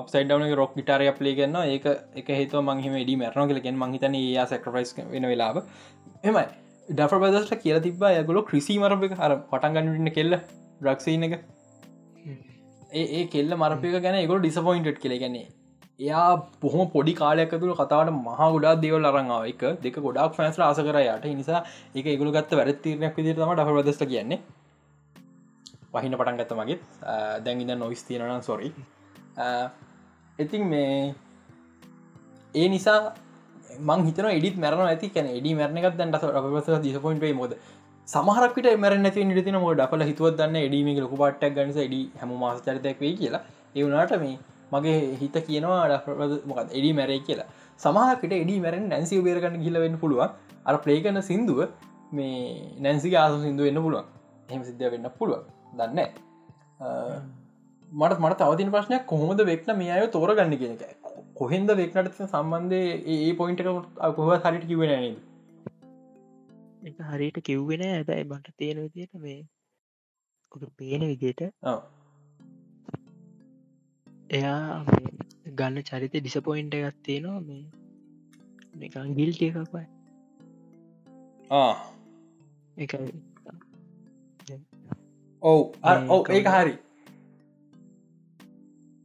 අපසයිඩවන රොක් ිටාරය ප්ලේ ගන්න ඒක එක හේතු මංහිම ඩි මැරණ කලගෙන් මහිතන ඒ සැක්‍රෆයිස් වෙන වෙලාව එමයි. ඩෆ බදස්ට කියල තිබා යගොල ක්‍රිසි මරපි හර පටන්ගන්නන්න කෙල්ල ්‍රක්ෂන එක. ඒ කෙල්ල මරපික ගැන ගොල ඩිසපොයින්ට් කෙළ ගැන්නේ එයා බොහම පොඩි කාලයක් තුළ කතාවට මහ ගොඩා දෙවල් අරංාව එක දෙක ගොඩක් ෆෑන්ස් ආස කරයට නිසා එක එකගුල ගත්ත වැරතිරනයක් විදිර තම ඩ බදස්ට කියන්නේ. වහින පටන් ගත්ත මගේ දැන්ඉන්න නොවිස් තියෙනනම් සොරි ඉතින් මේ ඒ නිසා මං හිතන එඩිත් මැරන ඇති. කැන එඩි මරනකත් දැන්ට රස දිසපොයින්ට මොද සමහරක්ට මර නැති නිතින මො ඩපල හිතුවත් දන්න එඩීම ලොක පට්ටක් ගනිස එඩි හැම මාසචරිතයක් වේ කියලා. ඒවනාට මේ මගේ හිත කියනවා මොකත් එඩි මැරයි කියලා. සමහකට එඩි මැරෙන් නැන්සි බේරගන්න කියලවෙන්න පුළුවන්. අර ප්ලේ කන සිින්දුව මේ නැන්සිගේ ආස සිින්දුව එන්න පුළුවන්. හෙම සිද්ධ වෙන්න පුළුවන්. දන්න මට මට තවතින ප්‍රශ්නයක් කොහොමද වෙක්න මේ අය තෝරගන්න කියෙන එක? කොහෙන්ද වෙක්නට සම්බන්ධය ඒ පොයින්ට කොහ හරිට කිවෙන නද? එක හරියට කිව්වෙන ඇබැයි බට තියෙන විදියට මේ ඔක පේන විදියට එයා ගන්න චරිත ඩිසපොයින්ට එකත් තියෙනවා. මේ නිකන් ගිල්ටිය එකක්වයි එක ඔව්. ඔව. ඒ හරි.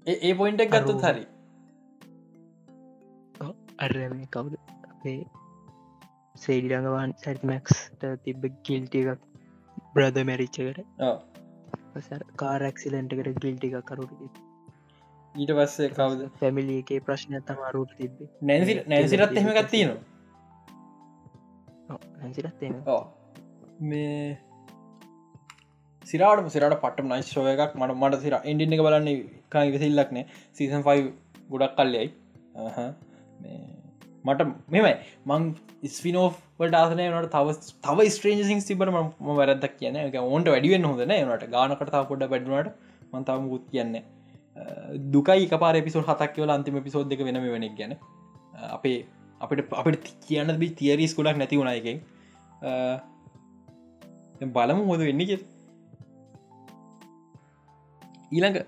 ඒ පොයින්ට ගත්තුත් හරි අර මේ කවුද? අපේ සේඩිරඟවාන් සැරිමැක්ස්ට තිබ්බ ගිල්ටිය එකක් බ්‍රද මැරිච්චකට කාරක්සිලෙන්ට එකට ගිල්ටි එකක් කරුට ඊට පස්සේ කවුද? පැමිලි එකේ ප්‍රශ්න තමාරුට තිබ්බේ. නැසි නැසිරත් එහෙම ගත්තිනවා නැසිරත් මේ සිරාට සිරට පට නයි ශෝය එකක්. මට මට සිර ඉන්ඩින්න එක බලන්නේ කයි වෙසිල්ලක්නේ සීසන් 5 ගොඩක් කල්ලයයි මට මෙමයි මං ස්පිනෝට ආසනය වනට තව තව ස්ට්‍රේජසින් සිබට ම වැරදක් කියන එක ඕන්ට වැඩිුවෙන් හොදන නට ගානකට පොඩ බැඩුනට මන්තාව ගුත් කියන්නේ දුකයි පාර පිසෝ හතක් කියවල අන්තිම පිසෝද් දෙක වෙනම වෙනෙක් ගැන. අපේ අපට අපට කියන්න බි තියරීස් කොඩක් නැති වුණ එකෙන්. බලමු හොද වෙන්න කිය ඊළඟ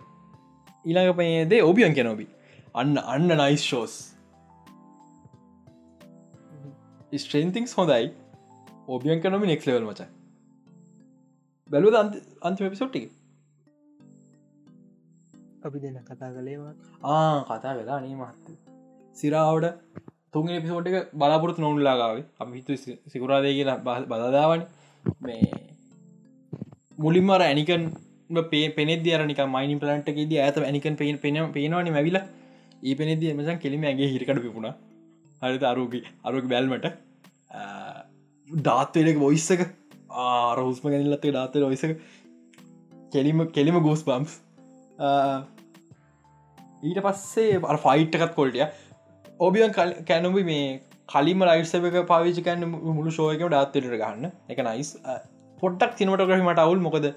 ඊළඟ පයේදේ ඔබියන් කැනොබි අන්න අන්න නයිස් ෂෝස් ස්ට්‍රේන්තිංස් හොඳයි. ඔබියන් කනොමි නෙක් ලවල් මච බැලුද අන්තිම පිසොට්ටි අපි දෙන්න කතා කළේවා ආ කතා වෙලා නී මහත්ත සිරාවට තුන්ගේ පිසෝට් එක බලාපොරත් නොවුල්ලාගාවේ අපි හිතු සිකුරාදය කියලා බදදාවන මේ මුලින්මර ඇනිකන් පේ පෙනෙද අරනික මයිනි පලන්ට්ගේ ද ඇත ඇනිකන් පේන පෙන පේනවානි මැවිල. ඒ පෙනෙද මසන් කෙලිම ඇගේ හිරිකට පිපුුණ හරිත අරුග අරුග බැල්මට. දාත්වලක බොයිස්සක ආරහුස්ම ගැනිල්ලත්තේ දාත ඔයිසක කෙලිම කෙලිම ගෝස් බම්ස් ඊට පස්සේ අ ෆයිට්ටකත් කොල්ටිය ඔබියන් කැනබි මේ කලිම ලයිට්සක පාවිචිකන්න මුළු ෂෝයක ඩාත්තට ගන්න එක නයිස් පොට්ටක් සිනමට ග්‍රහිමට අවුල්. මොකද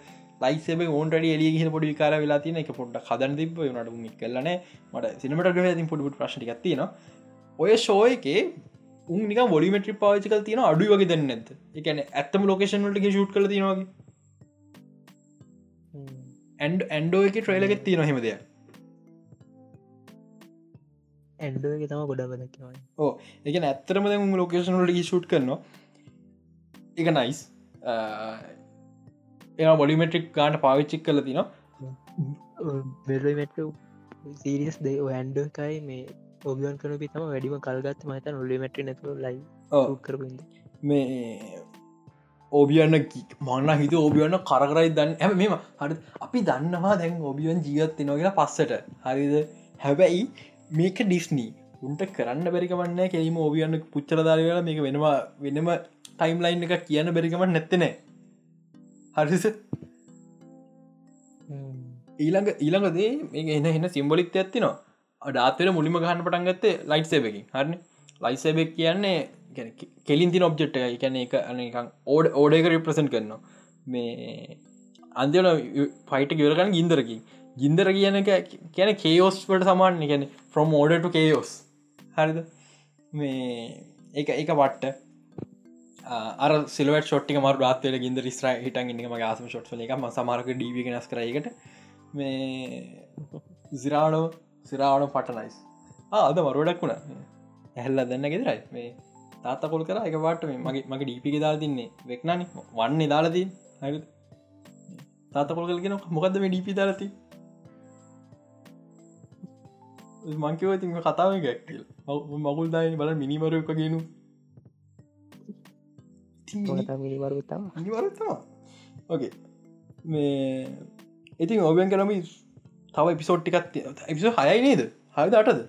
ලයිසබ ඕන්ට එලිය හිල පොඩි කාර වෙලා තින එක පොඩ්ඩ හදන් තිබ නට මි කලන මට සිනමට ග්‍රහ ති පොඩි ප්‍රශ්ටි ඔය ෂෝයකේ උනික ොලිමට්‍රි පාචිකල් තියන අඩු වගේ දෙන්න ඇත එකන ඇත්තම ලෝකේෂන්ලට ෂුට් කල තිනවාගේ ඇන්ඩ ඇන්ඩෝ එක ට්‍රේලගෙත් තියන හෙමදය ඇන්ඩෝ එක තම ගොඩ ඕ එක ඇත්තරම ලෝකේෂනලට ෂුට් කරනවා. එක නයිස් එ බොලිමෙට්‍රික් ගාන්ට පාවිච්චික් කල තින බෙල්ලමට සීරියස් දේ ඇන්ඩ කයි මේ ඔබියන් කන පිතම වැඩිම කල්ගත් මත නොලිමට නැතු ලයි කරපිද මේ ඕබියන්න මන්න හිත ඕබියන්න කරකරයි දන්න. ඇ මෙම හරි අපි දන්නවා දැන් ඔබියන් ජීගත් නොගෙන පස්සට. හරිද? හැබැයි මේක ඩිස්නී උන්ට කරන්න බැරිකමන්න කෙරීම ඕබියන්න පුච්චරදාරලා මේක වෙනවා වෙනම ටයිම් ලයින් එක කියන්න බැරිකමට නැත්තනේ හරිස ඊළඟ ඊළඟදේ මේ එන එන්න සිම්බොලික්ත ඇත්තිනවා අඩාතර මුලිම ගහන්න පටන් ගත්තේ ලයිට් සේබකින් හරන? ලයිසබෙක් කියන්නේ කෙලින් තින ඔබ්ජෙට් එක එකන එක අනකං ඕඩ ඕඩේක රිප්‍රසන්් කරනවා. මේ අන්තිවන පයිට ගවරගන්න ගින්දරකින්. ගින්දර කියන කියන කේෝස්ට සමාන් ගැන ෆ්‍රම් ෝඩට කේෝස් හරිද? මේ එක එක පට්ට අර සිලවට ෂොට්ි මර රාත්වල ගින්ද රිස්්‍ර හිටන් ඉන්නම ආසම ෂොට් එක ම සමාරක ඩීවි නස් කරයකට මේ සිරාඩෝ සිරාවන පටනයිස් ආද මරුවඩක් වුණ. ඇහල්ල දන්න ගෙදරයි මේ තාත්ත කොල් කර එක පාට මගේ මගේ ඩීපික දාලා තින්නේ. වෙක්නන. වන්නේ දාලදී හ තාත කොල් කලගෙන මොකක්ද මේ ඩීපි දාලති මංකව ති කතාව ගැක්කල් මගුල් දායන බල මිනිමරු එක ගෙනු. මිනිවරුතම ඕකේ මේ ඉතින් ඔබයන් කරම තව එපිසෝට්ටිකත් එපිසෝ හයයි නේද? හයද අටද?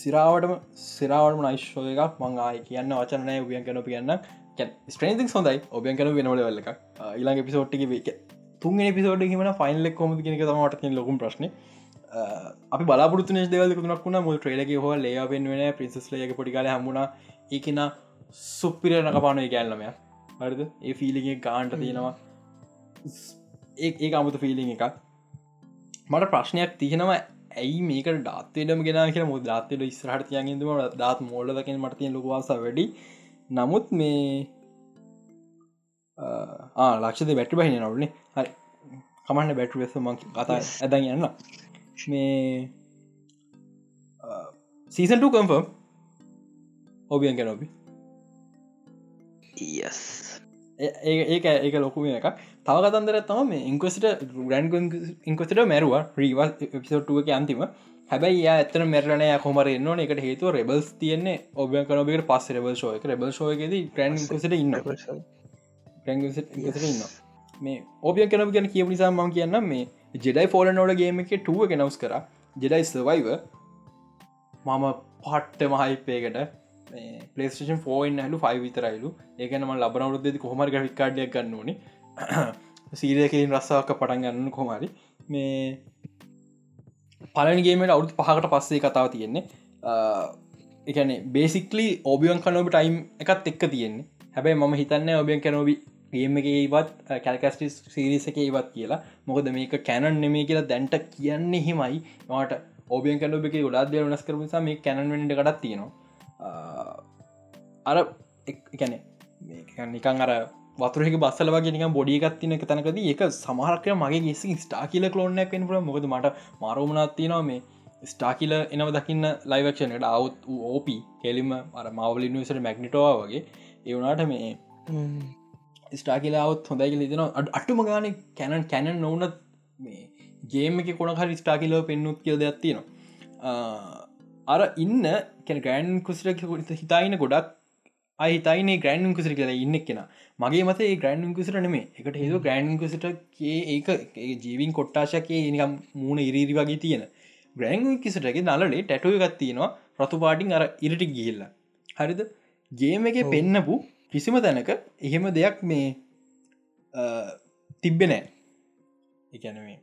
සිරාවටම සිරාවටම නයිශ්ෝ එකක්. මං ආය කියන්න වචනය ඔබියන් කන කියන්න ස්ට්‍රේන්තික් සොඳයි ඔබයන් කන වෙනවල වෙල්ල එකක්. ඉලාගේ පිසෝට්ටි වේක තුන් පිසෝඩ් හිම ෆයින්ලෙක් කොම කියෙක තමට ලොකුම් ප්‍රශ්න. අපි බලාපුරතු දෙවල තුනක් වුණ. මුල් ට්‍රේලක හෝ ලේවෙන් වෙන පින්සස් ලයක පොඩිකාල හමුණ ඒකෙන සුප්පිරනක පානය ගැල්ලමය හරිද? ඒ ෆිලිගේ ගාන්ට තියෙනවා ඒ අමුතු ෆිලිං එකක්. මට ප්‍රශ්නයක් තියනවා ඇයි මේක ඩාත්තේටම ගෙන කිය මුද දාත්තයට ස්රහට තියන්ගේදම දාත් මෝල්ල දකින මටතිය ලොකවාස වැඩි. නමුත් මේ ලක්ෂද බැටි බහින නවුනේ හරි. කමන්න බැට් වෙස ම කතා ඇදන් යන්න. මේ සීසන්ට කම්ෆම් ඔබියන් කැනොබි යස් ඒක ඒක ලොකුම එක තව කතන්දර තම ඉංකසිට ග්‍රන්් ඉංකොසිට මැරුව. රීවල් පිසෝට්ුවක අන්තිම. හැබයි ඇතන මැරණය කොමර න්න එකට හේතු රෙබල්ස් තියන්නේ. ඔබ කනබට පස් රෙබල් එක. රෙබල් ෂෝයකද ග්‍රන්් සිට ඉන්න ඉන්න මේ ඔබිය කනම ගැන කිය නිසා ම කියන්න මේ ජෙඩයි ෆෝල නෝඩ ගේම එක ටුව එක නවස් කර. ජෙඩයි සවයිව මම පට්ට මහයිපේකට පලේෂන් ෆෝන් හලු ෆයි විතරයිලු. ඒකනම ලබනවරුද්ද කොහමර ගිකාඩයක් ගන්න ඕනේ. සීරයකින් රස්සාවක පටන් ගන්න කොමරි මේ පලනගේමට අවුත් පහකට පස්සේ කතාව තියෙන්නේ. එකන බේසික්ලි ඕබියන් කනෝබි ටයිම් එකත් එක්ක තියෙන්නේ. හැබැයි මම හිතන්න ඔබියන් කැනෝබි ගේම එකවත් කැල්කස්ටි සිරිස එක ඒවත් කියලා. මොකද මේක කැනන් නෙමේ කියලා දැන්ට කියන්නේ හිමයි මට ඔබියන් කැනෝබි ගොඩාද වනස් කරපුසා මේ කැනන්ට කටත් තියෙනවා. අර එකැනෙ නිකන් අර වතුරෙක බස්සල වගේ නික බොඩිගත්තින එක තැනකද ඒක සමහරකය මගේ ගෙසි ස්ටා කියල කලෝනයක් පෙන්පුල මොකද මට මරෝමනත්තිනවා මේ ස්ටා කියල එනව දකින්න ලයිවක්ෂණයට අවුත් ඕපි කෙලිම අර මවල නිවසට මැග්නිටවා වගේ. ඒවනාට මේ ස්ටා කියලාවත් හොඳයි ලිදෙන අට්ටුම ගාන කැනන් කැනන් නොවනත් මේ ගේම එක කොන හරි ස්ටා කියලව පෙන්නුත් කියද ඇත්තිනවා අර ඉන්න කැන ගෑන් කුසිරක හිතායින ගොඩක් අහිතයින ග්‍රන්ඩන් කුසිර කියලා ඉන්න කෙන මගේ මත ග්‍රන්ඩන් කුසිර නෙමේ එකට හේතු ග්‍රන්ඩන් කුසිට ඒක ජීවින් කොට්ටාශකය නිකම් මූුණ ඉරිරි වගේ තියෙන. ග්‍රෑන් කිසිටගේ නලේ ටැටුව ගත්තියෙනවා රතු පාටින් අර ඉරිටි ගිහිල්ල. හරිද? ගේම එක පෙන්නපු කිසිම තැනක එහෙම දෙයක් මේ තිබ්බෙනෑ එකැනවේ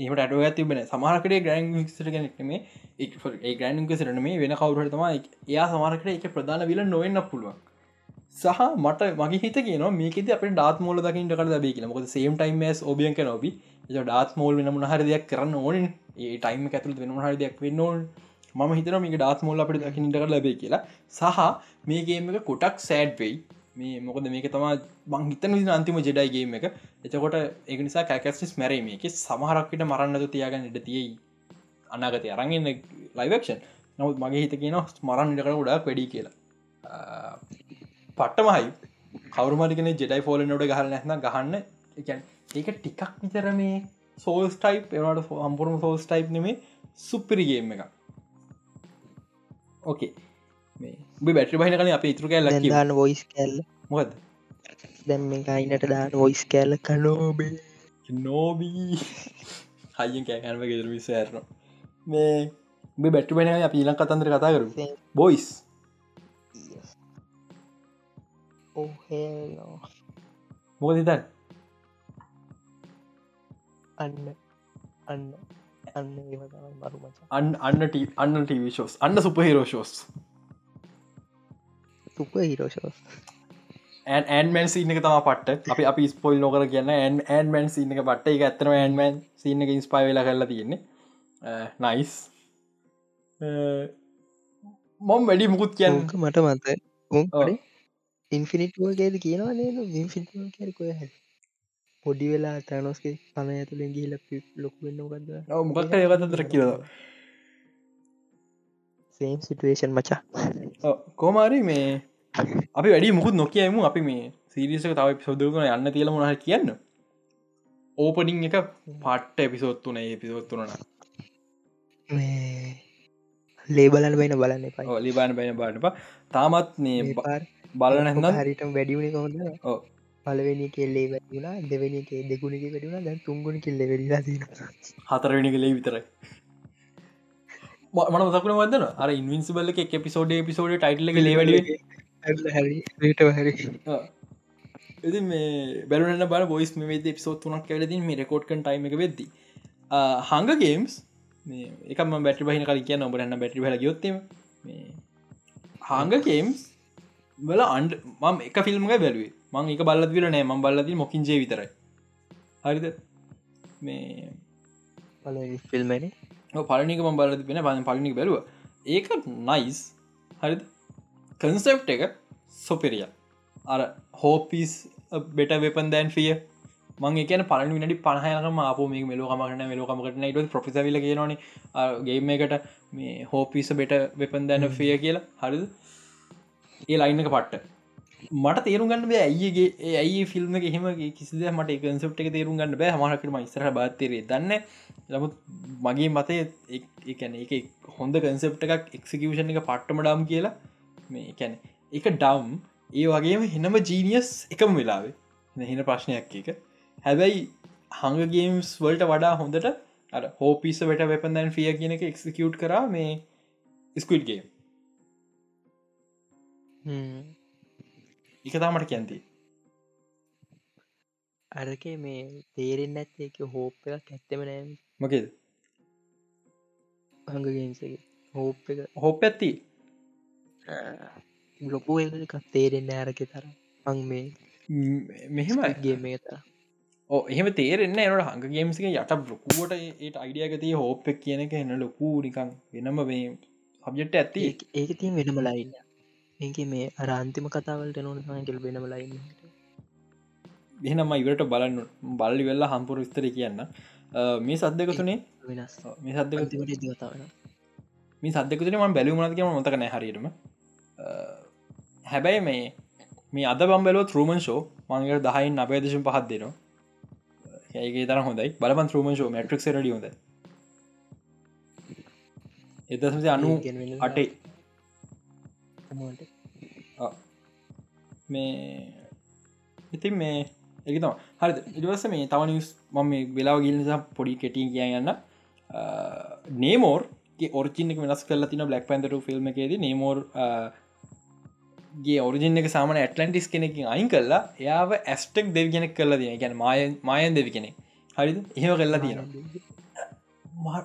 ඒට අඩුව තිබෙන සමාරකට ග්‍රන් සිට ගෙනෙක්නේ ඒ ග්‍රන් සිරන මේ වෙන කවුරට තම එයා සමාරකට එක ප්‍රධාන විල නොවෙන්න පුළුවන්. සහ මට මගේ හිත කියන මේකෙද අප ඩාත් මෝල දකිට කර බේ කියන මොකද සේම් ටයිම් ස් ඔබියන් නොබි ඩාත් මෝල් වෙන මොහර දෙයක් කරන්න ඕන ඒ ටයිම් ඇතුළ වෙන හර දෙයක් වෙන්න ඕන් ම හිතර මේ ඩාත් මෝල් අපට දකිට කර ලබේ කියලා. සහ මේගේම එක කොටක් සෑඩ් වෙයි. මේ මොකද මේක තමා බං හිතන විදි අන්තිම ජෙඩයිගේම එක. එතකොට ඒ නිසා කැකස්ටිස් මැරීම එක සමහරක්විට මරන්නතු තියාගන්න ඉට තියෙයි. අනාගත අරගන්න ලයිවක්ෂන් නමුත් මගේ හිත කියන මරන්න ඉටකට ගොඩක් වැඩි කියලා. පට්ටමහයි කවරුමරිකන ජෙඩයි ෆෝල නොට ගහල නැන ගහන්න. එකන් ඒක ටිකක් විතර මේ සෝල්ස් ටයිප් එනට හම්පුරම සෝල්ස් ටයිප් නෙමේ සුපිරිගේම එක ඕකේ මේ බැටි බහින කන අප ඉතුර කෑ ලකි දාන්න වොයිස් කැල්ල මොකද දැම් අයිනට දාන්න වොයිස් කෑල්ල කනෝබේ නෝබී හයිෙන් කෑකැනව ගෙදර විසෑරන මේ බැට්ටි බෙන අප ඊලං කතන්දර කතා කරු බොයිස් ඕහෝ මොකද තන් අන්න අන්න අන්න ඒව තමයි මරු මචා අන්න අන්න අන්න ටීවිශෝස් සුප හිරෝෂෝ ඇන්මන් සිීන එක තම පට අපි අපි ස්පොයිල් නොකර කියන්න ඇන් ඇන්මන් සිීන එක පට්ට. එක ඇත්තම ඇන්මන් සිීන එක ඉස්පා වෙලා කරලා තියෙන්නේ. නයිස් මොම් වැඩි මුකුත් කියන්න මට මත උන් ඉන්ෆිනිට්ගේද කියනවා නේද? ඉන්ෆිට කැරකොය හැ පොඩි වෙලා තැනොස්ගේ පම ඇතුළෙන් ගිහිල ලොකුවෙන්න ගද මොකක්ට ඒවතතර කියද සේම් සිටුවේෂන් මචා. කෝමාරි මේ අපි වැඩි මුකුත් නොකියමු අපි මේ සිරිසක තව පිසෝදකන යන්න තියල මොහ කියන්න. ඕපනිං එක පට්ට එපිසෝත්තුන එපිසෝත්තුරන ලේබලන් වෙන බලන්න එපයි ලිබාන බැන බාටපා තාමත් නේ බලන වැඩියුණ කොහොඳ ඕ පලවෙනි කෙල්ලේ වැටිුණා දෙවැනි දෙගුණක වැඩුණ දැන් තුන්ගුණ කෙල්ල වෙඩිලා තින හතරවෙනි කලේ විතරයි. මන මතකන වදන අර ඉන්වින්සිබල්ල එක පිසෝඩ පිසෝඩ ටයිටල ලේවැඩ හැරි රට හැරි. එති මේ බැලන බල බොයිස් මේ පිසෝත් තුනක් කැලදින් මේ රෙකෝඩ්කන් ටයිම එක වෙද්දි හංග ගේම්ස් එකම බැටි බහින කල කිය නොබරන්න බැටි හල යොත්තම හංග ගේම්ස් වල අන්ඩ මම එක ෆිල්ම්ග බැලුවේ. මං එක බල්ලත් විල නෑ. ම බල්ලති මොකින්ජේ විතරයි. හරිද? මේ ෆිල්මන පලනික ම බලද වෙන පන පලිනික බැලුව. ඒක නයිස් හරි කන්සෙප් එක සොපෙරිය. අර හෝපිස් බෙට වෙපන් දැන් ෆිය මං එකන පලනි විනි පහයනම අප මේ මෙලෝකමට මෙලෝකමකට ට ප්‍රපිසවිල කියනන ගේම එකට මේ හෝපිස බෙට වෙපන් දැන ෆිය කියලා. හරිද? ඒ ලයින්නක පට්ට. මට තේරු ගන්න බෑ ඇයිගේ ඇයි ෆිල්ම් හෙම කිසිද මට කන්සප් එක තේරු ගන්න බෑ. හමරකට මයිස්තර බාතරේ දන්න ලමුත් මගේ මතය එකන එක හොඳ කන්සප් එකක් එක්සිකෂන් එක පට්ටම ඩම් කියලා මේ එකැන එක ඩම් ඒ වගේම හෙනම ජීනියස් එකම වෙලාවේ. නැහෙන ප්‍රශ්නයක් එක හැබැයි හඟගේම්ස් වල්ට වඩා හොඳට අ හෝපිස වැට වෙපන්දන් ෆිය කියන එක එක්සිකියුට් කර මේ ස්කුඩ්ගේ එක තාමට කැන්ති අරක මේ තේරෙන් ඇත්තේ එක හෝප් එකක් ඇත්තම නෑම මොකේද? හඟගේන්සගේ හෝප් එක හොප ඇත්ති ලොකු එකක් තේරෙන්න ඇරක තර අං මේ මෙහෙමයි ගේම එක තර ඕ එහෙම තේරෙන්න එනට හඟගේම්සික යට ලොකුවට ඒට අයිඩියගතිය හෝප්පක් කියන එක එන්න ලොකු නිකං වෙනම මේ සබ්ජෙට් ඇත්ති ඒක තිය වෙනම ලයින්න ඒක මේ අරන්තිම කතාවලට නොන සහකල් වෙනම ලයින්න එහෙනම ඉවරට බලන්න බල්ලි වෙල්ලා හම්පුර විස්තර කියන්න. මේ සද්දක තුනේ? වෙනස්. මේ සද්දක තිමට ඉදිකතාවන මේ සද්දකතුන ම බැලුමනද කියම මොතකන හරිටම හැබැයි මේ මේ අද බම්බලෝ ත්‍රූමන් ෂෝ මංගට දහයින් අපේදශම් පහත් දෙනවා. ඒගේ තර හොඳයි. බලපන් ත්‍රූමන් ෂෝ මට්‍රික් රඩි හොඳ. එදසම අනු අටේ. මේ ඉතින් මේ එකතම හරි ඉඩවස මේ තව නිස් මම වෙලාව ගිල් නිසා පොඩි කෙටිය කියන්න නේමෝර් ඔරචිනක වෙනස් කල තින බ්ලක් පැන්තර ෆිල්ම් එකේද නේමෝර් ගේ ඔරිජින එක සාමන ඇටලන්ටිස් කෙනෙකින් අයින් කල්ලා එයාව ඇස්ටෙක් දෙව කෙනෙක් කල්ලා තියෙන ගැන මයන් මයන් දෙවි කෙනෙ හරිද? එහෙම කල්ලා තියෙනවා.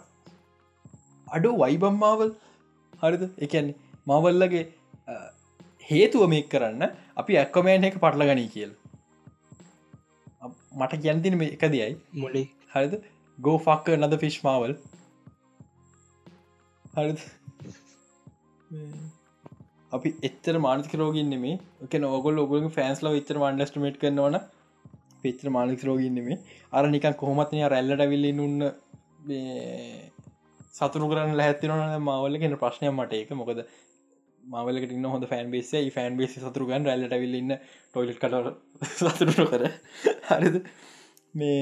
අඩු වයිබම්මාවල් හරිද? එකන්නේ මවල්ලගේ හේතුව මේක් කරන්න අපි ඇක්කොමෑන් එක පටල ගනී කියල් මට ගැන්තින මේ එක දියයි. මොලේ? හරිද? ගෝෆක්ක නද ෆිශ්මාවල් හරි අපි එච්චර මානතික රෝගින් නෙමේ. එක නොගොල් ඔගුල ෆෑන්ස්ල විච්චර මන්ඩස්ටමට් කරනවන පෙච්චර මානක රෝගින් නෙමේ. අර නිකන් කොහොමත්නය රැල්ලට විල්ලි උන්න සතුරු කරන්න ලැත්තිනවන මවල්ල කෙන ප්‍රශ්නය මට ඒක. මොකද මවලකට ඉන්න හොඳ ෆෑන් බේසේ ෆෑන් බේසි සතුරුගන් රැල්ලට විල්ලන්න ටොයිලට් කට සතුරු කර හරිද? මේ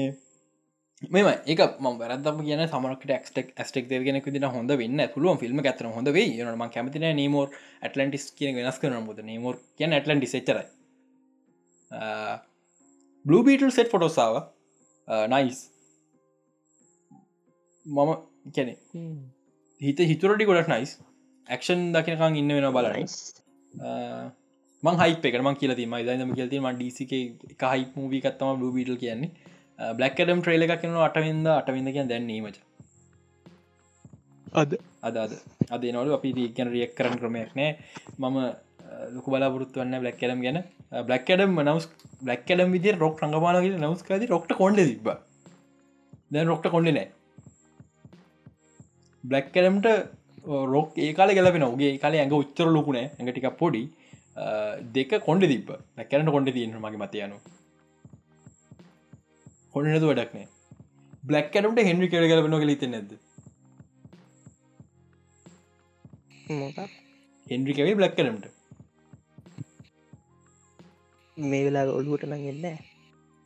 මෙම එක ම වැරදම කියන සමරකට ක්ටක් ස්ටෙක් දෙගෙන දින හොඳ වෙන්න. පුළුවන් ෆිල්ම් ඇතර හොඳ වේ යනම කැමතින නීමෝර් ඇටලන්ටිස් කියන වෙනස් කරන මුද නීමෝර් කියන ඇටලන්ටි එච්චරයි. බ්ලබීටල් සෙට් ෆොටෝසාාව නයිස් මම කැනෙ හිත හිතුරටි ගොඩක් නයිස් ඇක්ෂන් දකිනකං ඉන්න වෙන බලයි මං හයිප එකම කියල ම දම කියලති ම ඩිසික එක හයි මූවී කත්තම බ්ලබීටල් කියන්නේ බ්ලක්කඩම් ට්‍රේල එකක් කෙන අටවින්ද අටවිඳ කිය දැන්නීමට අද? අද අද. අද නොල අපි ගැන රියක් කරන ක්‍රමයක් නෑ. මම ලොක බලාපොරත්තු වන්න බ්ලක් කඩම් ගැන. බ්ලක් ඩම් නවස් බ්ලක් ඩම් විදි රොක් රඟපාලගේ නවස්කාද රොක්ට කොඩ තිබ දැන් රොක්ට කොඩ නෑ. බ්ලක් කඩම්ට රොක් ඒකාල ගැලපෙන ගේ කාල ඇඟ උච්චර ලොකුණෑ ඇඟටික පොඩි. දෙක කොඩ තිබ ලැකරට කොඩ තියෙන මගේ මතයනු හොන්නතු වැඩක්නේ බ්ලක්කනට හෙන්රි කෙර කරන කල ත නැද හෙන්රි කැවේ බ්ලක්කනට මේ වෙලා ඔලුවට නං. එන්න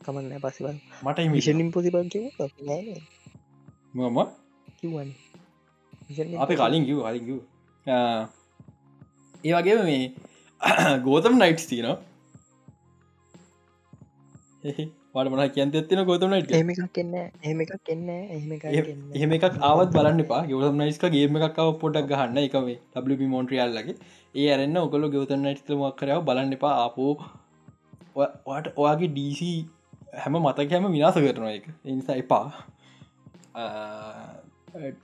කමන්න පසිබන් මට මිෂනින් පොසිබන් කිව මම කිව්වන්. අප කලින් කිව් කලින් කිව් ඒ වගේ මේ ගෝතම් නයිට්ස් තියනවා වට මන කියන්ත ඇත්තින ගොතමට එහෙම එකක් එන්න එහෙම එකක් එන්න එහෙම එකක් ආවත් බලන්න පා ගවතම් නයිස්ක ගේම එකක්ව පොඩක් ගහන්න. එකවේ ඩි මෝන්ට්‍රියල්ලගේ ඒ අරන්න ඔකොල ගවතන් නයිස්තමක් කරව බලන්න එපා. අපෝ වාට ඔයාගේ ඩීසි හැම මතකෑම විනාස කරන එක එනිසා එපා.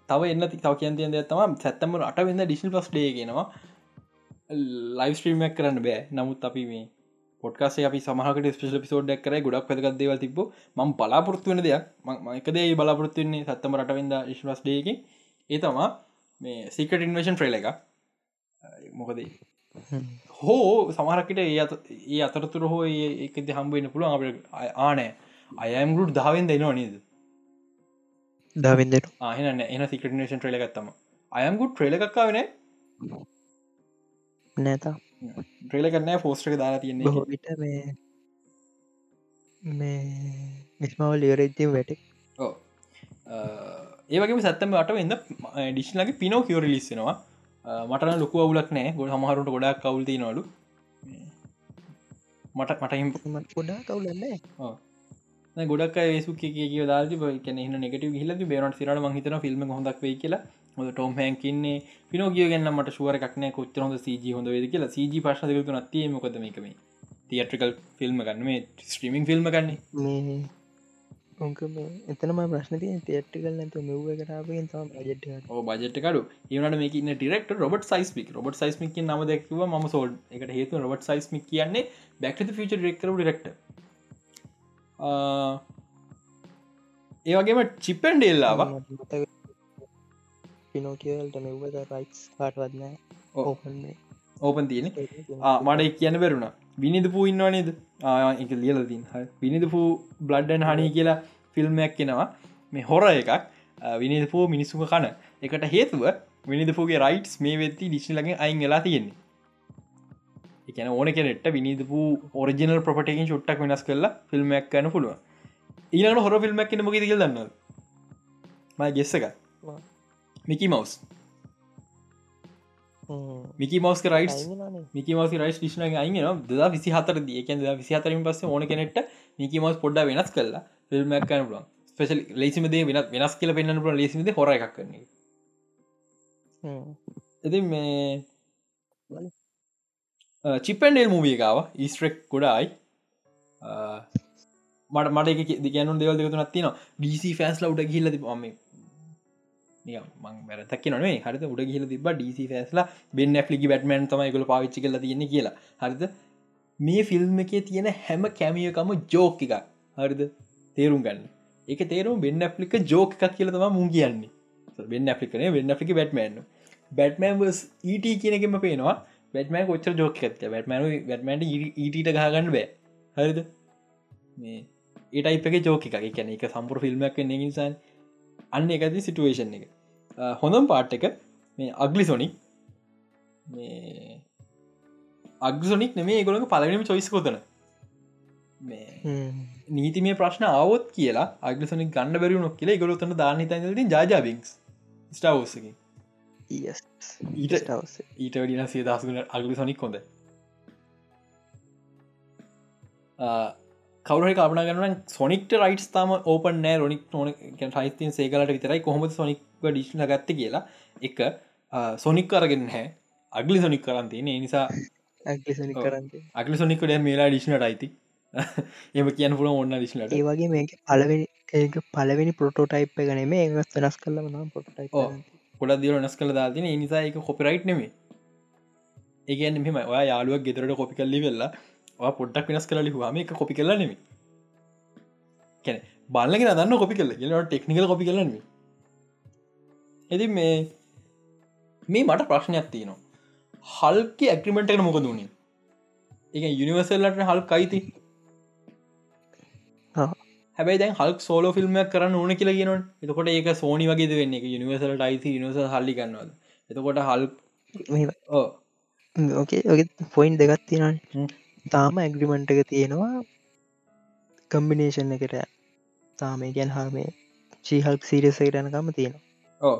තව එන්න තව කියන්තියද තම සැත්තම අට වෙන්න ඩිසිල් පස් ඩේ ගෙනවා ලයිස්ට්‍රීමක් කරන්න බෑ. නමුත් අපි මේ පොට්කාසේ අපි සමහකට ස්පේෂල පිසෝඩ්ඩක් කර ගොඩක් පැදගත් දේව තිබ ම බලාපොරත්තු වෙන දෙයක්. එකදේ බලාපොරත්තුවෙන්නේ සත්තම රටවෙද ශවස් ඩේක ඒ තමා මේ සිකට ඉන්වේෂන් ්‍රේල එක. මොකදේ හෝ සමහරකට ඒ ඒ අතරතුර හෝ ඒකද හම්බවෙන්න පුළුවන් අප ආනෑ අයම්ගුට් දහවෙන් දෙනවා නේද? දවින්දට ආහන එන සිකටනේෂන් ්‍රේල ගත්තම අයම්ගුට් ්‍රේල එකක්කා වෙන නැතා ට්‍රේල කරන්න ෆෝස්ට්‍රක දාලා තියන්නේ බොහෝවිට මේ මේ මිස්මවල් ලියරෙත්තිම් වැටෙක් ඒවගේ සත්තම අට වෙද ඩිශ්ලගේ පිනෝ කියෝ ලිස්සෙනවා මටන ලොකු අවුලක් නෑ. ගොඩ හමහරුට ගොඩක් කවුල්ති නොලු මට මට පොඩා කවුලන්න ගොඩක් ඒසු කිය දාති කන නෙට හිල බේරට සිරට මහිතන ෆිල්ම් හොඳක් වේ කියලා ටොම් හැකින්නේ පිනෝගිය ගන්න මට ශුවර එකක්නෑ කොච්චර හොඳ සජ හොඳ වේද කියලා. සජ පශනක නත්තිය මොකද මේකම තියට්‍රිකල් ෆිල්ම් ගන්න මේ ස්ට්‍රීමිං ෆිල්ම් ගන්නේ ඕක එතනම ප්‍රශ්නති තේට්ටිකල් නැතු මෙව්ව කරාපෙන් තම බජෙට් බජට්කඩු ඒනට මේක ඩිරෙක්ට රොබට සයිස්මික් රොබට සයිස්මික් නම දැක්ව ම සෝල් එකට හේතු රොබට සයිස්මික් කියන්නේ බැක්ට ෆච ෙක්කර ඩිරෙක්ට ඒවගේම චිපෙන් ඩෙල්ලාව පිනෝකියල්ට මෙව්වද රයිස් පාටවත්නෑ ඕපන් ඕපන් තියෙන මට කියන්න බැරුණ විනිද පූ ඉන්නවා නේද? එක ලියලතින් විනිද පූ බ්ලඩ්ඩන් හනී කියලා ෆිල්ම්මයක් කෙනවා මේ හොර එකක්. විනිද පූ මිනිස්සුම කන. එකට හේතුව විනිදපුගේ රයිටස් මේ වෙත්ති ඩිශ්ලගේ අයින් වෙලා තියෙන්නේ. එකන ඕන කෙනෙට විනිදපු ඔරිජිනල් ප්‍රපටකින් ුට්ටක් වෙනස් කරලා ෆිල්ම්මයක් කන්න පුළුව ඊලට හොර ෆිල්ම්මක් කෙන මොකද කියල දන්න මයි ගෙස්සක මිකි මවස් මිකි මවස් රයිස් මිකි මවස රයිස් ිෂ්න අයින ද විසි හතර දියකන් විසි හතරින් පස්ස ඕන කෙනෙට මිකි මවස් පොඩ්ඩ වෙනස් කරලා ෆිල්ම්මක් කන පුලන් ස්පෙශල් ලේසිමදේ වෙනත් වෙනස් කියල පෙන්න්න පුල ලේසිමද හොර එකක් කරන්නේ ඇති මේ චිපෙන්ඩෙල් මූවියකාව ඊස්ට්‍රෙක් ගොඩායි. මට මට දිගනු දෙවල් දෙකතු නත්තින ඩීසි ෆෑන්ස් ලව්ඩ කියල්ල ති ම මං වැරතක් නේ හරත උඩ කියල තිබ ඩීසි ෆෑස්ලා බෙන් ඇෆලිකි බැටමන් තමයි ගොල පාවිච්චි කල තියෙන කියලා. හරිද? මේ ෆිල්ම් එකේ තියෙන හැම කැමියකම ජෝක එකක්. හරිද? තේරුම් ගන්න. එක තේරුම් බෙන් ඇප්ලික ජෝක එකක් කියල තම මුන් කියන්නේ. බෙන් ඇපිකනේ වෙන්න අපික බැට්මන් බැට්මන්ස් ඊට කියනකෙම පේනවා. බැටමන් කොච්චර ජෝක ඇත්ත බැටමන බැටමන්ට ඊට ගහගන්න බෑ. හරිද? මේ ඒටයිපක ජෝක එකක්. කියන එක සම්පුර ෆිල්ම්මක් නිසාන්. අන්න එකති සිටුවේෂන් එක. හොඳම් පාට් එක මේ අග්ලි සොනි මේ අග්සොනික් නෙමේ ගොලක පලගනම චොයිස් කොතන මේ හ්ම්. නීති මේ ප්‍රශ්න අවුත් කියලා අගසනි ගන්න බැරි නොක් කියලා ගොලොතන දාන තැති ජාජාබික්ස් ස්ටවසකින් Yes. ඊට-. ඊට වැඩින සිය දසුන අගලි සොනික් හොඳ කවර කපන ගන්න සොනික්ට රයිටස් තම ඕපන් නෑ. රොනික් නොන යිතින් සේකලට විතරයි. කොහොම සොනික් ඩිශ්න ගත්ත කියලා එක සොනික් කරගෙන හැ අගලි සොනික් කරන්තින නිසා අගලි සොනික්කට මේලා ඩිශ්නට අයිති. එම කියන්න පුළ ඔන්න ඩිශ්නට ඒ වගේ මේක පලවෙනි පලවෙනි පොටෝටයිප් එක නේ මේ ඒත් වෙනස් කල්ලම නම් පොටයිප් ඔව්. ගොඩක් දිර නස් කළ දාතින නිසා එක කොපිරයිට් නෙමේ ඒගැන මෙම ඔයා යාලුවක් ගෙතරට කොපි කල්ලි වෙල්ලා පොඩ්ඩක් වෙනස් කල ලිහවාම එක කොපි කරලා නෙමේ කැන බල්ලගෙන දන්න කොපි කල කියලට ටෙක්නිකල් කොපි කරලන ඇති මේ මේ මට ප්‍රශ්නයක් තියනවා. හල්ක ඇක්‍රිමෙන්ට් එක මොක දුණේ එක යුනිවර්සල්ලට හල් කයිති. හැබයි දැන් හල් සෝලෝ ෆිල්ම්මයක් කරන්න ඕන කියලා කියනවා එතකොට ඒක සෝනි වගේ වෙන්න? එක යනිවර්සලට අයිති නිවස හල්ලි ගන්නවද? එතකොට හල් ඕකේ ඔක පොයින්් දෙගත් තිනන්. තාම ඇග්‍රිමෙන්ට් එක තියෙනවා. කම්බිනේෂන් එකට තාම ගැන් හාමේ චීහල්ක් සීරසකට යනකම තියෙනවා. ඕ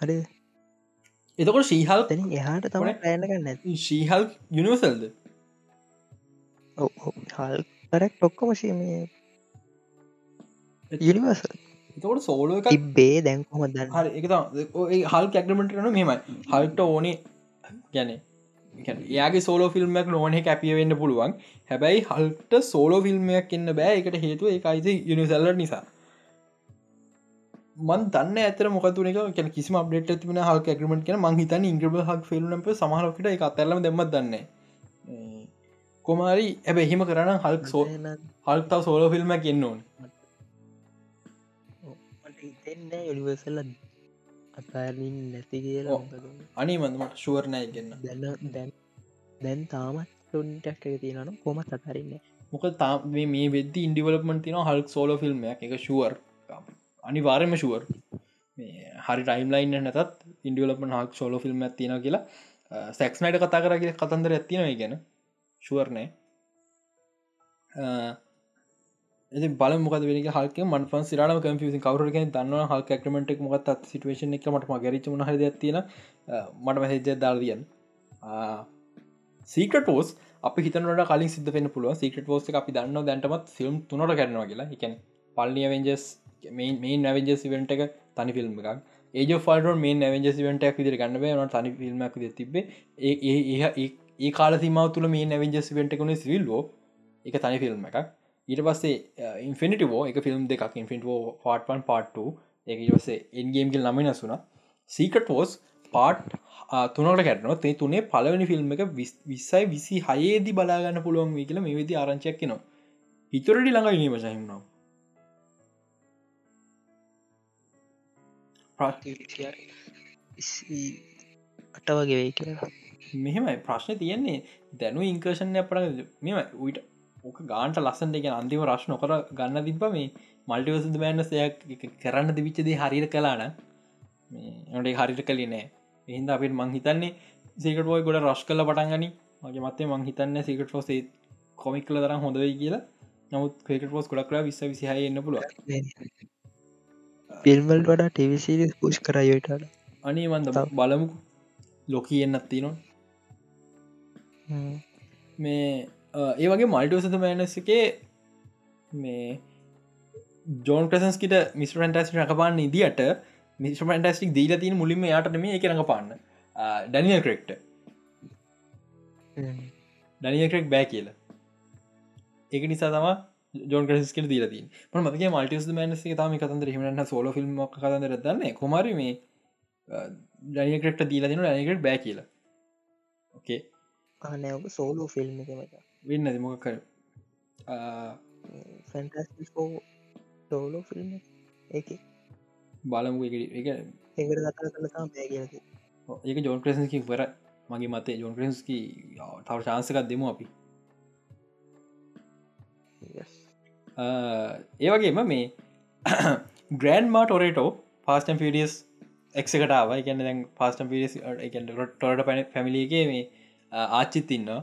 හරි. එතකොට ශීහල් තැන එහාට තම? පෑනගන්න ශීහල් යනිවර්සල්ද හල් කරක් ටොක්කොම ශීමය යනිවර්ස එතකොට සෝලෝ තිබ්බේ දැන්කොම දන්න? හරි එක හල් කැක්‍රමට කන මෙමයි හල්ට ඕනේ ගැන ඒගේ සෝලෝ ෆිල්ම්මක් නොනේ කැපිය වෙන්න පුළුවන්. හැබැයි හල්ට සෝලෝ ෆිල්ම්මයක් එන්න බෑ. එකට හේතුව එකයිති යුනිසල්ල නිසා. මන් දන්න ඇතර මොකතුන එක කිසි අප්ඩේට තිබන හල් කැක්‍රමට කියන. මංහිතන ඉංග්‍රබ හක් ෆිල්ම්ප සමහලකට එක අතරලම දෙමත් දන්න කොමාරි ඇබ එහෙම කරන හල්ක් සෝ හල්තාව සෝලෝ ෆිල්ම්මක් එන්න ඕන. හිතෙන්න යනිවර්සල්ල අතාරින් නැති කියලා. අනි මඳමට ශුවරණය ගන්න දැන්න දැන් දැන් තාමත් ටොන්ටක් එක තියෙනන කොමත් අතරන්න මොක තා මේ වෙද ඉන්ඩිවලපමට තින හල්ක් සෝලෝ ෆිල්ම් එක ශුවර් අනි වාරම ශුවර් හරි ටයිම්ලයින්න නැතත් ඉන්ඩියලපන හක් සෝලෝ ෆිල්ම් ඇතින කියලා සැක්ස්නයිට කතා කරගේ කතන්දර ඇතිනව ගැන. ශුවර්නෑ ඇති බල මොක වෙන හල්ක මන් ෆන් සිරන කම්පිසි කවරක දන්න හල් කක්‍රමට මොකත් සිටුවේෂන එක මට මගරිච හද ඇතින මට මැහෙජ දාර්දියන් සීකට පෝස් අප හිතනට කලින් සිද පෙන පුළුව සිකට පෝස් අපි දන්න දැන්ටමත් ෆිල්ම් තුනට කරනවා කියලා. එකැන පල්ලිය වෙන්ජස් මේ නැවෙන්ජ සිවට එක තනි ෆිල්ම් එකක්. ඒජ ෆල්ට මේ නැවෙන්ජ සිවට ක් විදිර ගන්න න තනි ෆිල්ම්ක් තිබේ ඒ ඒ කාල තිමාව තුළ මේ නැවෙන්ජ සිවට කන සිල්ලෝ එක තනි ෆිල්ම් එකක්. ඊට පස්සේ ඉන්ෆිනිටවෝ එක ෆිල්ම් දෙකක් ඉන්ෆින්ටෝ පාට්පන් පාට්ට එක ඉවසේ එන්ගේම්ගල් නමයි නසුන සීකට පෝස් පාට් තුනට කැටනොත් ඒ තුනේ පලවනි ෆිල්ම් එක විස්සයි විසි හයේදි බලාගන්න පුළුවන් වී කියල මේ විදි ආරංචයක් නවා හිතුරටි ළඟ ඉනීම සහිමනවා අට වගේ වෙයි කියලා මෙහෙමයි. ප්‍රශ්න තියෙන්නේ දැනු ඉංකර්ෂණය පට මෙම උයිට ඕක ගාන්ට ලස්සන්ට එක අන්තිම රශ්න කර ගන්න තිබ මේ මල්ටිවසද බෑන්න සයක් කරන්න දිවිච්චදේ හරිර කලාන මේට හරිට කලි නෑ. එහින්ද අපිට මං හිතන්නේ සේකට පොයි ගොඩ රශ් කල පටන්ගනි මගේ මත්තේ මං හිතන්න සේකට පෝසේ කොමික් කල තරම් හොඳයි කියලා. නමුත් ක්‍රේකට පෝස් ගොඩක් කර විස විසිහ එන්න පුළුව පිල්වල් වඩා ටවිසිරි පුෂ් කරයටට අනේ මන්ද බලමු ලොකී එන්නත් තිනවා මේ ඒ වගේ මල්ටසත මෑනස් එකේ මේ ජෝන් ප්‍රසන්ස්කිට මිස්ටන්ටස් රකපාන්න ඉදිට මිස්ටන්ටස්ටික් දීල තින මුලින්ම යාට මේ එක රඟපාන්න. ඩැනිය කරෙක්ට ඩනිය කරෙක් බෑ කියලා. ඒක නිසා තම ජෝන් ක්‍රසිකල් දීලදී ප මතක මල්ටිස් මනස තම කතන්ද හිමට සෝල ිල්ම් කතන්දර දන්න කොමර මේ ඩනිය කරෙක්ට දීලා තින ඩනිකට බෑ කියලා. ඕකේ ආනයක සෝලෝ ෆිල්ම් එක මච වෙන්න දෙමොක කර ෆැන්ටස්ෝ සෝලෝ ෆිල්ම් එක බලමු එක ඒක ජෝන් ක්‍රසන්කි වර මගේ මතේ ජෝන් ක්‍රන්ස්කි තව ශාන්සකක් දෙමු අපි ඒවගේම මේ ග්‍රන්් මා ටොරේටෝ පාස්ටම් පිඩියස් එක්කටාව එකන්න දැන් පාස්ටම් පිඩියස් ටොරට පැන පැමිලිගේ මේ ආච්චිත් ඉන්නවා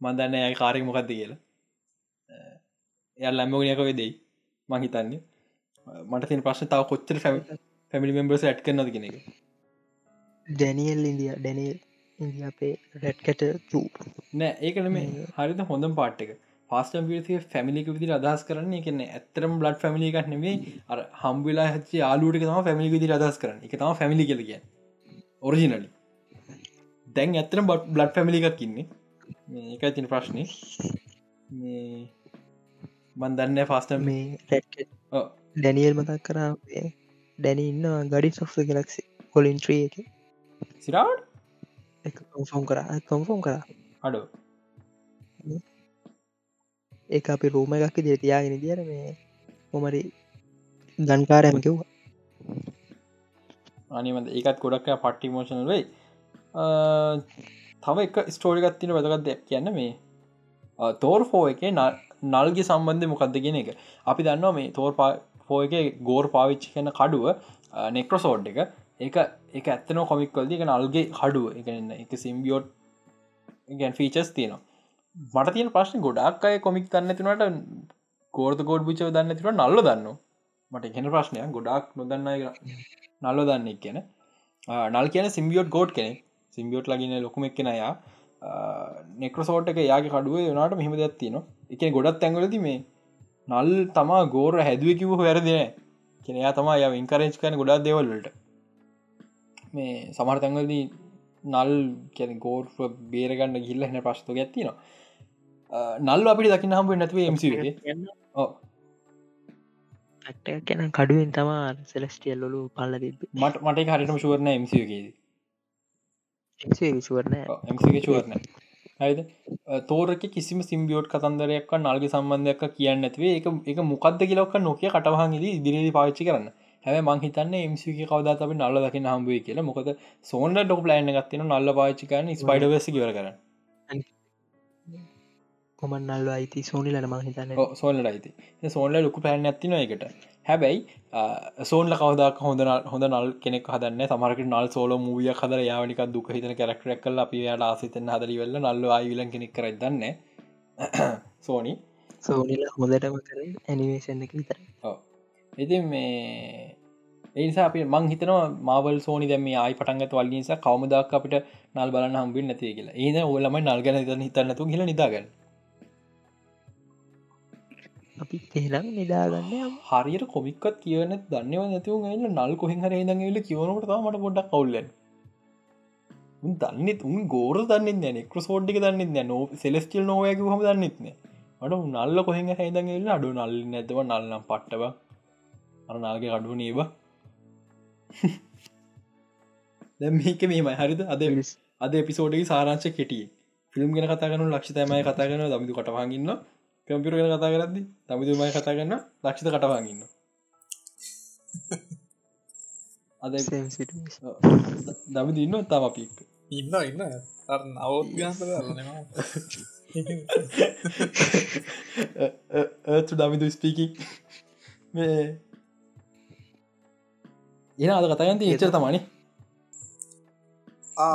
මන්දන්න ඇ කාරෙක් මොකක්ද කියලා. එය ලැම්මෝගනයක වෙදෙයි. මහිතන්නේ මට තින ප්‍රශ්න තාව කොච්චර ැම පැමිලි මෙම්බර්ස ඇට් කරනද කෙනෙක ඩැනියල් ඉන්දිය ඩැනිල් ඉන්දිය අපේ රැට්කට චූ නෑ ඒකන මේ හරිත හොඳම් පාට් එක. පස්ටම් පිසිය ෆැමිලික විදි අදහස් කරන්න. එකන ඇත්තරම් බ්ලඩ් ෆැමිලි එකක් නෙේ අර හම්බිලා හච්ච යාලුට තම ෆැමිලි විදි අදහස් කරන්න. එක තම ෆැමිලි කලග ඔරිජිනලි දැන් ඇත්තරම් බට බ්ලඩ් ෆැමිලි එකක් ඉන්නේ ඒකයි තින ප්‍රශ්නය මන් දන්න ෆාස්ටම් මේ ඩැනියල් මතක් කරා ඩැනි ඉන්නවා ගඩි සොෆ්ත ගලක්සි කොලින්ට්‍රී එක. සිරාවට කොෆෝම් කර. කොම්ෆෝම් කර. අඩෝ ඒ අපි රූම එකක් දිර තියාගෙන දියර මේ මොමරි ගන්කාරයම කිව්වා. අනිමද ඒකත් ගොඩක් පට්ටි මෝෂණල් වෙයි තව එක ස්ටෝරිකත් තින වැදගත් දෙයක් කියන්න මේ තෝර් ෆෝ එක නල්ගේ සම්බන්ධය මොකක්ද ගෙන එක. අපි දන්නවා මේ තෝර් ෆෝ එක ගෝර් පාවිච්චි කන කඩුව නෙක්‍රසෝඩ් එක. එක එක ඇත්තනෝ කොමික්වල්ද එක නල්ගේ කඩුව. එකන්න එක සිම්බියෝට් ගැන් ෆීචස් තියනවා. මට තියෙන ප්‍රශ්න ගොඩක් අය කොමික් දන්න තිනට ගෝර්ත ගෝඩ් විචව දන්න තිර නල්ල දන්න? මට එහෙන ප්‍රශ්නය ගොඩක් නොදන්න නල්ල දන්න කියන. නල් කියන සිම්බියෝට් ගෝඩ් කෙනෙ සිම්බියෝට් ලගින ලොකුම එක්කෙන යා නෙක්‍රසෝට් එක යාගේ කඩුව වනාට මෙහම දෙයක් තියන එක ගොඩත් ඇඟලති මේ නල් තමා ගෝර හැදුව කිව වැරදින කෙනයා තමා ය ඉන්කරෙන්ච් කන ගොඩක් දෙවල්ලට මේ සමහර තැංගලදී නල් කැ ගෝර් බේරගන්න ගිල්ල හන ප්‍රශ්තු ගැත්තිනවා නල්ල අපිට දකින්න හම්බුව නැතුව කෙන කඩුවෙන් තමා සෙලස්ටියල්ලොලු පල්ල තිබ මට මට හරිටම ශුවරණ එමසිගේද ශුවරණ හයිද තෝරක කිසිම සිම්බියෝට් කතන්දරයක් නල්ග සම්බන්ධයක් කියන්න ඇතිවේ එක එක මොකක්ද කියලොක් නොකිය කටවහන්ගේදී ඉදිරිදි පාච්චි කරන්න. හැම මංහිතන්න එමසිගේ කවද අපි නල්ල දකින හම්බුවේ කියලා. මොකද සෝන්ඩ ඩොක් ප්ලයින්න ගත්තින නල්ල පාච්චිකන්න ස්පයිඩවස කිවර කරන්න. කොමන් නල්ල අයිති සෝනිලන මහිතන්න සෝල්ලට අයිති. සෝන්ල ලොකු පැන්න ඇතින එකට හැබැයි සෝන්ල කවදක් හොඳ හොඳ නල් කෙනෙක් හදන්න සමරක නල් සෝල මූිය හදර යාවනික දුක හිතන කැරක්ටරක් කල් අපි යාට ආසිතන හදරි වෙල්ල නල්ල අයිවිල කෙනෙක් කරදන්න සෝනි සෝනිල හොඳටම කර ඇනිවේශන් එක විතර ඉති මේ ඒනිසා අපි මං හිතනවා මාවල් සෝනි දැම ආයි පටන්ගත් වල් නිසා කවමදක් අපිට නල් බලන්න හම්බින් නැති කියලා. ඒද ඔලම නල්ගන හිතන්නතු කියල නිදාගන්න අපි තේනම් නිදාගන්න හරියට කොමික්කත් කියවන දන්නව නැතිව ල නල් කොහෙන් හර දඟල කියවනට මට පොඩක් කවුල්ලන් දන්න තුන් ගෝර දන්න නෙක්‍ර සෝඩ්ික දන්න නෝ සෙලස්ටිල් නොවයක හම දන්නෙත්න මට නල්ල කොහෙන් හදගල අඩු නල් නැතව නල්නම් පට්ටව. අර නාගේ අඩු නේබ දැම්මක මේමයි. හරිද? අද අද එපිසෝඩගේ සාරංශ කෙටිය ෆිල්ම් ගෙන කතාගනු ලක්ෂතමයි කතාගන දමිතු කටවාගන්න කම්පිර ගෙන කතා කරදදි තමිතුමයි කතා කරන්න ලක්ෂිත කටවාගන්න අද දමි ඉන්න තම අපික් ඉන්න ඉන්න ඒතු දමිතු ස්පීකි මේ එන අද කතාගන්ති ඒචර තමනි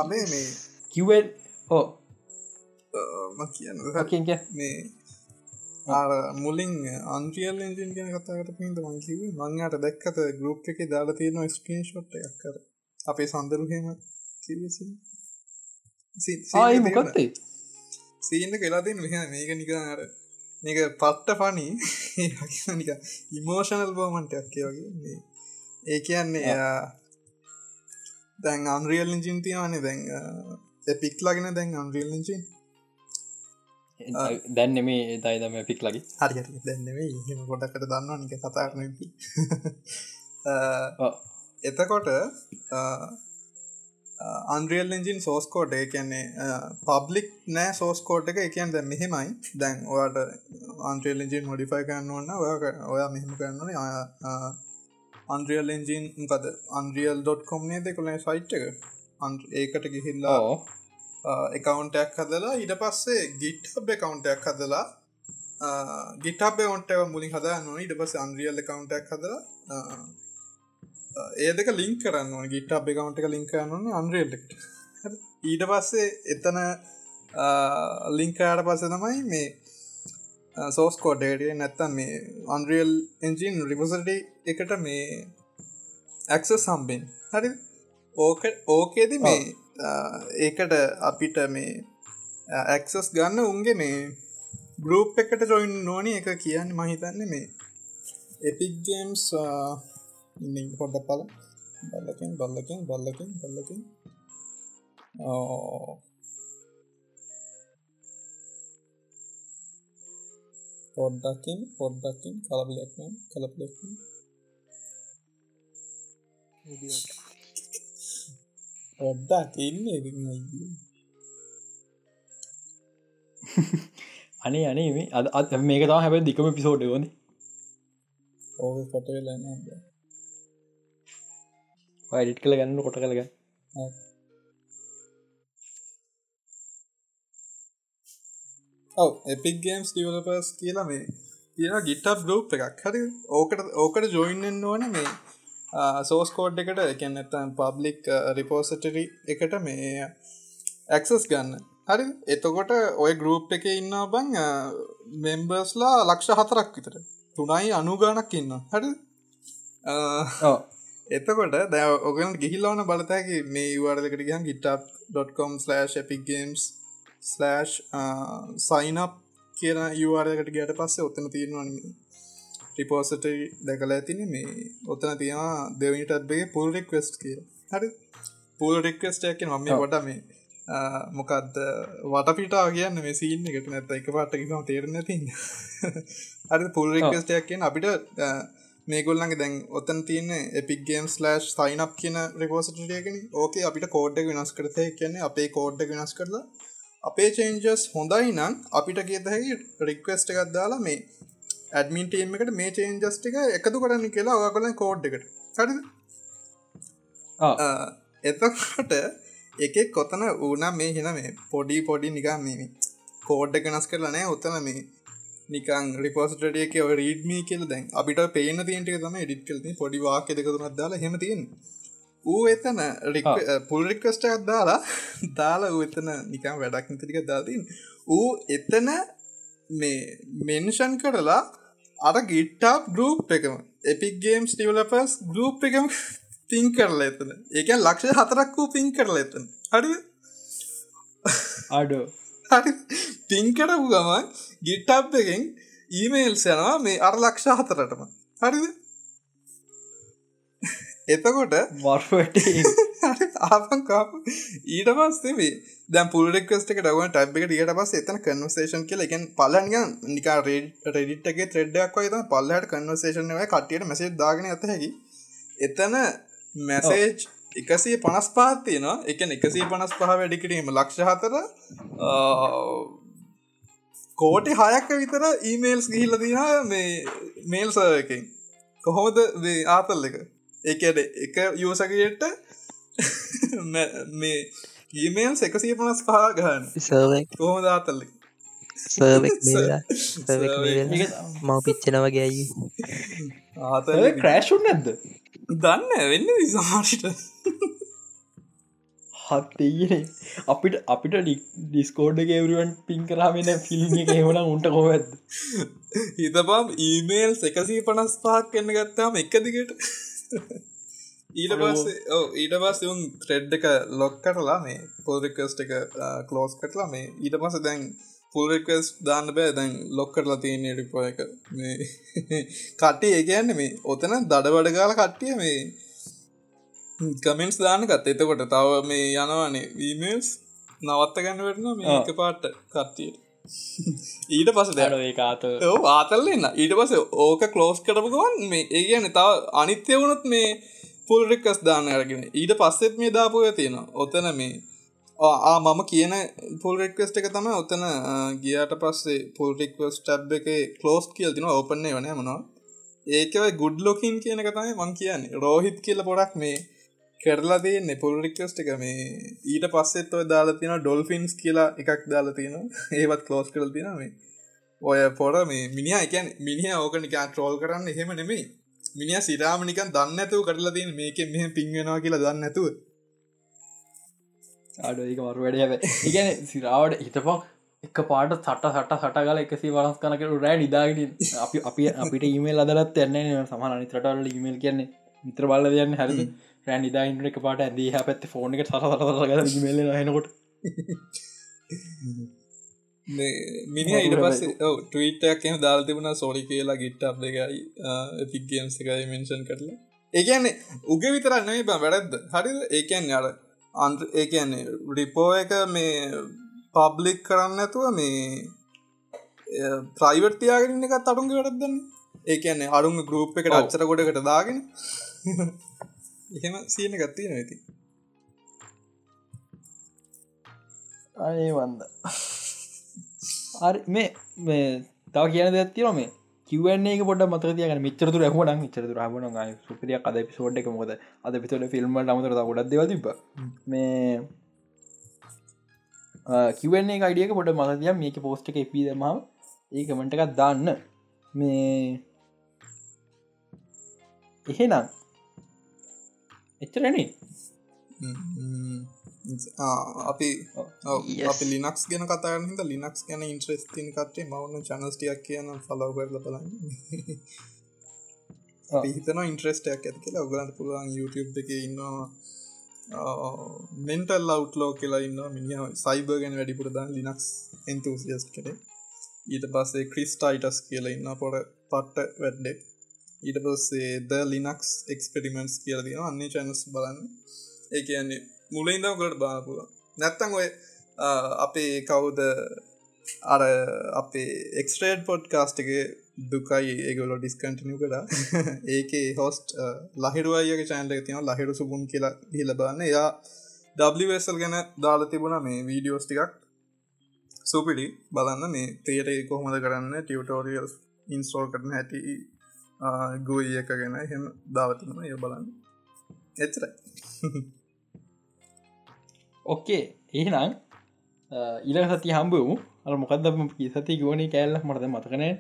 මේ මේ. කිවල් හෝ කියන්න. මේ මුලින් අන්ත්‍රියල් එජන් ගැන කතාකට පින්ද මංකිව මංයාට දැක්කත ගරුප් එක දාලා තියෙන ස්ක්‍රීන් ෂොට් එකක් කර අපේ සන්දරුහෙම ආය මොකත්තේ සීන්න කෙලාතින් මෙහ මේක නිකාර මේක පට්ට පනි නික ඉමෝෂනල් බෝමන්ටයක් කියවගේ ඒ කියන්නේ දැන් අන්රියල් ඉජින් තියවානේ දැන් පික් ලගෙන දැන් අන්රියල් ඉජින් දැන්න මේ ඒතයි දම පික් ලගි හරි දැන්නෙේ හෙම ගොඩකට දන්නවා නික කතාරන එතකොට අන්රියල් එජින් සෝස්කෝඩ් ඒ කියන්නේ පබ්ලික් නෑ සෝස්කෝඩ් එක. එකන් දැ මෙහෙමයි. දැන් ඔයාට අන්ට්‍රියල් එජින් මොඩිෆයි කරන්න ඔන්න ඔය ඔයා මෙහෙම කරන්නන අන්රියල් එජින් පද අන්රියල්.කොම් නේ දෙකොලේ සයිට් එක. ඒකට ගිහිල්ලා එකකවන්ටයක් හදලා ඉට පස්සේ ගිට්හබ් එකකවන්ටයක් හදලා ගිටබ ඔන්ට මුලින් හදන්න ඉට පස අන්රියල් එකකවන්ටක් හදලා ඒදක ලිින් කරන්න ගිට අප එකකවන්ට එක ලින් කරන්න අන්රියල්ට ඊට පස්සේ එතන ලිංකාට පස්ස තමයි මේ සෝස් කෝඩ්ඩට නැත්තම් මේ අන්රියල් එන්ජින් රිපසට එකට මේ ඇක්ස සම්බෙන් හරි ඕක ඕකේද මේ ඒකට අපිට මේ ඇක්සස් ගන්න උන්ගේ මේ ගරුප් එකට ජොයින් නොනි එක කියන්න මහිතන්න මේ එපික්ගේම්ස් පොඩ පල බල්ලකින් බල්ලකින් බල්ලකින් බල්ලකින් පොඩ්ඩකින් පොඩ්ඩකින් කලබලක්ම කලපලක් පොඩ්ඩක් ඉන්න අනේ අනේ මේ අද අත් මේක තම හැබැ දිකම පිසෝඩ් වන ඕක කොටවෙලන්න ඩිට් කළ ගන්න කොට කළග ඔව එපික් ගේම්ස් ඩිවලපර්ස් කියලා මේ තියෙන ගිට්ටප් ගරුප් එකක්. හරි ඕකට ඕකට ජොයින්ෙන් ඕන මේ සෝස් කෝඩ් එකට එකැන් ඇතන් පබ්ලික් රිපෝසටරි එකට මේ ඇක්සස් ගන්න. හරි. එතකොට ඔය ගරුප් එක ඉන්න බං මෙම්බර්ස්ලා ලක්ෂ හතරක් විතර. තුනයි අනුගානක් ඉන්න හරි එතකොට දැ ඔගන ගිහිල්ලවන බලතැකි මේ වරදකට එපික් ගේම්ස්/ සයිනප් කියන යවාරකට ගට පස්සේ ඔත්තන තියෙනවන ටිපෝසට දැකලා ඇතින මේ ඔත්තන තියෙනවා දෙවනිටත්බගේ පුල් රික්වස්ට කිය හරි. පුල් රික්වස්ටයක්ක නොම කොට මේ මොකක්ද වටපිටා කියන්න මේ සීන්න එකට නැත එක පට්ටකිම තේරන ති හරි පුල් රික්වස්ටයක් කියෙන් අපිට මේගොල්ලන්ගේ දැන් ඔත්තන් තියන එපික්ගේම් ස්ලෑ් සයිනප් කියන රෙපෝසිටයගෙන ඕකේ අපිට කෝඩ්ඩ වෙනස් කරතය කියන්නේ අපේ කෝඩ්ඩ වෙනස් කරලා අපේ චේන්ජස් හොඳයි නම් අපිට කියතහැකි රික්වස්ට එකත් දාලා මේ ඇඩමින් ටීම් එකට මේ චේන්ජස් ටික එකතු කරන්න කියලා ඔගකොල කෝඩ් එකට. හරි එතකොට එකෙක් කොතන ඕනම් මේ හෙන මේ පොඩි පොඩි නිකම් මේ කෝඩ්ඩ කෙනස් කරලනෑ ඔත්තන මේ නිකන් රිපෝස්ටඩියක රීඩ්මී කියල දැන් අපිට පේන තියන්ට තම ඩිට් කලති පොඩි වාක් දෙකතුනත් දාලා හෙම තියෙන ඌ එතන පුල් රික්වස්ට අත්දාලා දාලා ඌ එතන නිකම් වැඩක් නිතරික දාතින් ඌ එතන මේ මෙන්ෂන් කරලා අර ගිට්ටප් ගරුප් එකම එපික් ගේම්ස් ටිවලපස් ගරුප් එකම පින් කරලා එතන. ඒක ලක්ෂ හතරක් වූ පින් කරලා එතන. හරි අඩෝ. පින් කරපු ගමන් ගිට්ටප් එකෙන් ඊමේල්ස් යනවා මේ අර ලක්ෂ හතරටම. හරිද එතකොට වර්ට ආපංකාප ඊට පස්සේ දැ පුලෙක්ස්ට ඩව ටබ් එක ට පස් එතන කන්වසේෂන් කියල එකෙන් පලන්ග නිකා රෙඩිට්ගේ ත්‍රෙඩ්ඩක් වයි පල්ලහට කන්වසේෂන් ව කටියට මැසේ දාගෙන ඇත හැකි. එතන මැසේජ් එකසිය පනස් පාත්තියනවා එක එකසිය පනස් පහ වැඩිකිරීම ලක්ෂ හතර කෝටි හයක් විතර ඊමේල්ස් ගිහිල්ල දින මේ මේල් සයකින් කොහොමද ආතල් එක එකද එක යෝසකයට මේ ඊමේල් එකසිය පනස් පහා ගහන්න කොහොම දාතල්ලි මව පිච්චනවගේ ඇයි ආතල ක්‍රෑෂුන් නැද්ද? දන්න වෙන්න විසාමාශිට හත්තේගෙන අපිට අපිට ඩිස්කෝඩ් ගේවරුවන් පින් කරාමෙන ෆිල්ම් එක එවන උන්ට කොවැද හිතපම් ඊමේල් එකසී පනස් පහක් එන්න ගත්තාම එක දිගට ඊට පස්සේ ඊට පස් උන් ත්‍රෙඩ් එක ලොක් කරලා මේ පෝරිකස්ට එක කලෝස් කරලා මේ ඊට පස දැන් පුල්රෙක්වස් දාන්න බෑ. දැන් ලොක් කරලා තියෙන රිපෝ එක. මේ කට්ටි ඒගැන්න මේ ඔතන දඩ වඩගාල කට්ටිය මේ කමෙන්ස් දාන ගත් එතකොට තව මේ යනවානේ වීමස් නවත්ත ගන්න වෙටන මේක පාට්ට කට්ටියට ඊට පස දැන කාත ආතල්ලන්න ඊට පස ඕක කලෝස් කරපුගවන් මේ ඒ කියන තව අනිත්‍ය වුණොත් මේ පුල් රික්කස් දාන්න අරගෙන. ඊට පස්සෙත් මේ දාපුය තියෙන ඔතන මේ ආ මම කියන පුල් රික්වස්ට එක තම ඔතන ගියට පස්සේ පුල් රික්වස් ටබ් එක කලෝස් කියල් තින ඕපන්නේ වන මනවා. ඒකව ගුඩ් ලොකින් කියන එක තමයි මං කියන්නේ. රෝහිත් කියල පොඩක් මේ කරලා තියන්නේ. පුල් රික්වස්ට එක මේ ඊට පස්සෙත් ඔය දාලා තියෙන ඩොල්ෆින්ස් කියලා එකක් දාලා තියෙන ඒවත් කලෝස් කරල තින මේ. ඔය පොඩ මේ මිනිිය එකන් මිනිහ ඕක නිකා ට්‍රෝල් කරන්න එහෙම නෙමේ මිනිිය සිරාම නිකන් දන්න ඇතුව කරලා තියෙන මේක මෙහ පින්වෙනවා කියලා දන්න ඇතුව අඩ ඒක මරු වැඩ හැබ ඉගැන සිරාවට හිතපක් එක පාට සට සට සටගල එකසි වරස් කනකට රෑ නිදාගෙන අපි අපි අපිට ඉමල් අදරත් යන්න සමහ නිතරටවල ඉමල් කියන්නේ මිත්‍ර බල්ල දයන්න හැරද? රෑ නිදායින්ට එක පාට ඇදී හ පැත්ත ෆෝන එක සරසරග මල්ල හනකොට මිනි ඉට පස්ස ටීටක් එම දාල් තිබුණ සෝලි කියලා ගිට් අප් දෙකයි පික්ගම්ස් එකයි මෙන්ෂන් කරලා. ඒකන්නේ උග විතරන්න බ වැඩද්ද හරි ඒකන් අර අන්ත ඒකන්නේ රිපෝ එක මේ පබ්ලික් කරන්න ඇතුව මේ ප්‍රයිවට් තියාගෙන එකත් අඩුන්ගේ වැඩදන්න ඒකන්නේ අඩුන් ගරුප් එකට අච්චර ගොඩකට දාගෙන එහෙම සියන ගත්තිය නැති අනේ වන්ද. මේ මේ තව කියන දෙත්තින මේ කිවන්නේ පොට මත තියන මිචරතු රහමන මිචරතු රහමන සුපරිය අද පිසෝඩ් එක. මොද අද පිසෝට ෆිල්ම් අමතර ගොඩක් දෙව තිබ මේ කිවන්නේ අයිඩියක පොට මතතිය මේක පෝස්ට එක එපී දම ඒ කමට එකක් දාන්න. මේ එහෙනම් එච්චරනේ අපි අපි ලිනක්ස් ගැන කතාරහිද ලිනක්ස් ගැන ඉන්ට්‍රෙස් තින කටේ මවුන චනස්ටියක් කියන ෆලව කරල බලන්න. හිතන ඉන්ට්‍රස්ටයක් ඇති කියලා. ඔගලන්ට පුළුවන් YouTube එක ඉන්නවා මෙන්ටල් අවට්ලෝ කියලා ඉන්න මිනි සයිබ ගැන වැඩිපුර දන් ලිනක්ස් එන්තුසිියස් කෙනෙ ඊට පස්සේ ක්‍රිස්ටයිටස් කියලා ඉන්න පොඩ පට්ට වැඩ්ඩෙක් ඊට පස්සේ ද ලිනක්ස් එක්ස්පෙරිමෙන්ටස් කියල දින අන්නේ චැනස් බලන්න. ඒ කියන්නේ මුලින්දකට බාපුල නැත්තං ඔය අපේ කවුද? අර අපේ එක්ස්ට්‍රේඩ් පොඩ් කාස්ටගේ දුකයි ඒගොලො ඩිස්කන්ටිනිය කර ඒකේ හොස්ට් ලහිරු අයගේ චෑන්ල තින ලහිරු සුබුන් කියලා හිලබන්න එයා ඩවසල් ගැන දාලා තිබුණ මේ වීඩියෝස් ටිකක්. සුපිඩි බලන්න මේ තේට කොහොමද කරන්න ටියවටෝරියල් ඉන්ස්ටෝල් කරන හැටි. ගොයි එක ගැන හෙම දාවතිනම ඒ බලන්න. එච්චර ඔක්කේ එහෙනම් ඉල සති හම්බවමු අර මොකක්ද සති ගෝනි කෑල්ල? මටද මතකනෑ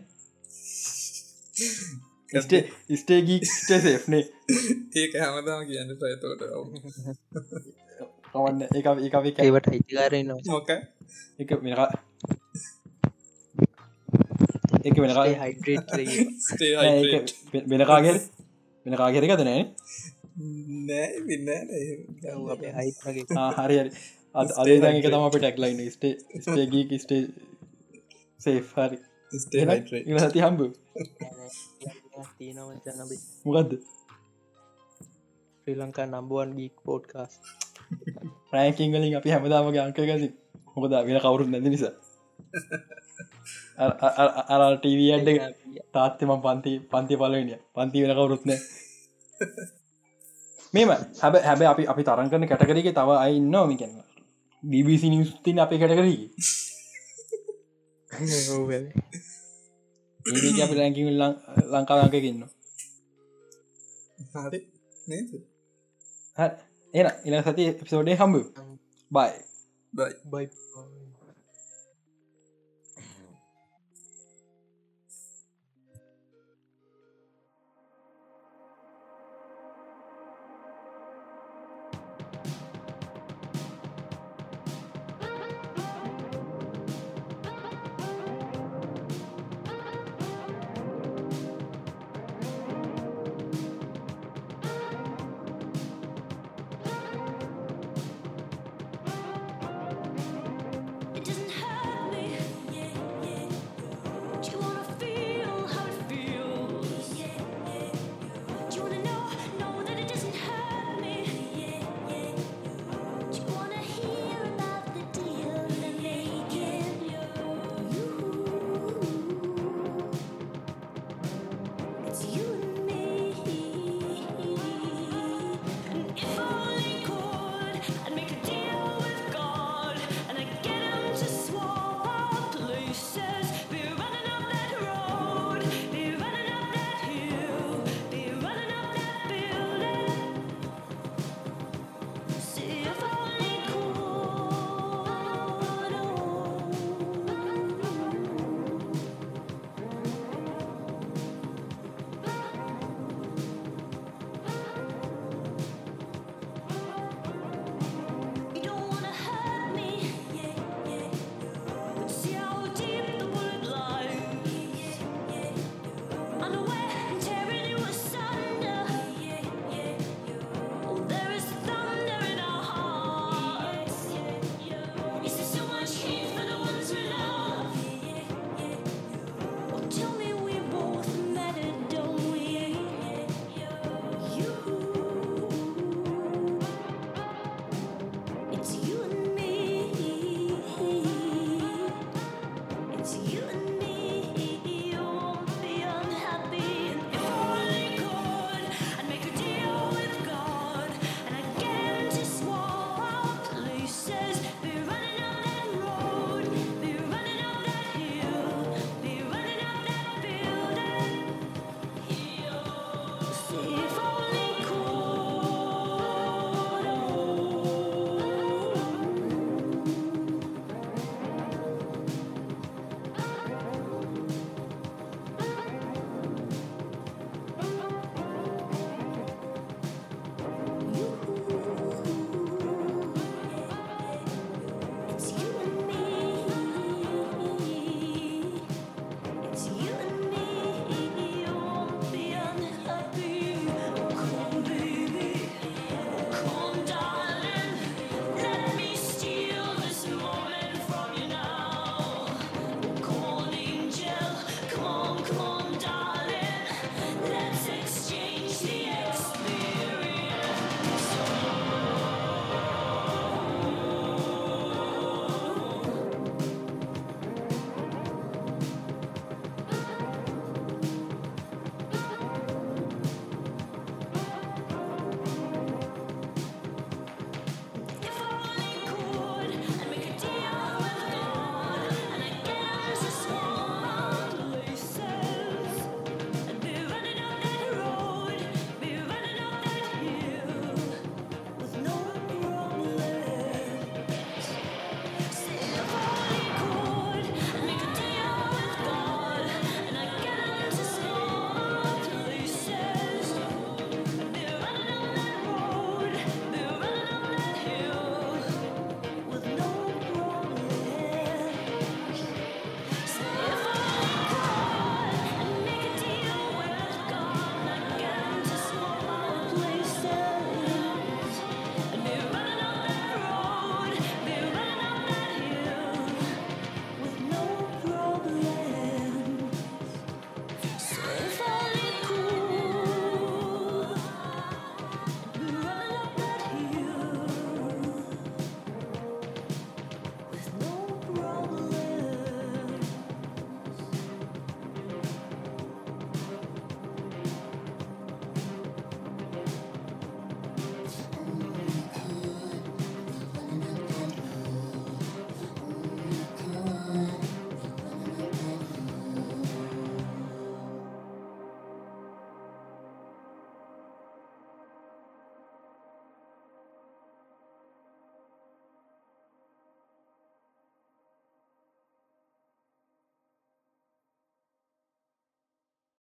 ස්ටේගී ස්ටේසේනේ ඒක හැමදාම කියන්න සයතෝට කවන්න එක එක ඒවට හිතිකාරන්න මොක එක මෙ එක වෙන හයිඩ්‍රේට් වෙනකාගෙ වෙනකාගෙර එකද නෑ? හරි හරි. අද අදේ එක තම අප ටැක්ලයින් ස්ටේ ස්ටේගී ස්ටේ සේ හරි. ඉති හම්බ? මොකක්ද ශ්‍රී ලංකා නම්බුවන් ගීක් පෝඩ්කාස් ප්‍රෑකිංගලින් අපි හැමදාමගේ අංකගසි හොකද වෙන කවුරුත් නැති නිසා අර ටීවීඩ තාත්තම පන්ති පන්ති පලවෙනිය පන්ති වෙන කවුරුත්නෑ මෙම හැබ හැබ අපි අපි තරන් කරන කැටකරක තව අයින්න මිකන්න BBC නිස්තින් අපේ කැටකරී අපි හරි. නේද? එන එන සති එපිසෝඩේ හම්බ බයි බයි බයි